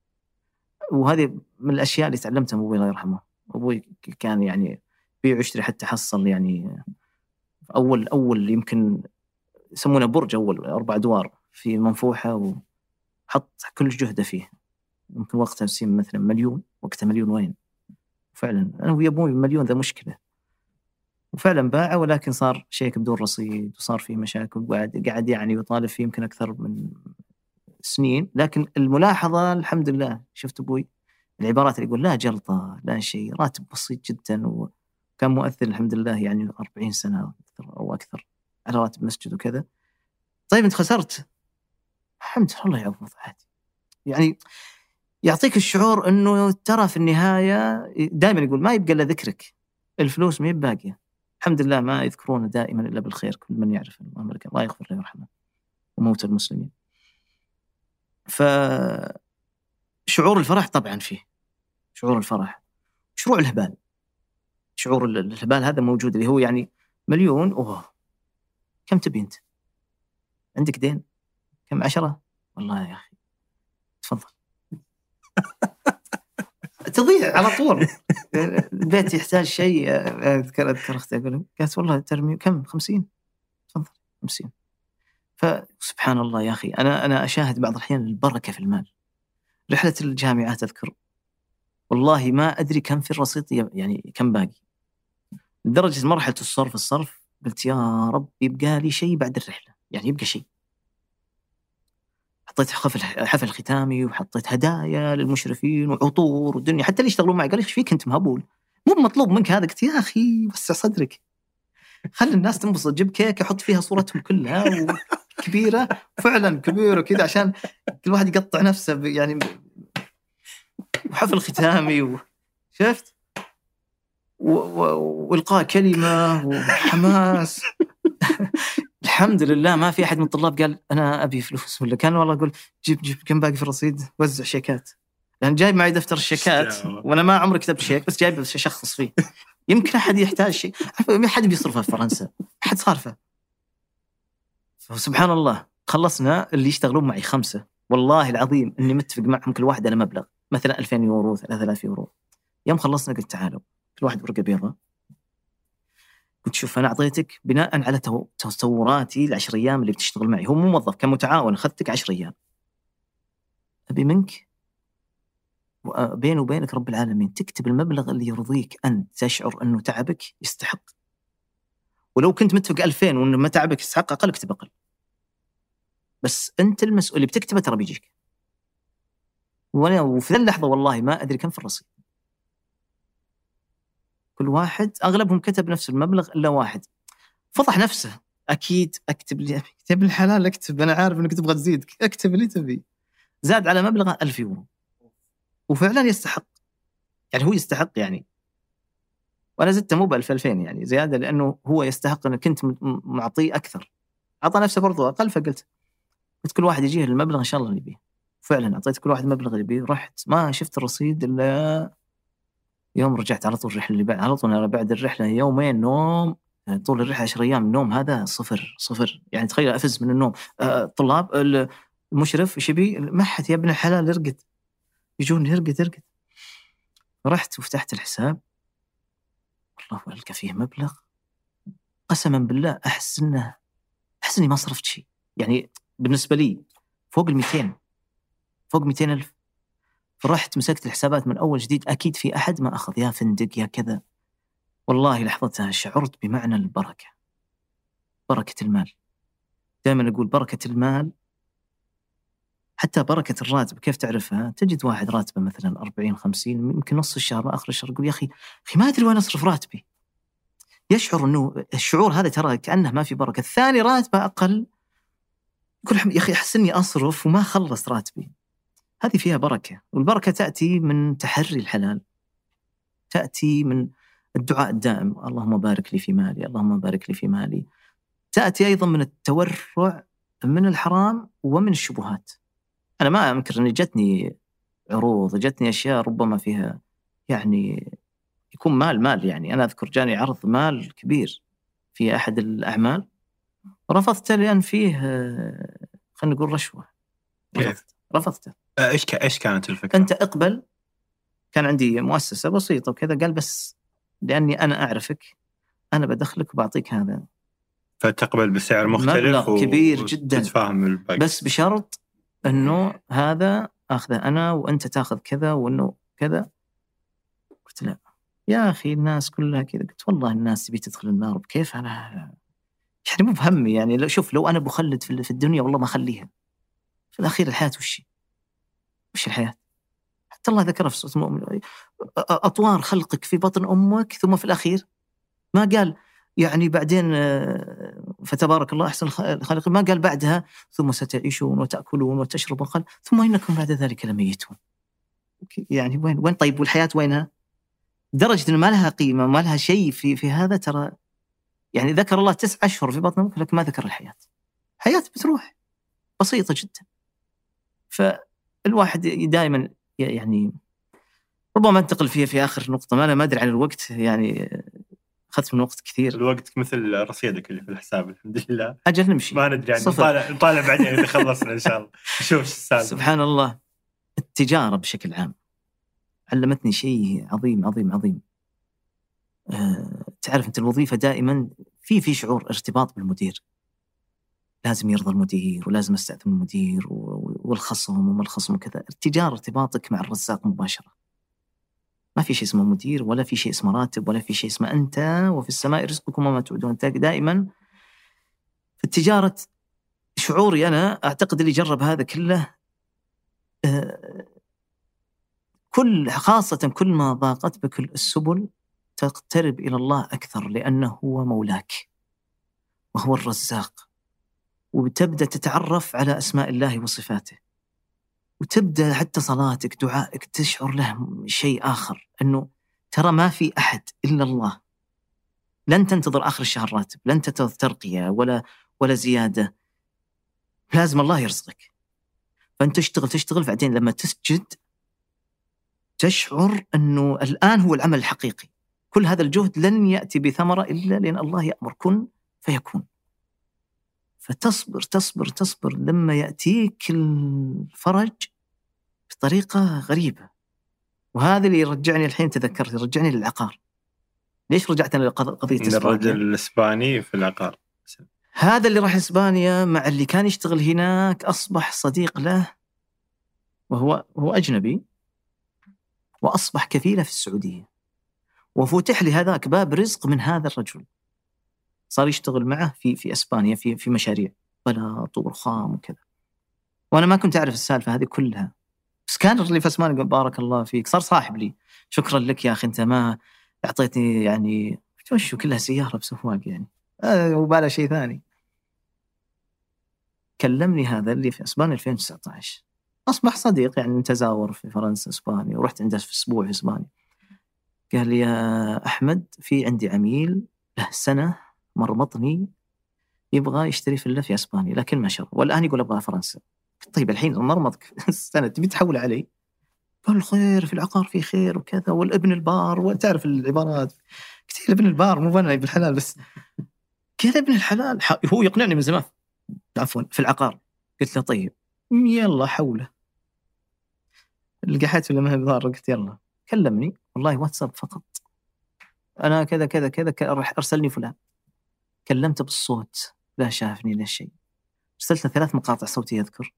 وهذه من الأشياء اللي تعلمتها من أبوي الله يرحمه. أبوي كان يعني بيع ويشتري حتى حصل يعني أول أول يمكن يسمونه برج أول أربع أدوار في منفوحة وحط كل جهده فيه. يمكن وقتها مثلا مليون وقتها مليون وين؟ فعلا. أنا ويا أبوي مليون ذا مشكلة. وفعلا باعه ولكن صار شيك بدون رصيد وصار فيه مشاكل وقعد قاعد يعني يطالب فيه يمكن أكثر من سنين. لكن الملاحظة الحمد لله شفت أبوي العبارات اللي يقول لا جلطة لا شيء راتب بسيط جدا وكان مؤثر الحمد لله يعني 40 سنة أو أكثر على راتب مسجد وكذا. طيب أنت خسرت؟ الحمد لله الله يعوض عادي يعني يعطيك الشعور إنه ترى في النهاية دائما يقول ما يبقى إلا ذكرك. الفلوس ما هي باقية. الحمد لله ما يذكرون دائما إلا بالخير كل من يعرف الله يرحمه الله يغفر له ويرحمه وموتى المسلمين ف شعور الفرح طبعا فيه شعور الفرح شعور الهبال شعور ال- الهبال هذا موجود اللي هو يعني مليون أوه كم تبي أنت؟ عندك دين؟ كم عشرة؟ والله يا أخي تفضل تضيع على طول. البيت يحتاج شيء أذكر أذكر أختي أقول قالت والله ترمي كم؟ 50 تفضل 50 فسبحان الله يا أخي أنا أنا أشاهد بعض الأحيان البركة في المال. رحلة الجامعات أذكر. والله ما أدري كم في الرصيد يعني كم باقي. لدرجة مرحلة الصرف الصرف قلت يا رب يبقى لي شيء بعد الرحلة. يعني يبقى شيء. حطيت حفل حفل ختامي وحطيت هدايا للمشرفين وعطور والدنيا حتى اللي يشتغلون معي قال إيش فيك أنت مهبول مو مطلوب منك هذا قلت يا أخي وسع صدرك خلي الناس تنبسط جيب كيكة حط فيها صورتهم كلها كبيره فعلا كبيرة كذا عشان كل واحد يقطع نفسه يعني وحفل ختامي. شفت؟ وإلقاء كلمة وحماس الحمد لله ما في أحد من الطلاب قال أنا أبي فلوس ولا كان والله أقول جيب جيب كم باقي في الرصيد وزع شيكات. لأن جايب معي دفتر الشيكات وأنا ما عمري كتبت شيك بس جايب بس اشخص فيه. يمكن أحد يحتاج شيء. ما حد بيصرفه في فرنسا. ما حد صارفه سبحان الله خلصنا اللي يشتغلون معي خمسة. والله العظيم إني متفق معهم كل واحد على مبلغ. مثلا 2000 يورو 3000 يورو. يوم خلصنا قلت تعالوا كل واحد ورقة بيضاء قلت شوف أنا أعطيتك بناء على تصوراتي العشر أيام اللي بتشتغل معي. هو مو موظف كان متعاون أخذتك 10 أيام. أبي منك؟ بيني وبينك رب العالمين تكتب المبلغ اللي يرضيك أنت. تشعر أنه تعبك يستحق. ولو كنت متفق 2000 وانه ما تعبك يستحق أقل اكتب أقل. بس أنت المسؤول اللي بتكتبه ترى بيجيك. وأنا وفي اللحظة والله ما أدري كم في الرصيد. كل واحد أغلبهم كتب نفس المبلغ إلا واحد. فضح نفسه. أكيد أكتب لي أكتب الحلال أكتب أنا عارف إنك تبغى تزيد. أكتب اللي تبي. زاد على مبلغه 1000 يورو. وفعلا يستحق. يعني هو يستحق يعني. وأنا زدته مو ب 1000 2000 يعني زيادة لأنه هو يستحق إنك كنت معطيه أكثر. أعطى نفسه برضو أقل فقلت قلت كل واحد يجيه المبلغ إن شاء الله اللي يبيه. فعلا أعطيت كل واحد المبلغ اللي يبيه. رحت ما شفت الرصيد إلا يوم رجعت على طول الرحلة اللي بعد على طول بعد الرحلة يومين نوم يعني طول الرحلة 10 أيام النوم هذا صفر صفر. يعني تخيل أفز من النوم. الطلاب المشرف إيش يبي؟ ما حد يا ابن الحلال ارقد. يجون ارقد ارقد رحت وفتحت الحساب. والله ألقى فيه مبلغ. قسما بالله أحس إنه أحس إني ما صرفت شيء يعني بالنسبة لي فوق ال 200 فوق 200 ألف. فرحت مسكت الحسابات من أول جديد أكيد في أحد ما أخذ يا فندق يا كذا والله لحظتها شعرت بمعنى البركة بركة المال دائما أقول بركة المال حتى بركة الراتب كيف تعرفها؟ تجد واحد راتبه مثلا 40 50 يمكن نص الشهر آخر الشهر يقول يا أخي أخي ما أدري وين أصرف راتبي. يشعر إنه الشعور هذا ترى كأنه ما في بركة، الثاني راتبه أقل يقول يا أخي احس اني أصرف وما خلص راتبي. هذه فيها بركة، والبركة تأتي من تحري الحلال. تأتي من الدعاء الدائم، اللهم بارك لي في مالي، اللهم بارك لي في مالي. تأتي أيضا من التورع من الحرام ومن الشبهات. أنا ما أنكر أني جتني عروض جتني أشياء ربما فيها يعني يكون مال مال يعني أنا أذكر جاني عرض مال كبير في أحد الأعمال رفضته لأن فيه خلينا نقول رشوة رفضت رفضته آه، إيش إيش كانت الفكرة؟ انت أقبل. كان عندي مؤسسة بسيطة وكذا قال بس لأني أنا أعرفك أنا بدخلك وبعطيك هذا. فتقبل بسعر مختلف مبلغ كبير جدا. بس بشرط إنه هذا أخذه أنا وأنت تأخذ كذا وإنه كذا. قلت لا. يا أخي الناس كلها كذا. قلت والله الناس تبي تدخل النار. بكيف أنا يعني مو بهمي يعني. لو شوف لو أنا بخلد في الدنيا والله ما أخليها. في الأخير الحياة وش وش الحياة؟ حتى الله ذكر في سورة المؤمن أطوار خلقك في بطن أمك ثم في الأخير ما قال يعني بعدين آه، فتبارك الله أحسن الخالقين ما قال بعدها ثم ستعيشون وتأكلون وتشربون قال ثم إنكم بعد ذلك لميتون. يعني وين وين طيب والحياة وينها؟ إنه ما لها قيمة ما لها شيء في في هذا ترى يعني ذكر الله تسع أشهر في بطن أمك لكن ما ذكر الحياة. حياة بتروح بسيطة جدا. فالواحد دائما يعني ربما انتقل فيها في آخر نقطة ما أنا ما أدري عن الوقت يعني أخذت من وقت كثير. الوقت مثل رصيدك اللي في الحساب الحمد لله. أجل نمشي. ما ندري يعني نطالع نطالع بعدين إذا خلصنا إن شاء الله. نشوف إيش السالفة. سبحان الله. التجارة بشكل عام علمتني شيء عظيم عظيم عظيم. أه تعرف أنت الوظيفة دائما في في شعور ارتباط بالمدير. لازم يرضى المدير ولازم أستأذن المدير والخصم وما الخصم وكذا. التجاره ارتباطك مع الرزاق مباشرة. ما في شيء اسمه مدير ولا في شيء اسمه راتب ولا في شيء اسمه أنت وفي السماء رزقكم وما تعودون. أنت دائما في التجارة شعوري أنا أعتقد اللي جرب هذا كله آه، كل خاصة كل ما ضاقت بك السبل تقترب إلى الله أكثر لأنه هو مولاك وهو الرزاق. وتبدأ تتعرف على أسماء الله وصفاته. وتبدأ حتى صلاتك دعائك تشعر له شيء آخر أنه ترى ما في أحد إلا الله. لن تنتظر آخر الشهر راتب لن تنتظر ترقية ولا ولا زيادة. لازم الله يرزقك. فأنت تشتغل تشتغل بعدين لما تسجد تشعر أنه الآن هو العمل الحقيقي. كل هذا الجهد لن يأتي بثمرة إلا لأن الله يأمر. كن فيكون. فتصبر تصبر تصبر لما يأتيك الفرج بطريقة غريبة. وهذا اللي يرجعني الحين تذكرت يرجعني للعقار. ليش رجعتنا لقضية إسبانيا؟ الرجل الإسباني في العقار. هذا اللي راح إسبانيا مع اللي كان يشتغل هناك أصبح صديق له وهو هو أجنبي وأصبح كفيلة في السعودية. وفتح لي هذاك باب رزق من هذا الرجل. صار يشتغل معه في في إسبانيا في في مشاريع بلاط ورخام وكذا. وأنا ما كنت أعرف السالفة هذه كلها. بس كان اللي في اسبانيا بارك الله فيك صار صاحب لي. شكرا لك يا أخي أنت ما أعطيتني يعني وش كلها سيارة بسواق يعني. آه وباله شيء ثاني. كلمني هذا اللي في إسبانيا 2019 أصبح صديق يعني نتزاور في فرنسا إسبانيا ورحت عنده في أسبوع في إسبانيا. قال لي يا أحمد في عندي عميل له سنة مرمطني يبغى يشتري فيلا في إسبانيا لكن ما شاء والآن يقول أبغى فرنسا. طيب الحين مرمطك. السنة تبي تحول علي؟ قال خير في العقار في خير وكذا والابن البار وتعرف العبارات. قلت ابن البار مو بنا ابن الحلال بس. قال ابن الحلال. هو يقنعني من زمان. عفوا في العقار. قلت له طيب يلا حوله. لقحت ولا ما هي قلت يلا. كلمني. والله واتساب فقط. أنا كذا كذا كذا أرسلني فلان. كلمته بالصوت لا شافني لا شيء. ارسلت له ثلاث مقاطع صوتيه اذكر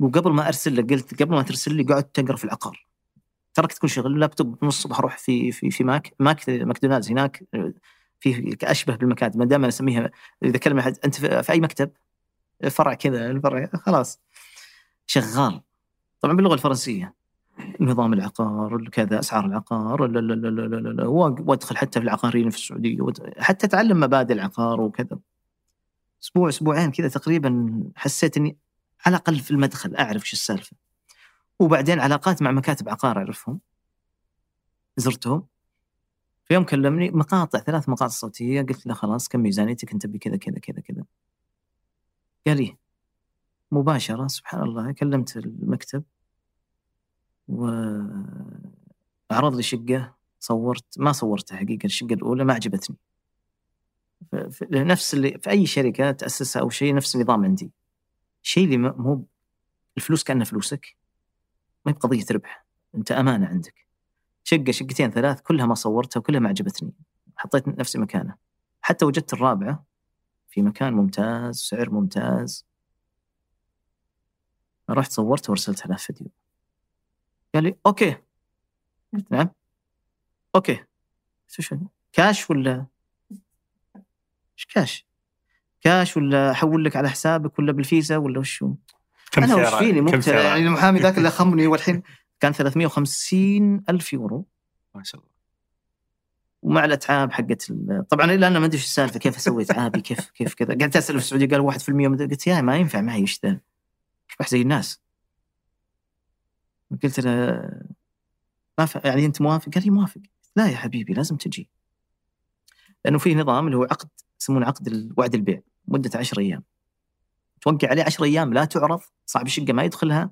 وقبل ما أرسل له قلت قبل ما ترسل لي قعدت تقرا في العقار. تركت كل شيء اللابتوب نص الصبح أروح في في في ماك ماك ماكدونالدز هناك في أشبه بالمكاتب. ما دام أسميها إذا كلمة حد أنت في أي مكتب فرع كذا الفرع خلاص. شغال. طبعا باللغة الفرنسية. نظام العقار كذا أسعار العقار لا لا لا لا لا وادخل حتى في العقارين في السعودية حتى اتعلم مبادئ العقار وكذا. أسبوع أسبوعين كذا تقريبا حسيت إني على الأقل في المدخل أعرف إيش السالفة. وبعدين علاقات مع مكاتب عقار أعرفهم. زرتهم. في يوم كلمني مقاطع ثلاث مقاطع صوتية قلت له خلاص كم ميزانيتك أنت بكذا كذا كذا كذا. قال لي مباشرة سبحان الله كلمت المكتب. وعرض لي شقة صورت ما صورتها حقيقة الشقة الأولى ما عجبتني. نفس اللي في أي شركة تأسسها أو شيء نفس النظام عندي. شيء اللي مو الفلوس كأنها فلوسك ما هي بقضية ربح أنت أمانة عندك. شقة شقتين ثلاث كلها ما صورتها وكلها ما عجبتني. حطيت نفسي مكانه. حتى وجدت الرابعة في مكان ممتاز سعر ممتاز. رحت صورتها وارسلتها له فيديو. قال لي okay. قلت نعم okay. شو كاش ولا؟ إيش cash؟ cash ولا أحول لك على حسابك ولا بالفيزا ولا وشو؟ كم أنا وش فيني؟ مبتلى يعني المحامي ذاك اللي خمني والحين كان 350 ألف يورو. ما شاء الله. ومع الأتعاب حقت طبعا الا أنا ما أدري إيش السالفة كيف أسوي أتعابي؟ كيف كيف كذا؟ قعدت أسأل في السعوديه قال 1% قلت يا ما ينفع معي إيش ذا؟ زي الناس؟ قلت له ما ف... يعني أنت موافق؟ قال لي موافق. لا يا حبيبي لازم تجي. لأنه في نظام اللي هو عقد يسمونه عقد وعد البيع مدته 10 أيام. توقع عليه 10 أيام لا تعرض صاحب الشقة ما يدخلها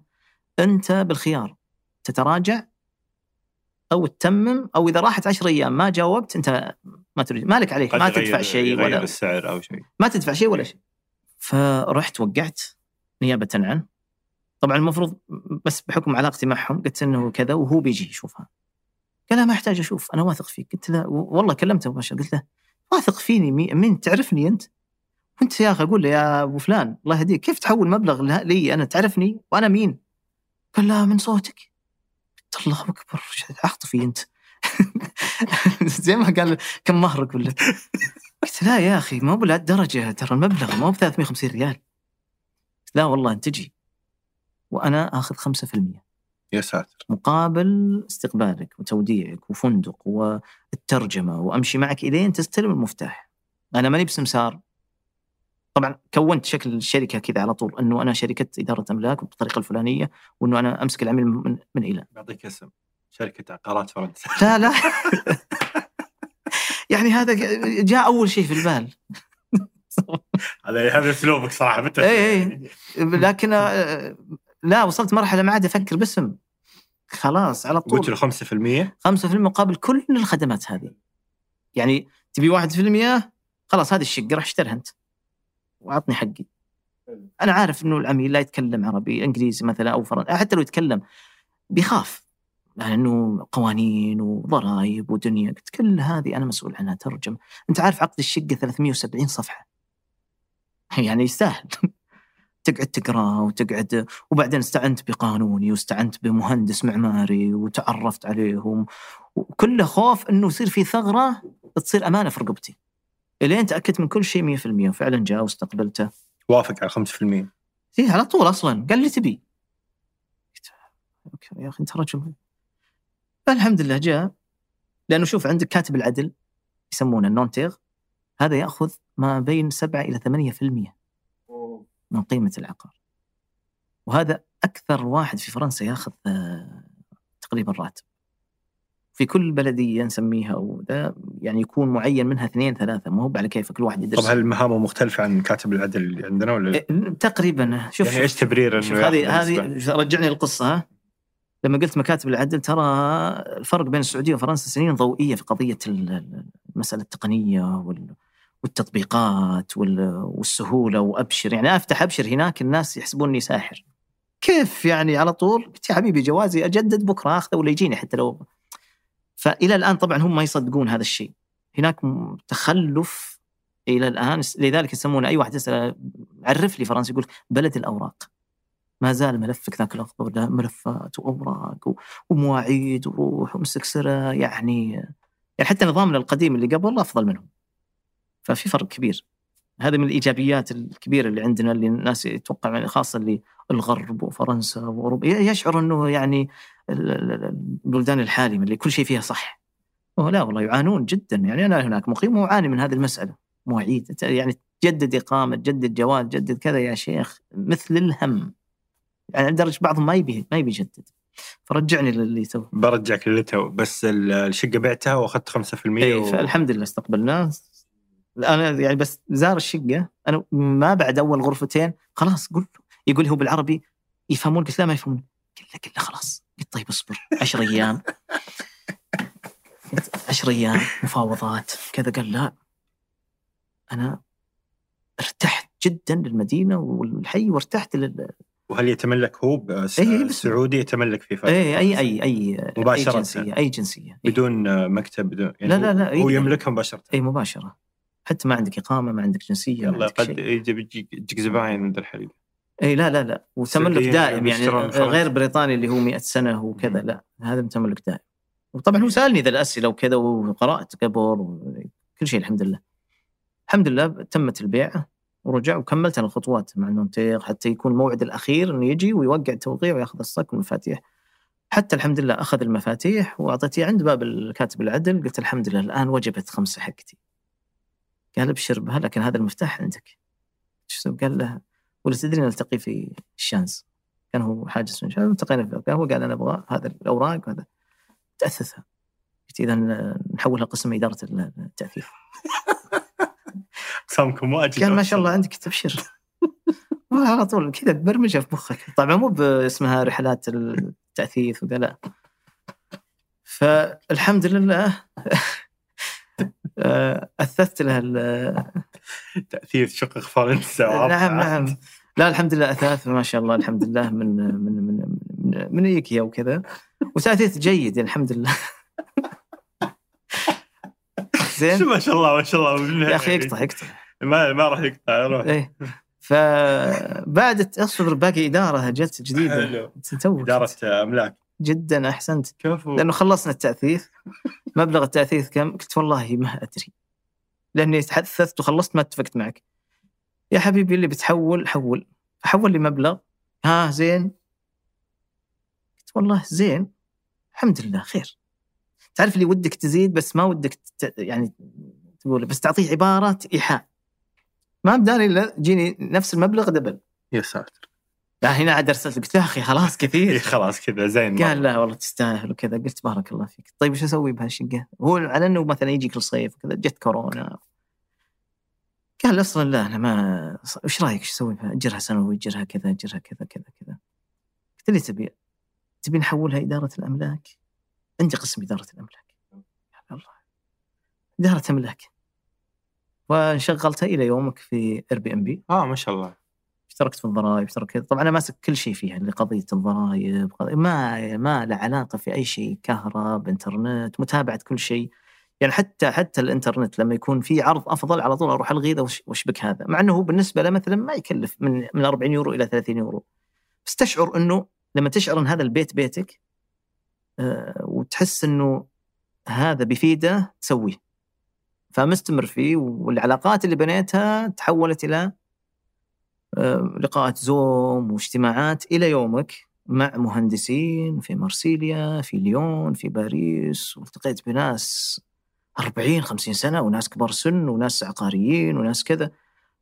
أنت بالخيار تتراجع أو تتمم أو إذا راحت 10 أيام ما جاوبت أنت ما تريد مالك عليه ما تدفع شيء ولا السعر أو شيء. ما تدفع شيء ولا شيء. فرحت وقعت نيابة عنه طبعا المفروض بس بحكم علاقتي معهم قلت إنه كذا وهو بيجي يشوفها. قال لا ما احتاج أشوف أنا واثق فيك. قلت له والله كلمته مباشره قلت له واثق فيني؟ مين تعرفني أنت؟ وانت يا أخي أقول له يا أبو فلان الله يهديك. كيف تحول مبلغ لي؟ أنا تعرفني وأنا مين؟ قال لا من صوتك. قلت الله أكبر عاطفي أنت. زي ما قال كم مهرك ولا قلت لا يا أخي ما هو لهالدرجه ترى المبلغ ما هو ب 350 ريال. لا والله أنت تجي. وأنا آخذ 5% يا ساتر مقابل استقبالك وتوديعك وفندق والترجمة وأمشي معك إلين تستلم المفتاح. أنا ماني بسمسار. طبعا كونت شكل الشركة كذا على طول إنه أنا شركة إدارة أملاك بالطريقة الفلانية وإنه أنا أمسك العميل من, من إلى. بعطيك اسم شركة عقارات فرنسا لا لا يعني هذا جاء أول شيء في البال. هذا هذا أسلوبك صراحة متى اي اي لكن آه، لا وصلت مرحلة ما عاد أفكر باسم. خلاص على طول. قلت له 5% 5% مقابل كل الخدمات هذه. يعني تبي 1% خلاص هذه الشقة راح اشتريها أنت. واعطني حقي. أنا عارف إنه العميل لا يتكلم عربي إنجليزي مثلا أو فرنسي حتى لو يتكلم بيخاف. لأنه قوانين وضرائب ودنيا. قلت كل هذه أنا مسؤول عنها ترجم أنت عارف عقد الشقة 370 صفحة. يعني يستاهل. تقعد تقرا وتقعد وبعدين استعنت بقانوني واستعنت بمهندس معماري وتعرفت عليهم وكله خوف إنه يصير في ثغرة تصير أمانة في رقبتي. إلين تأكدت من كل شيء 100% وفعلا جاء واستقبلته. وافق على 5%. اي على طول أصلا قال لي تبي. يا أخي أنت رجل فالحمد لله جاء لأنه شوف عندك كاتب العدل يسمونه النونتيغ هذا يأخذ ما بين 7 إلى 8% من قيمة العقار. وهذا أكثر واحد في فرنسا ياخذ آه، تقريبا راتب. في كل بلدية نسميها وذا يعني يكون معين منها اثنين ثلاثة ما هو على كيف كل واحد يدرس. طب هل مهامه مختلفة عن كاتب العدل اللي عندنا ولا؟ إيه، تقريبا. شوف يعني إيش تبرير إنه هذه هذه رجعني للقصة ها. لما قلت مكاتب العدل ترى الفرق بين السعودية وفرنسا سنين ضوئية في قضية المسألة التقنية وال والتطبيقات والسهولة وأبشر. يعني أفتح أبشر هناك الناس يحسبوني ساحر. كيف يعني على طول؟ قلت يا حبيبي جوازي أجدد بكرة أخذه ولا يجيني حتى لو. فإلى الآن طبعا هم ما يصدقون هذا الشيء. هناك تخلف إلى الآن. لذلك يسمون أي واحد يسأل عرف لي فرنسا يقول بلد الأوراق. ما زال ملفك ذاك الأخضر ملفات وأوراق ومواعيد وروح ومسك سره يعني يعني حتى نظامنا القديم اللي قبل أفضل منهم. ففي فرق كبير. هذا من الإيجابيات الكبيرة اللي عندنا اللي الناس يتوقع يعني خاصة اللي الغرب وفرنسا وأوروبا. يشعر إنه يعني البلدان الحالمة اللي كل شيء فيها صح. لا والله يعانون جدا. يعني أنا هناك مقيم وأعاني من هذه المسألة. مواعيد يعني تجدد إقامة تجدد جواز تجدد كذا يا شيخ مثل الهم. يعني لدرجة بعضهم ما يبي ما يبي يجدد. فرجعني للي تو برجعك للي تو بس الشقة بعتها وأخذت 5% اي و... فالحمد لله استقبلناه. أنا يعني بس زار الشقة أنا ما بعد أول غرفتين خلاص قل يقول هو بالعربي يفهمون؟ قلت لا ما يفهمون. قلت له قلت له خلاص. قلت طيب اصبر 10 أيام. 10 أيام مفاوضات كذا. قال لا أنا ارتحت جدا للمدينة والحي وارتحت لل وهل يتملك هو السعودي يتملك في أي اي أي أي مباشرة. اي جنسيه اي جنسيه بدون مكتب بدون يعني لا لا لا هو يملكها مباشرة. اي مباشرة. حتى ما عندك إقامة ما عندك جنسية يلا قد يجيك زباين من الحليب. إي لا لا لا. وتملك دائم يعني غير بريطاني اللي هو 100 سنة وكذا لا. هذا تملك دائم. وطبعا هو سألني ذا الأسئلة وكذا وقرأت قبل وكل شيء الحمد لله. الحمد لله تمت البيعة ورجع وكملت أنا الخطوات مع notaire حتى يكون الموعد الأخير إنه يجي ويوقع التوقيع ويأخذ الصك والمفاتيح. حتى الحمد لله أخذ المفاتيح واعطيتيه عند باب الكاتب العدل قلت الحمد لله الآن وجبت خمسة حقتي. قال ابشر بها لكن هذا المفتاح عندك. قال له ولا تدري نلتقي في الشانز كان هو حاجز من شانز التقينا في هو قال أنا أبغى هذا الأوراق وهذا. تاثثها قلت إذا نحولها قسم إدارة التأثير. اقسامكم واجد قال ما شاء الله عندك تبشر على طول كذا برمجه في مخك. طبعا مو باسمها رحلات التأثيث وذا لا. فالحمد لله أثثت لها تأثير شقق فرنسا نعم نعم. لا الحمد لله أثاث ما شاء الله الحمد لله من من من من, من ايكيا وكذا وتأثيث جيد يعني الحمد لله. زين؟ ما شاء الله ما شاء الله. يا أخي يقطع يقطع. ما ما راح يقطع روح إيه. فبعد أصبر باقي إدارة جت جديدة. إدارة أملاك. جدا أحسنت. كفو لأنه خلصنا التأثيث. مبلغ التأثيث كم؟ قلت والله ما أدري. لأني تحدثت وخلصت ما اتفقت معك. يا حبيبي اللي بتحول حول. فحول لي مبلغ. ها زين. قلت والله زين. الحمد لله خير. تعرف اللي ودك تزيد بس ما ودك ت... يعني تقول بس تعطيه عباره إيحاء. ما بداني إلا جيني نفس المبلغ دبل. يا ساتر. لا هنا عاد أرسلت قلت يا أخي خلاص إيه كثير خلاص كذا زين قال. لا والله تستاهل وكذا قلت بارك الله فيك. طيب وش أسوي بهالشقة؟ هو على إنه مثلا يجي كل صيف وكذا جت كورونا. قال أصلا لا أنا ما وش رأيك إيش أسوي بها؟ أجرها سنوي اجرها كذا اجرها كذا كذا كذا. قلت لي تبي تبي نحولها إدارة الأملاك؟ عندي قسم إدارة الأملاك. الله. إدارة أملاك. وشغلتها إلى يومك في Airbnb آه ما شاء الله. اشتركت في الضرائب اشتركت طبعا أنا ماسك كل شيء فيها اللي قضية الضرائب ما ما له علاقة في أي شيء كهرب إنترنت متابعة كل شيء. يعني حتى حتى الإنترنت لما يكون في عرض أفضل على طول أروح الغي واشبك هذا؟ مع إنه بالنسبة له مثلا ما يكلف من من 40 يورو إلى 30 يورو. بس تشعر إنه لما تشعر إن هذا البيت بيتك آه، وتحس إنه هذا بيفيده تسويه. فمستمر فيه والعلاقات اللي بنيتها تحولت إلى لقاءات زوم واجتماعات إلى يومك مع مهندسين في مرسيليا في ليون في باريس والتقيت بناس 40 50 سنة وناس كبار سن وناس عقاريين وناس كذا.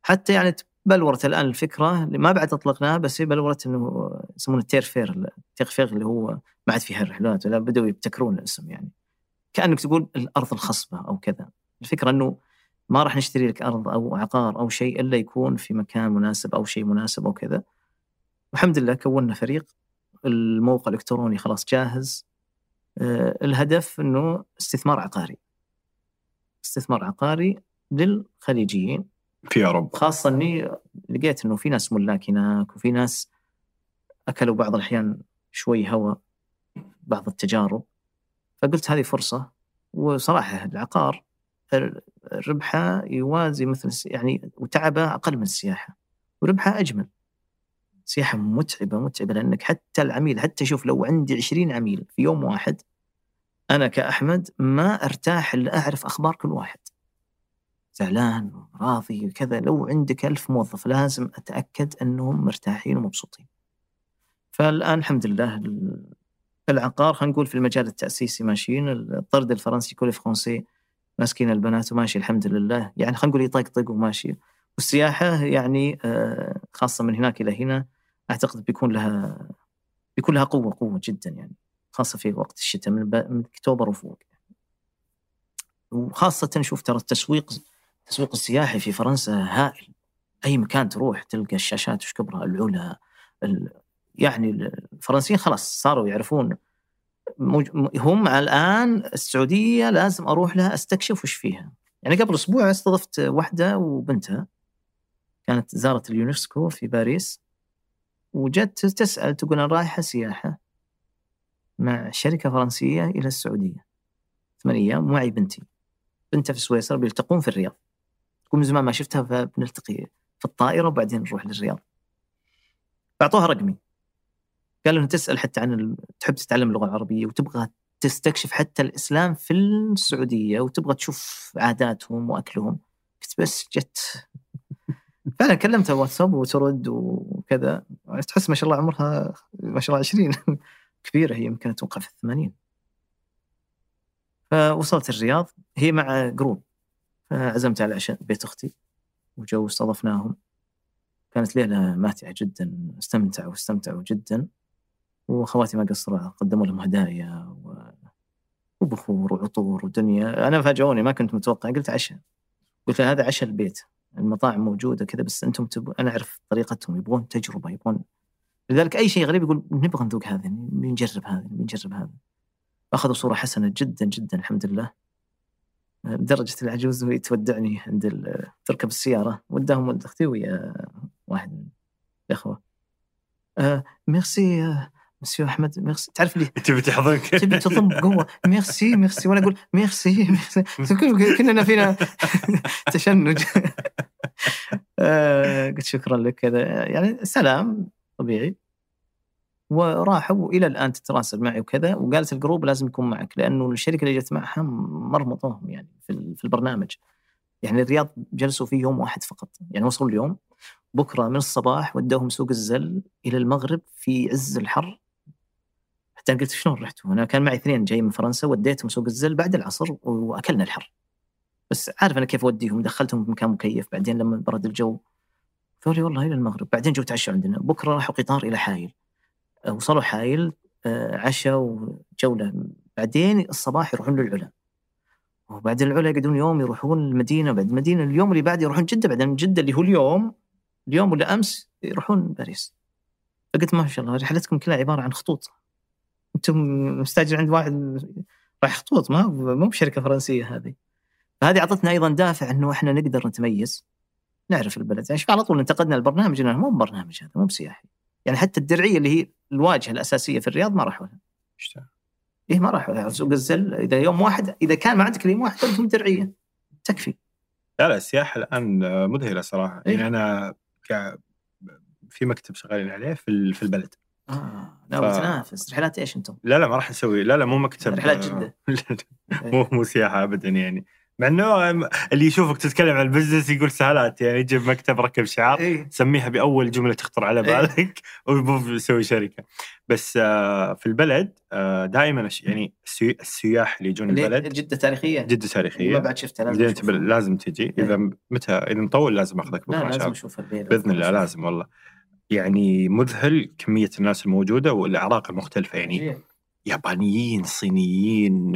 حتى يعني بلورت الآن الفكرة اللي ما بعد أطلقناها بس هي بلورت إنه يسمونه ال terre fertile ال terre fertile اللي هو ما عاد فيها الرحلات ولا بدأوا يبتكرون الاسم يعني. كأنك تقول الأرض الخصبة أو كذا. الفكرة إنه ما راح نشتري لك أرض أو عقار أو شيء إلا يكون في مكان مناسب أو شيء مناسب أو كذا. والحمد لله كونا فريق الموقع الإلكتروني خلاص جاهز. آه، الهدف إنه استثمار عقاري. استثمار عقاري للخليجيين. في أوروبا. خاصة إني لقيت إنه في ناس ملاك هناك وفي ناس أكلوا بعض الأحيان شوي هوا بعض التجارب. فقلت هذه فرصة وصراحة العقار ربحه يوازي مثل يعني وتعبه أقل من السياحة. وربحه أجمل. سياحة متعبة متعبة لأنك حتى العميل حتى شوف لو عندي 20 عميل في يوم واحد أنا كأحمد ما أرتاح إلا أعرف أخبار كل واحد. زعلان راضي وكذا لو عندك ألف موظف لازم أتأكد أنهم مرتاحين ومبسوطين. فالآن الحمد لله ال- العقار خلينا نقول في المجال التأسيسي ماشيين الطرد الفرنسي كولي فرونسي ماسكين البنات وماشي الحمد لله. يعني خلينا نقول يطقطق وماشي. والسياحة يعني آه، خاصة من هناك إلى هنا أعتقد بيكون لها بيكون لها قوة قوة جدا يعني خاصة في وقت الشتاء من, من أكتوبر وفوق. وخاصة شوف ترى التسويق التسويق السياحي في فرنسا هائل. أي مكان تروح تلقى الشاشات وش كبرها العلا ال... يعني الفرنسيين خلاص صاروا يعرفون. هم الآن السعودية لازم أروح لها أستكشف وش فيها. يعني قبل أسبوع استضفت واحدة وبنتها كانت زارت اليونسكو في باريس وجت تسأل تقول أنا رايحة سياحة مع شركة فرنسية إلى السعودية. ثمان أيام معي بنتي. بنتها في سويسرا بيلتقون في الرياض. تقول من زمان ما شفتها فبنلتقي في الطائرة وبعدين نروح للرياض. فاعطوها رقمي. قالوا تسأل حتى عن. تحب تتعلم اللغة العربية وتبغى تستكشف حتى الإسلام في السعودية وتبغى تشوف عاداتهم وأكلهم. قلت بس جت. فعلا كلمتها واتساب وترد وكذا. تحس ما شاء الله عمرها ما شاء الله 20 كبيرة هي يمكن أتوقع في الثمانين. فوصلت الرياض. هي مع جروب. فعزمت على العشاء بيت أختي وجو استضفناهم. كانت ليلة ماتعة جدا استمتعوا واستمتعوا جدا. واخواتي ما قصروا قدموا لهم هدايا و... وبخور وعطور ودنيا. أنا فاجئوني ما كنت متوقع. قلت عشاء. قلت له هذا عشاء البيت. المطاعم موجودة كذا بس أنتم تب... أنا أعرف طريقتهم. يبغون تجربة يبغون لذلك أي شيء غريب يقول نبغى نذوق هذا نبي نجرب هذا نبي نجرب هذا أخذوا صورة حسنة جدا جدا الحمد لله. لدرجه العجوز وهي تودعني عند تركب السيارة. وداهم ولد أختي ويا واحد من الإخوة. آه ميرسي آه مسيو احمد ميرسي تعرف لي تبي تحضنك؟ تبي تضم بقوه merci merci. وأنا أقول merci merci. كلنا فينا تشنج. آه، قلت شكرا لك. كذا. يعني سلام طبيعي. وراحوا والى الآن تتراسل معي وكذا. وقالت ال group لازم يكون معك لأنه الشركة اللي جت معها مرمطوهم يعني في البرنامج. يعني الرياض جلسوا فيه يوم واحد فقط. يعني وصلوا اليوم. بكرة من الصباح ودوهم سوق الزل إلى المغرب في عز الحر. حتى قلت شلون رحتوا؟ أنا كان معي اثنين جاي من فرنسا وديتهم سوق الزل بعد العصر وأكلنا الحر. بس عارف أنا كيف أوديهم؟ دخلتهم في مكان مكيف بعدين لما برد الجو قالوا لي والله إلى المغرب. بعدين جو تعشوا عندنا. بكرة راحوا قطار إلى حايل. وصلوا حايل آه، عشاء وجولة. بعدين الصباح يروحون للعلا. وبعد العلا يقعدون يوم يروحون المدينة بعد المدينة اليوم اللي بعد يروحون جدة بعدين جدة اللي هو اليوم اليوم ولا أمس يروحون باريس. فقلت ما شاء الله رحلتكم كلها عبارة عن خطوط. أنتم مستاجر عند واحد رايح خطوط ما مو بشركة فرنسية هذه. فهذه أعطتنا أيضا دافع إنه إحنا نقدر نتميز نعرف البلد. يعني على طول انتقدنا البرنامج إنه مو برنامج هذا مو بسياحي. يعني حتى الدرعية اللي هي الواجهة الأساسية في الرياض ما راحوا لها. إيه ما راحوا سوق الزل إذا يوم واحد إذا كان ما عندك يوم واحد تودهم درعية. تكفي. لا لا السياحة الآن مذهلة صراحة. إيه؟ يعني أنا في مكتب شغالين عليه في في البلد. آه. لا ف... تنافس رحلات إيش أنتم؟ لا لا ما راح نسوي. لا لا مو مكتب. رحلات جدة. مو مو سياحة ابدا يعني. مع إنه اللي يشوفك تتكلم عن البزنس يقول سهالات يعني يجيب مكتب ركب شعار إيه؟ سميها بأول جملة تخطر على إيه. بالك إيه؟ ويسوي شركة. بس آه، في البلد آه، دائما يعني السياح اللي يجون البلد جدة تاريخية. جدة تاريخية. ما بعد شفتها لازم لازم تجي. إيه. اذا متى إذا مطول لازم أخذك بكرة لا لازم أشوف بإذن الله لازم والله. يعني مذهل كمية الناس الموجودة والأعراق المختلفة يعني يابانيين صينيين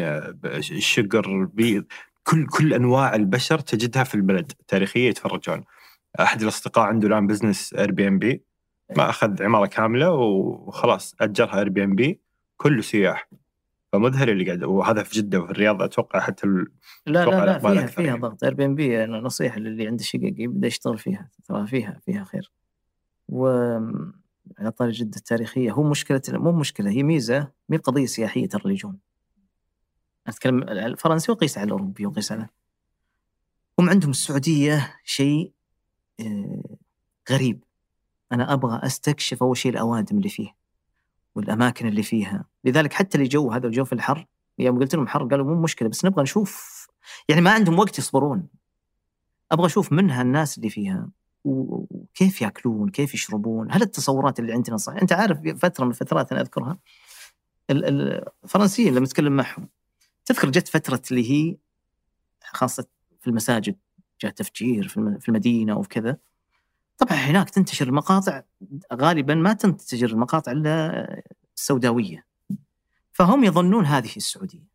شقر بيض كل كل أنواع البشر تجدها في البلد التاريخيه يتفرجون. أحد الأصدقاء عنده الآن business Airbnb ما أخذ عماره كاملة وخلاص أجرها Airbnb كله سياح. فمذهل اللي قاعد وهذا في جدة وفي الرياض أتوقع حتى ال... لا لا لا فيها فيها يعني. ضغط Airbnb نصيحة للي عنده شقق يبدأ يشتغل فيها ترى فيها فيها خير. و على طاري جدة التاريخية. هو مشكلة مو مشكلة هي ميزة مي قضية سياحية ترى يجون أتكلم الفرنسي وقيس على الأوروبي وقيس على. هم عندهم السعودية شيء آه، غريب. أنا أبغى أستكشف أول شيء الأوادم اللي فيه والأماكن اللي فيها. لذلك حتى اللي جو هذا الجو في الحر يوم قلت لهم حر قالوا مو مشكلة بس نبغى نشوف. يعني ما عندهم وقت يصبرون. أبغى أشوف منها الناس اللي فيها. وكيف ياكلون كيف يشربون هل التصورات اللي عندنا صح أنت عارف فترة من الفترات أنا أذكرها الفرنسيين لما اتكلم معهم تذكر جت فترة اللي هي خاصة في المساجد جاء تفجير في المدينة وكذا طبعا هناك تنتشر المقاطع غالبا ما تنتشر المقاطع إلا السوداوية. فهم يظنون هذه السعودية.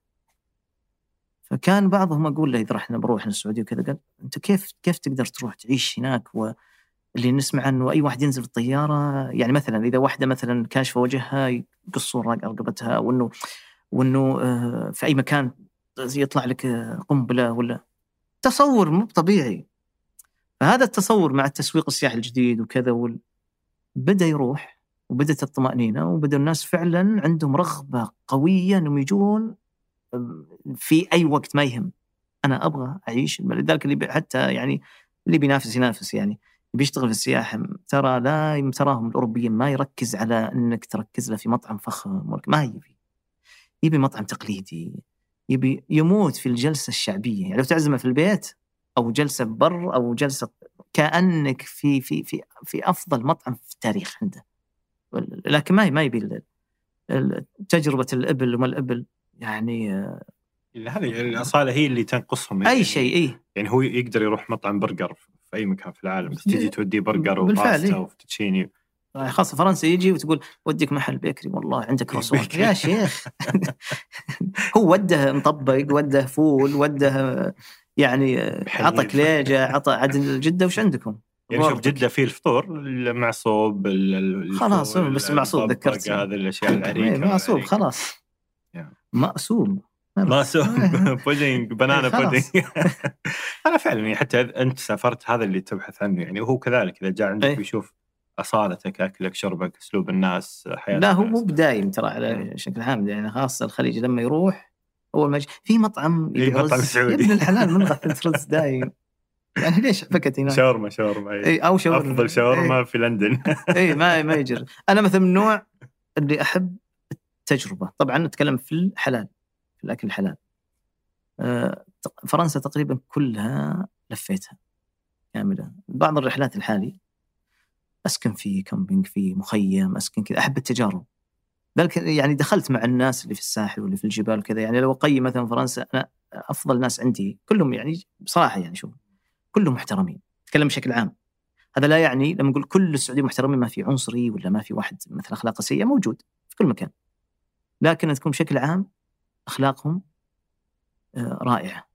فكان بعضهم أقول له إذا رحنا بروح السعودية وكذا قال أنت كيف كيف تقدر تروح تعيش هناك؟ واللي نسمع إنه أي واحد ينزل الطيارة يعني مثلا إذا واحدة مثلا كاشفة وجهها يقصون رقبتها وانه وانه آه، في أي مكان يطلع لك قنبلة ولا تصور مو طبيعي. فهذا التصور مع التسويق السياحي الجديد وكذا وال... بدأ يروح وبدت الطمأنينة وبدأ الناس فعلا عندهم رغبة قوية إنهم يجون في أي وقت ما يهم. أنا أبغى أعيش لذلك اللي حتى يعني اللي بينافس ينافس يعني. بيشتغل في السياحة ترى لا تراهم الأوروبيين ما يركز على إنك تركز له في مطعم فخم ما يبي. يبي مطعم تقليدي يبي يموت في الجلسة الشعبية. يعني لو تعزمه في البيت أو جلسة بر أو جلسة كأنك في في في في أفضل مطعم في التاريخ عنده. لكن ما ما يبي تجربة الإبل وما الإبل. يعني هذه الأصالة هي اللي تنقصهم يعني. اي شيء إي. يعني هو يقدر يروح مطعم برجر في أي مكان في العالم بس تجي توديه برجر وباستا وفتوتشيني خاصة فرنسا يجي وتقول وديك محل bakery والله عندك كروسون يا شيخ. هو وده مطبق وده فول وده يعني عطى كليجة عطى عدن جدة وش عندكم؟ يعني شوف جدة في الفطور المعصوب خلاص بس المعصوب ذكرت. هذه الأشياء العريقة. معصوب خلاص. مأسوب مأسوب pudding banana pudding أنا فعلا يعني حتى أنت سافرت هذا اللي تبحث عنه يعني وهو كذلك إذا جاء عندك إيه. بيشوف أصالتك أكلك شربك أسلوب الناس حياتك. لا هو مو بدايم ترى على شكل عام يعني خاصة الخليج لما يروح أول ما في مطعم في مطعم سعودي. ابن الحلال من غث رز دايم. يعني ليش فكت هناك؟ شاورما شاورما اي أو شاورما. أفضل شاورما إيه. في لندن. اي ما ما يجر. أنا مثلا من النوع اللي أحب التجربه طبعا نتكلم في الحلال في الأكل الحلال. آه، فرنسا تقريبا كلها لفيتها كاملة. بعض الرحلات الحالي أسكن في كامبينج في مخيم أسكن كذا أحب التجارب. ذلك يعني دخلت مع الناس اللي في الساحل واللي في الجبال وكذا. يعني لو أقيم مثلا فرنسا أنا أفضل ناس عندي كلهم يعني بصراحة يعني شوف كلهم محترمين. أتكلم بشكل عام. هذا لا يعني لما نقول كل السعوديين محترمين ما في عنصري ولا ما في واحد مثل اخلاقه سيئه موجود في كل مكان. لكن تكون بشكل عام أخلاقهم آه، رائعة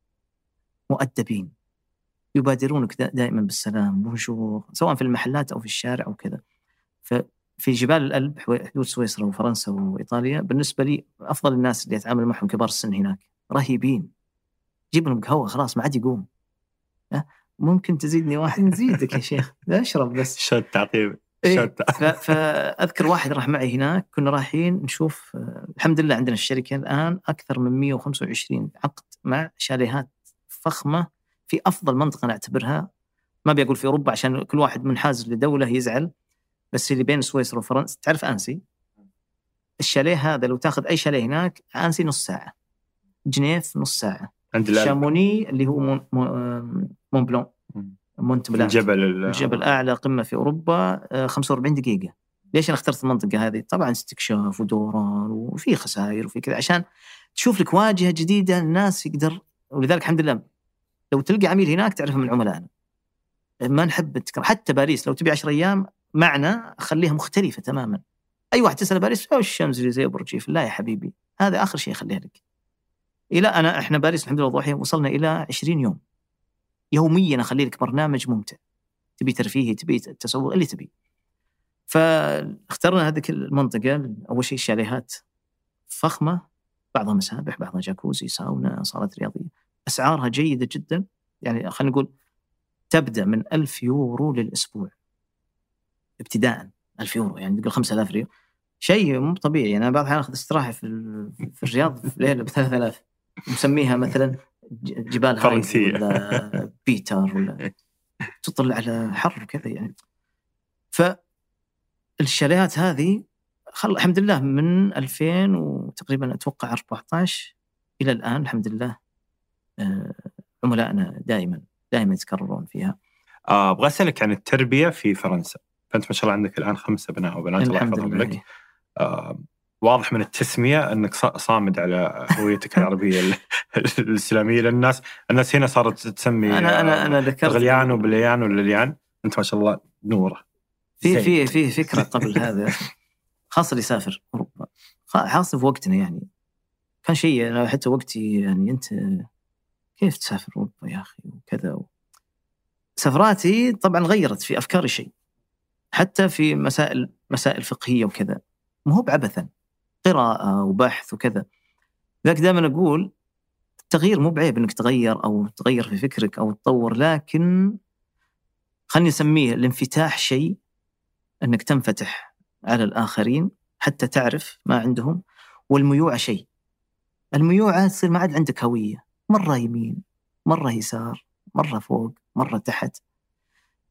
مؤدبين يبادرونك دائما بالسلام بونجور سواء في المحلات أو في الشارع أو كذا. ففي جبال الألب حدود سويسرا وفرنسا وإيطاليا بالنسبة لي أفضل الناس اللي اتعامل معهم كبار السن هناك رهيبين. جيب لهم قهوة خلاص ما عاد يقوم. ممكن تزيدني واحد. نزيدك يا شيخ. لا أشرب بس. شو التعقيب إيه. فأذكر واحد راح معي هناك كنا رايحين نشوف الحمد لله عندنا الشركة الآن أكثر من 125 عقد مع شاليهات فخمة في أفضل منطقة نعتبرها ما ابي أقول في أوروبا عشان كل واحد منحاز لدولة يزعل بس اللي بين سويسرا وفرنسا تعرف أنسي؟ الشاليه هذا لو تاخذ أي شاليه هناك أنسي نص ساعة. جنيف نص ساعة. عند شاموني اللي هو مون, مون بلون. مونت بلانك الجبل الجبل أعلى قمة في أوروبا 45 آه، دقيقة. ليش أنا اخترت المنطقة هذه؟ طبعا استكشاف ودوران وفي خسائر وفي كذا عشان تشوف لك واجهة جديدة الناس يقدر ولذلك الحمد لله لو تلقى عميل هناك تعرفه من عملائنا. ما نحب التكرار. حتى باريس لو تبي 10 أيام معنا خليها مختلفة تماما. أي واحد تسأل باريس أو الشمس اللي زي برج لا يا حبيبي هذا آخر شيء خليها لك. إلى أنا إحنا باريس الحمد لله وضوحي وصلنا إلى 20 يوم. يوميا أخلي لك برنامج ممتع. تبي ترفيهي تبي تسوق اللي تبي. فاخترنا هذه المنطقة أول شيء الشاليهات فخمة بعضها مسابح بعضها جاكوزي ساونا صالات رياضية. أسعارها جيدة جدا. يعني خلينا نقول تبدأ من 1000 يورو للأسبوع. ابتداء 1000 يورو يعني تقول 5000 ريال. شيء مو طبيعي. يعني أنا بعض الأحيان أخذ استراحة في في الرياض في ليلة ب 3000 مسميها مثلا جبال فرنسية ولا بيتر ولا تطلع على حر وكذا يعني فالشاليهات هذه خل الحمد لله من 2000 وتقريبا أتوقع 14 إلى الآن الحمد لله آه، عملائنا دائما دائما يتكررون فيها. آه، أبغى أسألك عن التربية في فرنسا، فأنت ما شاء الله عندك الآن خمسة ابناء وبنات الله يحفظهم لك. آه، واضح من التسمية إنك صامد على هويتك العربية الإسلامية لأن الناس الناس هنا صارت تسمي أنا أنا أنا ذكرت غليان وبليان ولليان. أنت ما شاء الله نورة. في في في فكرة قبل هذا. خاصة اللي يسافر أوروبا. خاصة في وقتنا يعني. كان شيء أنا حتى وقتي يعني أنت كيف تسافر أوروبا يا أخي وكذا؟ و... سفراتي طبعا غيرت في أفكاري شيء. حتى في مسائل مسائل فقهية وكذا. مو هو بعبثا. قراءة وبحث وكذا. لذلك دائما أقول التغيير مو بعيب إنك تغير أو تغير في فكرك أو تطور لكن خليني أسميه الانفتاح شيء إنك تنفتح على الآخرين حتى تعرف ما عندهم والميوعه شيء. الميوعة تصير ما عاد عندك هوية مرة يمين مرة يسار مرة فوق مرة تحت.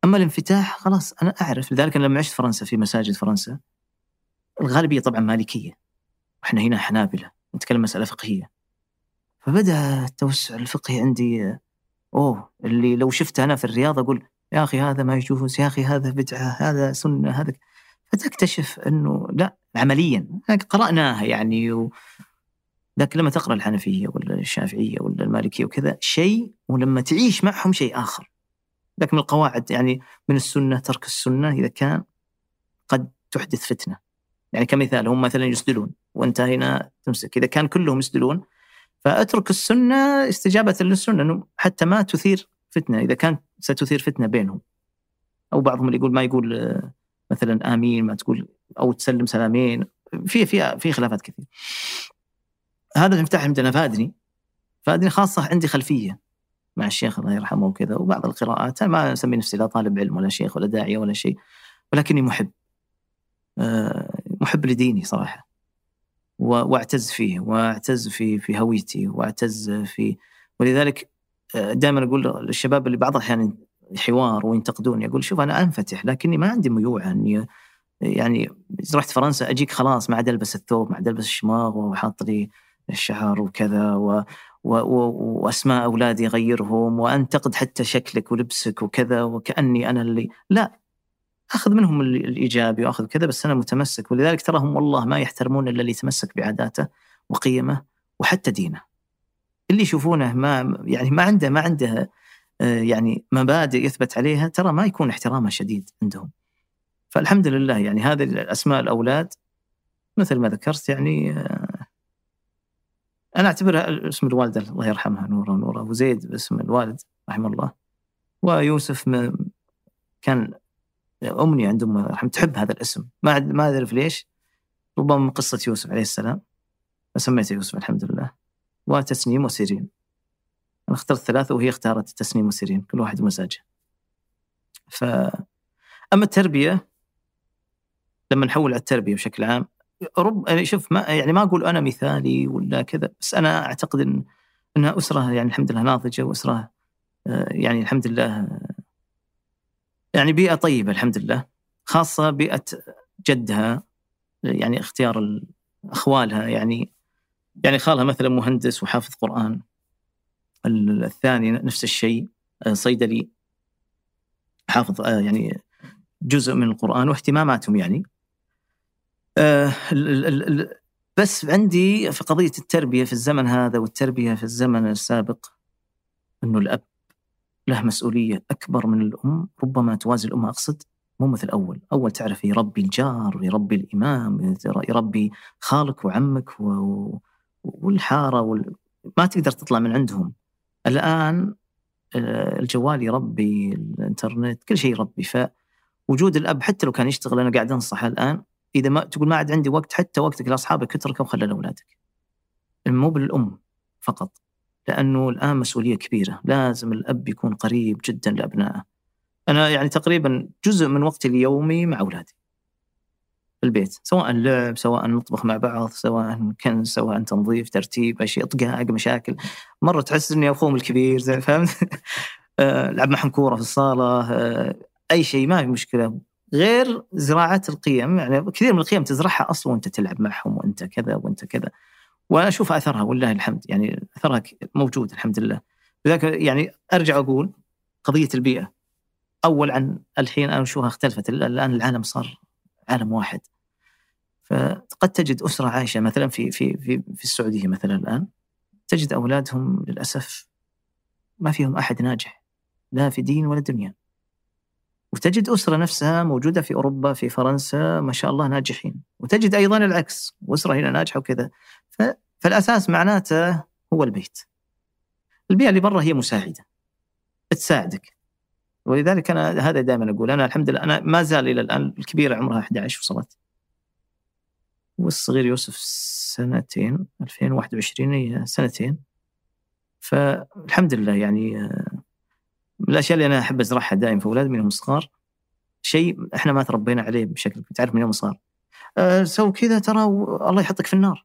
أما الانفتاح خلاص أنا أعرف لذلك لما عشت فرنسا في مساجد فرنسا الغالبية طبعا مالكية. وإحنا هنا حنابلة نتكلم مسألة فقهية. فبدأ التوسع الفقهي عندي أوه اللي لو شفته أنا في الرياض أقول يا أخي هذا ما يجوز يا أخي هذا بدعة هذا سنة هذا فتكتشف إنه لا عمليا قرأناها يعني و... لكن لما تقرأ الحنفية ولا الشافعية ولا المالكية وكذا شيء ولما تعيش معهم شيء آخر. لكن من القواعد يعني من السنة ترك السنة إذا كان قد تحدث فتنة. يعني كمثال هم مثلا يسدلون وأنت هنا تمسك. إذا كان كلهم يسدلون فأترك السنة استجابة للسنة حتى ما تثير فتنة. إذا كانت ستثير فتنة بينهم. أو بعضهم اللي يقول ما يقول آه، مثلا آمين ما تقول أو تسلم سلامين. في في في خلافات كثير هذا المفتاح عندنا فادني. فادني خاصة عندي خلفية مع الشيخ الله يرحمه وكذا وبعض القراءات. أنا ما أسمي نفسي لا طالب علم ولا شيخ ولا داعية ولا شيء ولكني محب. آه، محب لديني صراحة. وأعتز فيه وأعتز في في هويتي وأعتز في ولذلك آه، دائما أقول للشباب اللي بعض الأحيان حوار وينتقدوني أقول شوف أنا أنفتح لكني ما عندي ميوعه اني يعني رحت فرنسا أجيك خلاص ما عاد ألبس الثوب ما عاد ألبس الشماغ وحاط لي الشعر وكذا و و و وأسماء أولادي أغيرهم وأنتقد حتى شكلك ولبسك وكذا وكأني أنا اللي لا. أخذ منهم الإيجابي وأخذ كذا بس أنا متمسك ولذلك تراهم والله ما يحترمون إلا اللي يتمسك بعاداته وقيمه وحتى دينه. اللي يشوفونه ما يعني ما عنده ما عنده آه، يعني مبادئ يثبت عليها ترى ما يكون احترامه شديد عندهم. فالحمد لله يعني هذه أسماء الأولاد مثل ما ذكرت يعني آه، أنا أعتبرها اسم الوالدة الله يرحمها نورة نورة وزيد باسم الوالد رحمه الله ويوسف كان امنيه عند ام رحمة تحب هذا الاسم. ما ما اعرف ليش. ربما من قصة يوسف عليه السلام. فسميته يوسف الحمد لله. وتسنيم وسيرين. أنا اخترت ثلاثة وهي اختارت تسنيم وسيرين كل واحد مزاجه. ف أما التربية لما نحول على التربية بشكل عام رب يعني شوف ما يعني ما أقول أنا مثالي ولا كذا بس أنا أعتقد ان إنها أسرة يعني الحمد لله ناضجة وأسرة آه، يعني الحمد لله يعني بيئة طيبة الحمد لله خاصة بيئة جدها يعني اختيار أخوالها يعني يعني خالها مثلا مهندس وحافظ قرآن. الثاني نفس الشيء آه، صيدلي حافظ آه، يعني جزء من القرآن واهتماماتهم يعني. آه، بس عندي في قضية التربية في الزمن هذا والتربية في الزمن السابق إنه الأب له مسؤولية أكبر من الأم ربما توازي الأم أقصد مو مثل اول، أول تعرف يربي الجار ويربي الإمام يربي خالك وعمك و... والحارة وال... ما تقدر تطلع من عندهم. الآن آه، الجوال يربي الإنترنت كل شيء يربي فوجود الأب حتى لو كان يشتغل أنا قاعد أنصحه الآن إذا ما تقول ما عاد عندي وقت حتى وقتك لأصحابك اتركه وخلى لاولادك. مو بالأم فقط لأنه الآن مسؤولية كبيرة، لازم الأب يكون قريب جدا لأبنائه. أنا يعني تقريبا جزء من وقتي اليومي مع أولادي. في البيت، سواء لعب، سواء نطبخ مع بعض، سواء كنز، سواء تنظيف، ترتيب، أشياء طقاق، مشاكل. مرة تحس إني أخوهم الكبير زي فهمت؟ آه، لعب معهم كورة في الصالة، آه، أي شيء ما في مشكلة. غير زراعة القيم يعني كثير من القيم تزرعها أصلا وأنت تلعب معهم وأنت كذا وأنت كذا وأنا أشوف أثرها والله الحمد يعني أثرها موجود الحمد لله. لذلك يعني أرجع أقول قضية البيئة. أول عن الحين أنا أشوفها اختلفت الآن العالم صار عالم واحد. فقد تجد أسرة عايشة مثلا في في في في السعودية مثلا الآن تجد أولادهم للأسف ما فيهم أحد ناجح لا في دين ولا دنيا. وتجد أسرة نفسها موجودة في أوروبا في فرنسا ما شاء الله ناجحين. وتجد أيضا العكس وأسرة هنا ناجحة وكذا. فالأساس معناته هو البيت. البيئة اللي برا هي مساعدة. تساعدك. ولذلك أنا هذا دائما أقول أنا الحمد لله أنا ما زال إلى الآن الكبيرة عمرها 11 وصلت والصغير يوسف سنتين 2021 هي سنتين. فالحمد لله يعني من الأشياء اللي أنا أحب أزرعها دائما في أولادي منهم صغار. شيء إحنا ما تربينا عليه بشكل تعرف من يوم صار أه سو كذا ترى الله يحطك في النار.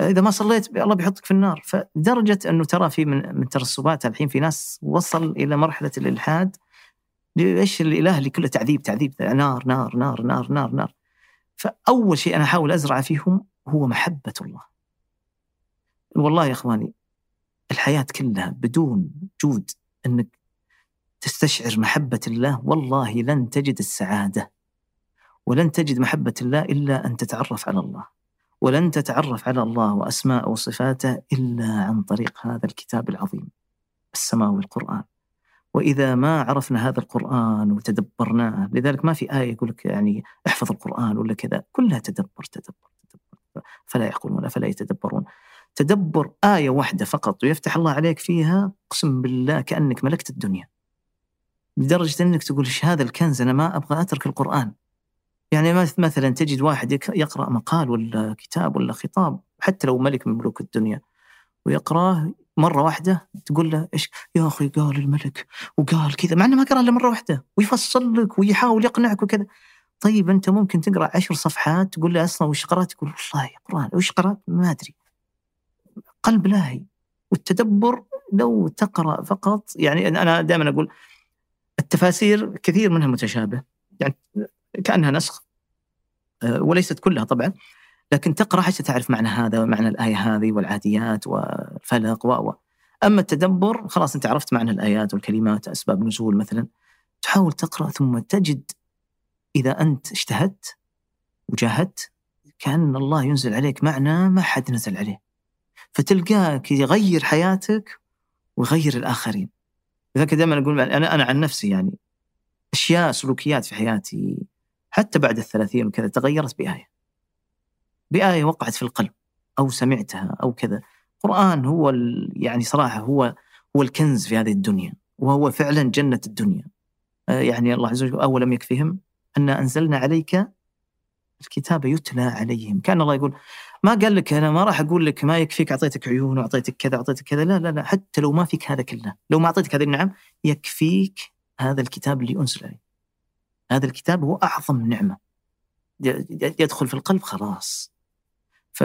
إذا ما صليت الله بيحطك في النار. فدرجة أنه ترى في من من ترسبات الحين في ناس وصل إلى مرحلة الإلحاد إيش الاله اللي كله تعذيب تعذيب نار نار نار نار نار نار. فأول شيء أنا أحاول ازرعه فيهم هو محبة الله. والله يا إخواني الحياة كلها بدون جود أنك تستشعر محبة الله والله لن تجد السعادة ولن تجد محبة الله إلا أن تتعرف على الله. ولن تتعرف على الله وأسماء وصفاته إلا عن طريق هذا الكتاب العظيم السماوي القرآن وإذا ما عرفنا هذا القرآن وتدبرناه لذلك ما في آية يقول لك يعني احفظ القرآن ولا كذا كلها تدبر تدبر تدبر فلا يعقلون فلا يتدبرون. تدبر آية واحدة فقط ويفتح الله عليك فيها قسم بالله كأنك ملكت الدنيا. لدرجة أنك تقول إيش هذا الكنز أنا ما أبغى أترك القرآن. يعني مثلا تجد واحد يقرأ مقال ولا كتاب ولا خطاب حتى لو ملك من ملوك الدنيا ويقرأه مرة واحدة تقول له إيش يا أخي قال الملك وقال كذا مع أنه ما قرأ إلا مرة واحدة ويفصل لك ويحاول يقنعك وكذا. طيب أنت ممكن تقرأ عشر صفحات تقول له أصلا وش قرأت؟ يقول والله قرآن وش قرأت؟ ما أدري. قلب لاهي والتدبر لو تقرأ فقط يعني أنا دائما أقول التفاسير كثير منها متشابه يعني كأنها نسخ آه، وليست كلها طبعا لكن تقرأ حتى تعرف معنى هذا ومعنى الآية هذه والعاديات والفلق و. أما التدبر خلاص أنت عرفت معنى الآيات والكلمات أسباب نزول مثلا تحاول تقرأ ثم تجد إذا أنت اجتهدت وجاهدت كأن الله ينزل عليك معنى ما حد نزل عليه. فتلقاك يغير حياتك ويغير الآخرين. لذلك دائما أقول أنا أنا عن نفسي يعني أشياء سلوكيات في حياتي حتى بعد الثلاثين وكذا تغيرت بآية. بآية وقعت في القلب أو سمعتها أو كذا. القرآن هو يعني صراحة هو هو الكنز في هذه الدنيا وهو فعلا جنة الدنيا. آه، يعني الله عز وجل أولم يكفيهم أن أنزلنا عليك الكتاب يتلى عليهم. كان الله يقول ما قال لك أنا ما راح أقول لك ما يكفيك أعطيتك عيون وأعطيتك كذا أعطيتك كذا. لا لا لا حتى لو ما فيك هذا كله لو ما أعطيتك هذه النعم يكفيك هذا الكتاب اللي أنزل عليه هذا الكتاب هو أعظم نعمة. يدخل في القلب خلاص. ف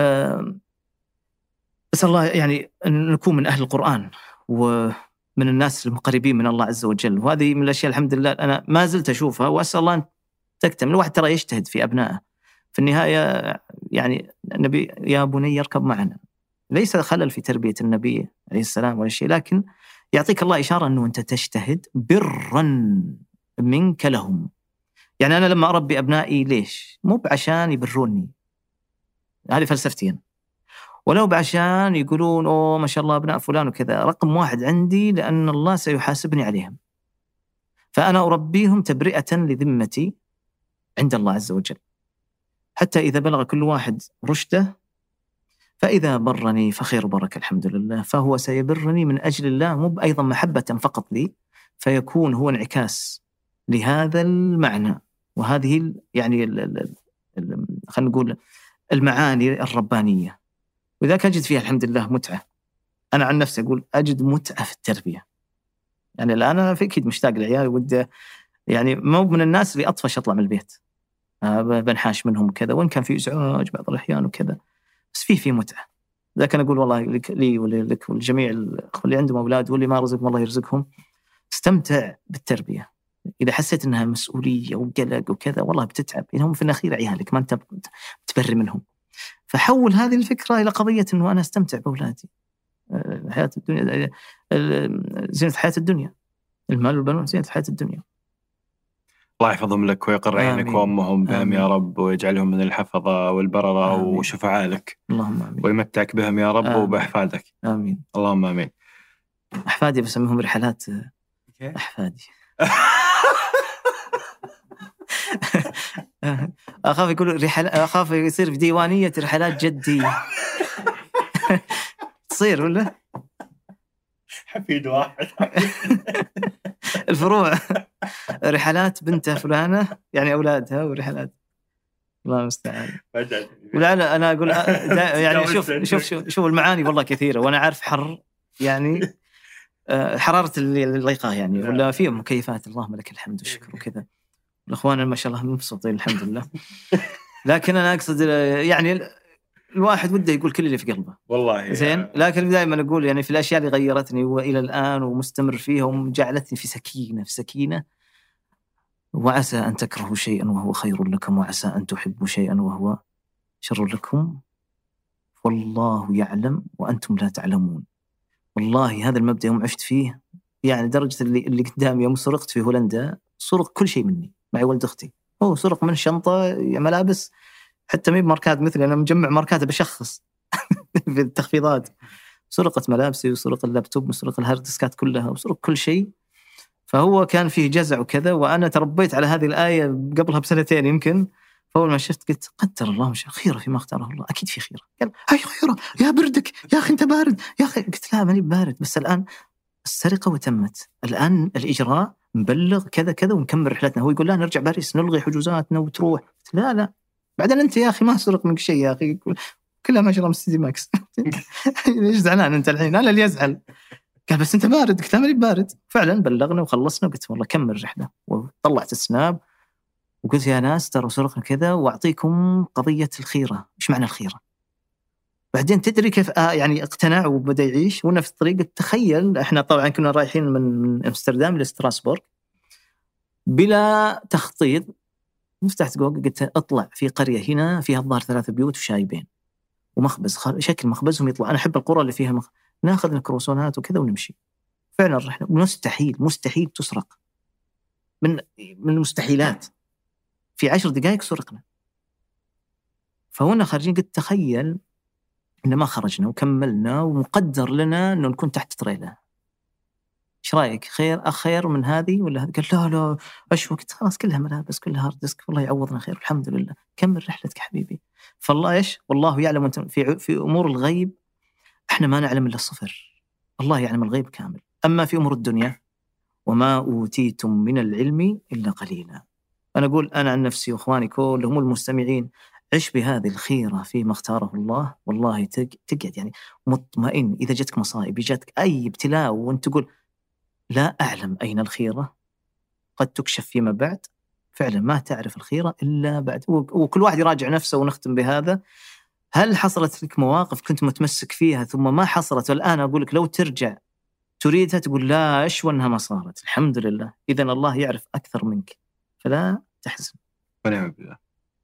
بس الله يعني أن نكون من أهل القرآن ومن الناس المقربين من الله عز وجل. وهذه من الأشياء الحمد لله أنا ما زلت أشوفها وأسأل الله أن تكتمل. الواحد ترى يجتهد في أبنائه. في النهاية يعني النبي يا بني اركب معنا. ليس خلل في تربية النبي عليه السلام ولا شيء لكن يعطيك الله إشارة أنه أنت تجتهد برا منك لهم. يعني أنا لما أربي أبنائي ليش؟ مو بعشان يبروني. هذه فلسفتي أنا ولو بعشان يقولون أوه ما شاء الله أبناء فلان وكذا رقم واحد عندي لأن الله سيحاسبني عليهم. فأنا أربيهم تبرئة لذمتي عند الله عز وجل. حتى إذا بلغ كل واحد رشده فإذا برني فخير بركة الحمد لله. فهو سيبرني من أجل الله مو أيضا محبة فقط لي فيكون هو انعكاس لهذا المعنى. وهذه يعني خلينا نقول المعاني الربانية. ولذلك أجد فيها الحمد لله متعة أنا عن نفسي أقول أجد متعة في التربية. يعني الآن أنا في أكيد مشتاق لعيالي ودي يعني مو من الناس اللي أطفش أطلع من البيت. آه، بنحاش منهم كذا وإن كان في إزعاج بعض الأحيان وكذا. بس في في متعة. لكن أقول والله لك لي ولك ولجميع اللي عندهم أولاد واللي ما رزقهم الله يرزقهم استمتع بالتربية. إذا حسيت إنها مسؤولية وقلق وكذا والله بتتعب. يعني هم في الأخير عيالك ما أنت بتبري منهم. فحول هذه الفكرة إلى قضية إنه أنا أستمتع بأولادي. آه، حياة الدنيا زينة حياة الدنيا. المال والبنون زينة حياة الدنيا. الله يحفظهم لك ويقر عينك وأمهم بهم يا رب ويجعلهم من الحفظة والبررة وشفعاء لك. اللهم آمين. ويمتعك بهم يا رب آمين. وبأحفادك. آمين. اللهم آمين. أحفادي بسميهم رحلات أحفادي. أخاف يقول رحل أخاف يصير في ديوانية رحلات جدي تصير ولا؟ حفيد واحد. الفروع. رحلات بنته فلانة يعني أولادها ورحلات. الله المستعان. ولعل أنا أقول يعني شوف شوف شوف, شوف المعاني والله كثيرة وأنا عارف حر يعني آه، حرارة اللقاء يعني نعم. ولا في مكيفات اللهم لك الحمد والشكر وكذا. الأخوان ما شاء الله مبسوطين الحمد لله. لكن أنا أقصد يعني الواحد وده يقول كل اللي في قلبه. والله زين؟ لكن دائما أقول يعني في الأشياء اللي غيرتني وإلى الآن ومستمر فيها وجعلتني في سكينة في سكينة وعسى أن تكرهوا شيئا وهو خير لكم وعسى أن تحبوا شيئا وهو شر لكم. والله يعلم وأنتم لا تعلمون. والله هذا المبدأ يوم عشت فيه يعني درجة اللي اللي قدامي يوم سرقت في هولندا سرق كل شيء مني. معي ولد أختي. هو سرق من شنطه ملابس. حتى مي بماركات مثلي أنا مجمع ماركات بشخص في التخفيضات. سرقت ملابسي وسرق اللابتوب وسرق ال hard disk ات كلها وسرق كل شيء. فهو كان فيه جزع وكذا وأنا تربيت على هذه الآية قبلها بسنتين يمكن. فأول ما شفت قلت قدر الله مش خيرة فيما اختاره الله. أكيد في خيرة. قال هاي خيرة؟ يا بردك يا أخي أنت بارد يا أخي. قلت لا ماني بارد. بس الآن السرقة وتمت. الآن الإجراء مبلغ كذا كذا ونكمل رحلتنا. هو يقول لا نرجع باريس نلغي حجوزاتنا وتروح. لا لا. بعدين أنت يا أخي ما سرق منك شيء يا أخي. كلها ما شاء الله من سيتي ماكس. ليش زعلان أنت الحين؟ أنا اللي يزعل قال بس أنت بارد. قلت ماني بارد. فعلا بلغنا وخلصنا وقلت والله كمل الرحله وطلعت السناب وقلت يا ناس ترى سرقنا كذا وأعطيكم قضية الخيرة، إيش معنى الخيرة؟ بعدين تدري كيف آه يعني اقتنع وبدأ يعيش. وأنا في الطريق تخيل إحنا طبعا كنا رايحين من من أمستردام لستراسبورغ. بلا تخطيط فتحت جوجل قلت اطلع في قرية هنا فيها الظاهر ثلاث بيوت وشايبين. ومخبز شكل مخبزهم يطلع. أنا أحب القرى اللي فيها مخ... ناخذ الكروسونات وكذا ونمشي. فعلا رحنا. مستحيل مستحيل تسرق. من من المستحيلات. في عشر دقائق سرقنا. فهنا خارجين قلت تخيل ان ما خرجنا وكملنا ومقدر لنا إنه نكون تحت تريلا إيش رأيك؟ خير اخير من هذه ولا هذه؟ قال لا لا إيش وقت؟ خلاص كلها ملابس كلها hard disk. والله يعوضنا خير الحمد لله. كمل رحلتك حبيبي. فالله إيش؟ والله يعلم أنت في في أمور الغيب إحنا ما نعلم إلا الصفر. الله يعلم الغيب كامل. أما في أمور الدنيا وما أوتيتم من العلم إلا قليلا. أنا أقول أنا عن نفسي وإخواني كلهم المستمعين عش بهذه الخيرة فيما اختاره الله؟ والله تقعد يعني مطمئن. إذا جتك مصائب جاتك أي ابتلاء وأنت تقول لا أعلم أين الخيرة قد تكشف فيما بعد. فعلا ما تعرف الخيرة إلا بعد. وكل واحد يراجع نفسه ونختم بهذا. هل حصلت لك مواقف كنت متمسك فيها ثم ما حصلت؟ والآن أقول لك لو ترجع تريدها تقول لا أشوى أنها ما صارت؟ الحمد لله. إذا الله يعرف أكثر منك. فلا تحزن. ونعم بالله.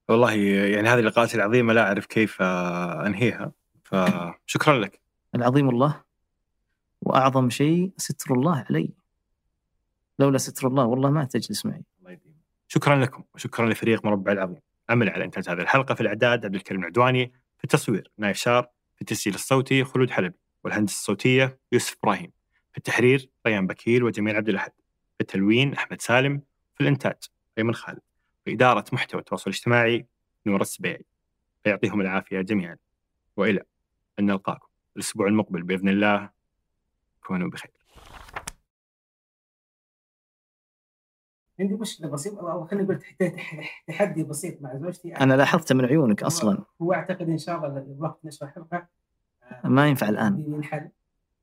والله يعني هذه اللقاءات العظيمة لا أعرف كيف أنهيها. فشكرا لك. العظيم الله وأعظم شيء ستر الله علي. لولا ستر الله والله ما تجلس معي. الله يديم. شكرا لكم وشكرا لفريق مربع العظيم. عمل على إنتاج هذه الحلقة في الإعداد عبد الكريم العدواني في التصوير نايف شار في التسجيل الصوتي خلود حلبي والهندسة الصوتية يوسف إبراهيم في التحرير ريان بكير وجميل عبد الأحد في التلوين أحمد سالم في الإنتاج أيمن خالد. إدارة محتوى التواصل الاجتماعي نور السبيعي. فيعطيهم العافية جميعا. وإلى أن نلقاكم الأسبوع المقبل بإذن الله. كونوا بخير. عندي مشكلة بسيطة. أو خلينا نقول تحدي بسيط مع زوجتي. أنا لاحظت من عيونك أصلا. هو أعتقد إن شاء الله الوقت نشر الحلقة ما ينفع الآن. ينحل.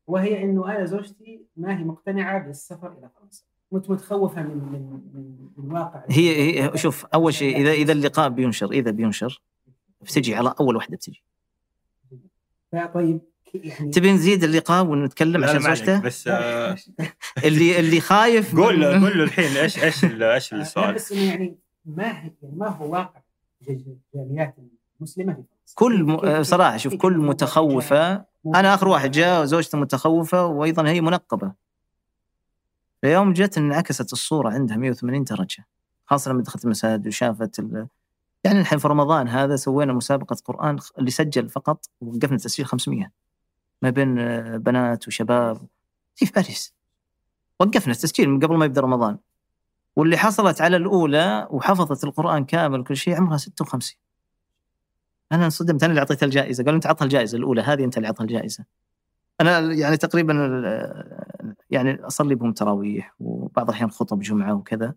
وهي إنه أنا زوجتي ما هي مقتنعة بالسفر إلى فرنسا. متخوفة من من من, من واقع. هي هي شوف أول شيء اذا إذا اللقاء بينشر إذا بينشر بتجي على أول واحدة بتجي. طيب يعني تبي نزيد اللقاء ونتكلم عشان زوجته؟ بس آه اللي اللي خايف قول له قول له الحين إيش إيش إيش السؤال؟ بس إنه يعني ما يعني ما هو واقع جاليات المسلمة كل م... صراحة شوف كل متخوفة. أنا آخر واحد جاء وزوجته متخوفة وأيضا هي منقبة. اليوم جت انعكست الصورة عندها 180 درجة خاصة لما دخلت المساجد وشافت ال... يعني الحين في رمضان هذا سوينا مسابقة قرآن اللي سجل فقط وقفنا تسجيل 500 ما بين آه، بنات وشباب في باريس؟ وقفنا التسجيل من قبل ما يبدأ رمضان. واللي حصلت على الأولى وحفظت القرآن كامل وكل شيء عمرها 56 أنا انصدمت أنا اللي أعطيتها الجائزة قالوا أنت عطها الجائزة الأولى هذه أنت اللي عطها الجائزة. أنا يعني تقريبا يعني أصلي بهم تراويح وبعض الأحيان خطب جمعة وكذا.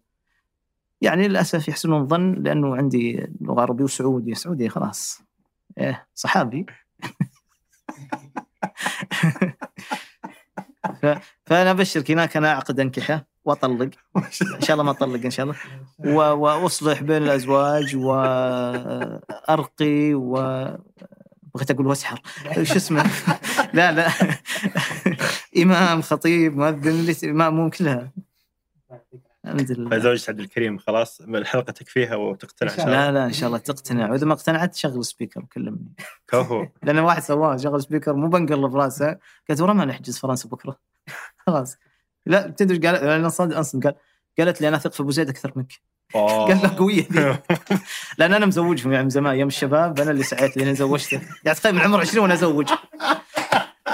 يعني للأسف يحسنون الظن لأنه عندي لغة عربية وسعودي سعودي خلاص. إيه صحابي. فأنا أبشرك هناك أنا أعقد أنكحة وأطلق. إن شاء الله ما أطلق إن شاء الله. وأصلح بين الأزواج وارقي و بغيت أقول واسحر. شو اسمه؟ لا لا. إمام خطيب مؤذن ماموم كلها. الحمد لله. زوجة عبد الكريم خلاص الحلقة تكفيها وتقتنع إن لا لا إن شاء الله تقتنع. وإذا ما اقتنعت شغل سبيكر وكلمني كفو لأن واحد سواه شغل سبيكر مو بنقل براسه قالت ورا ما نحجز فرنسا بكرة. خلاص. لا تدري قال؟ أنا صادق أصلا قال قالت لي أنا أثق في أبو زيد أكثر منك. قال له قوية دي لأن أنا مزوجهم يعني من زمان أيام الشباب أنا اللي سعيت لاني زوجته يعني تخيل من عمر 20 وأنا أزوج.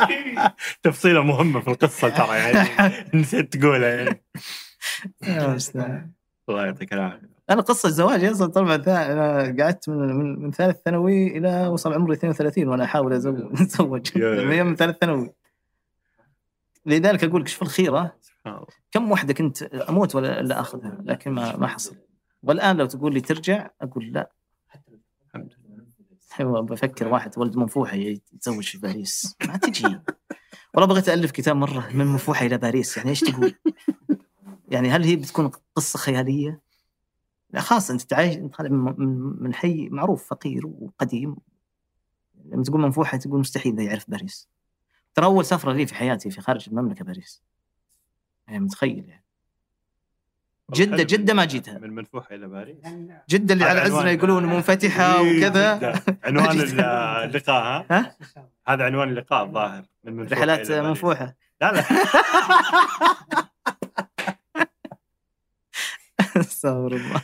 تفصيلة مهمة في القصة ترى يعني نسيت تقولها يعني. الله يعطيك العافية. أنا قصة زواجي أصلا طبعا أنا قعدت من من, من ثالث ثانوي إلى وصل عمري 32 وأنا أحاول أتزوج. من ثالث ثانوي. لذلك أقول لك شوف الخيرة كم واحدة كنت أموت ولا لا أخذها لكن ما ما حصل. والآن لو تقول لي ترجع أقول لا. بفكر واحد ولد منفوحه يتزوج في باريس. ما تجي. والله بغيت الف كتاب مرة من منفوحة إلى باريس يعني إيش تقول؟ يعني هل هي بتكون قصة خيالية؟ لا خاصه أنت تعيش من حي معروف فقير وقديم. لما تقول منفوحة تقول مستحيل يعرف باريس. ترى أول سفرة لي في حياتي في خارج المملكة باريس. يعني متخيل يعني. جده جده ما جيتها من منفوحه إلى باريس جده اللي على عزنا يقولون منفتحة إيه، وكذا. عنوان. اللقاء ها ها. هذا عنوان اللقاء الظاهر من منفوحه رحلات. منفوحة لا لا استغفر الله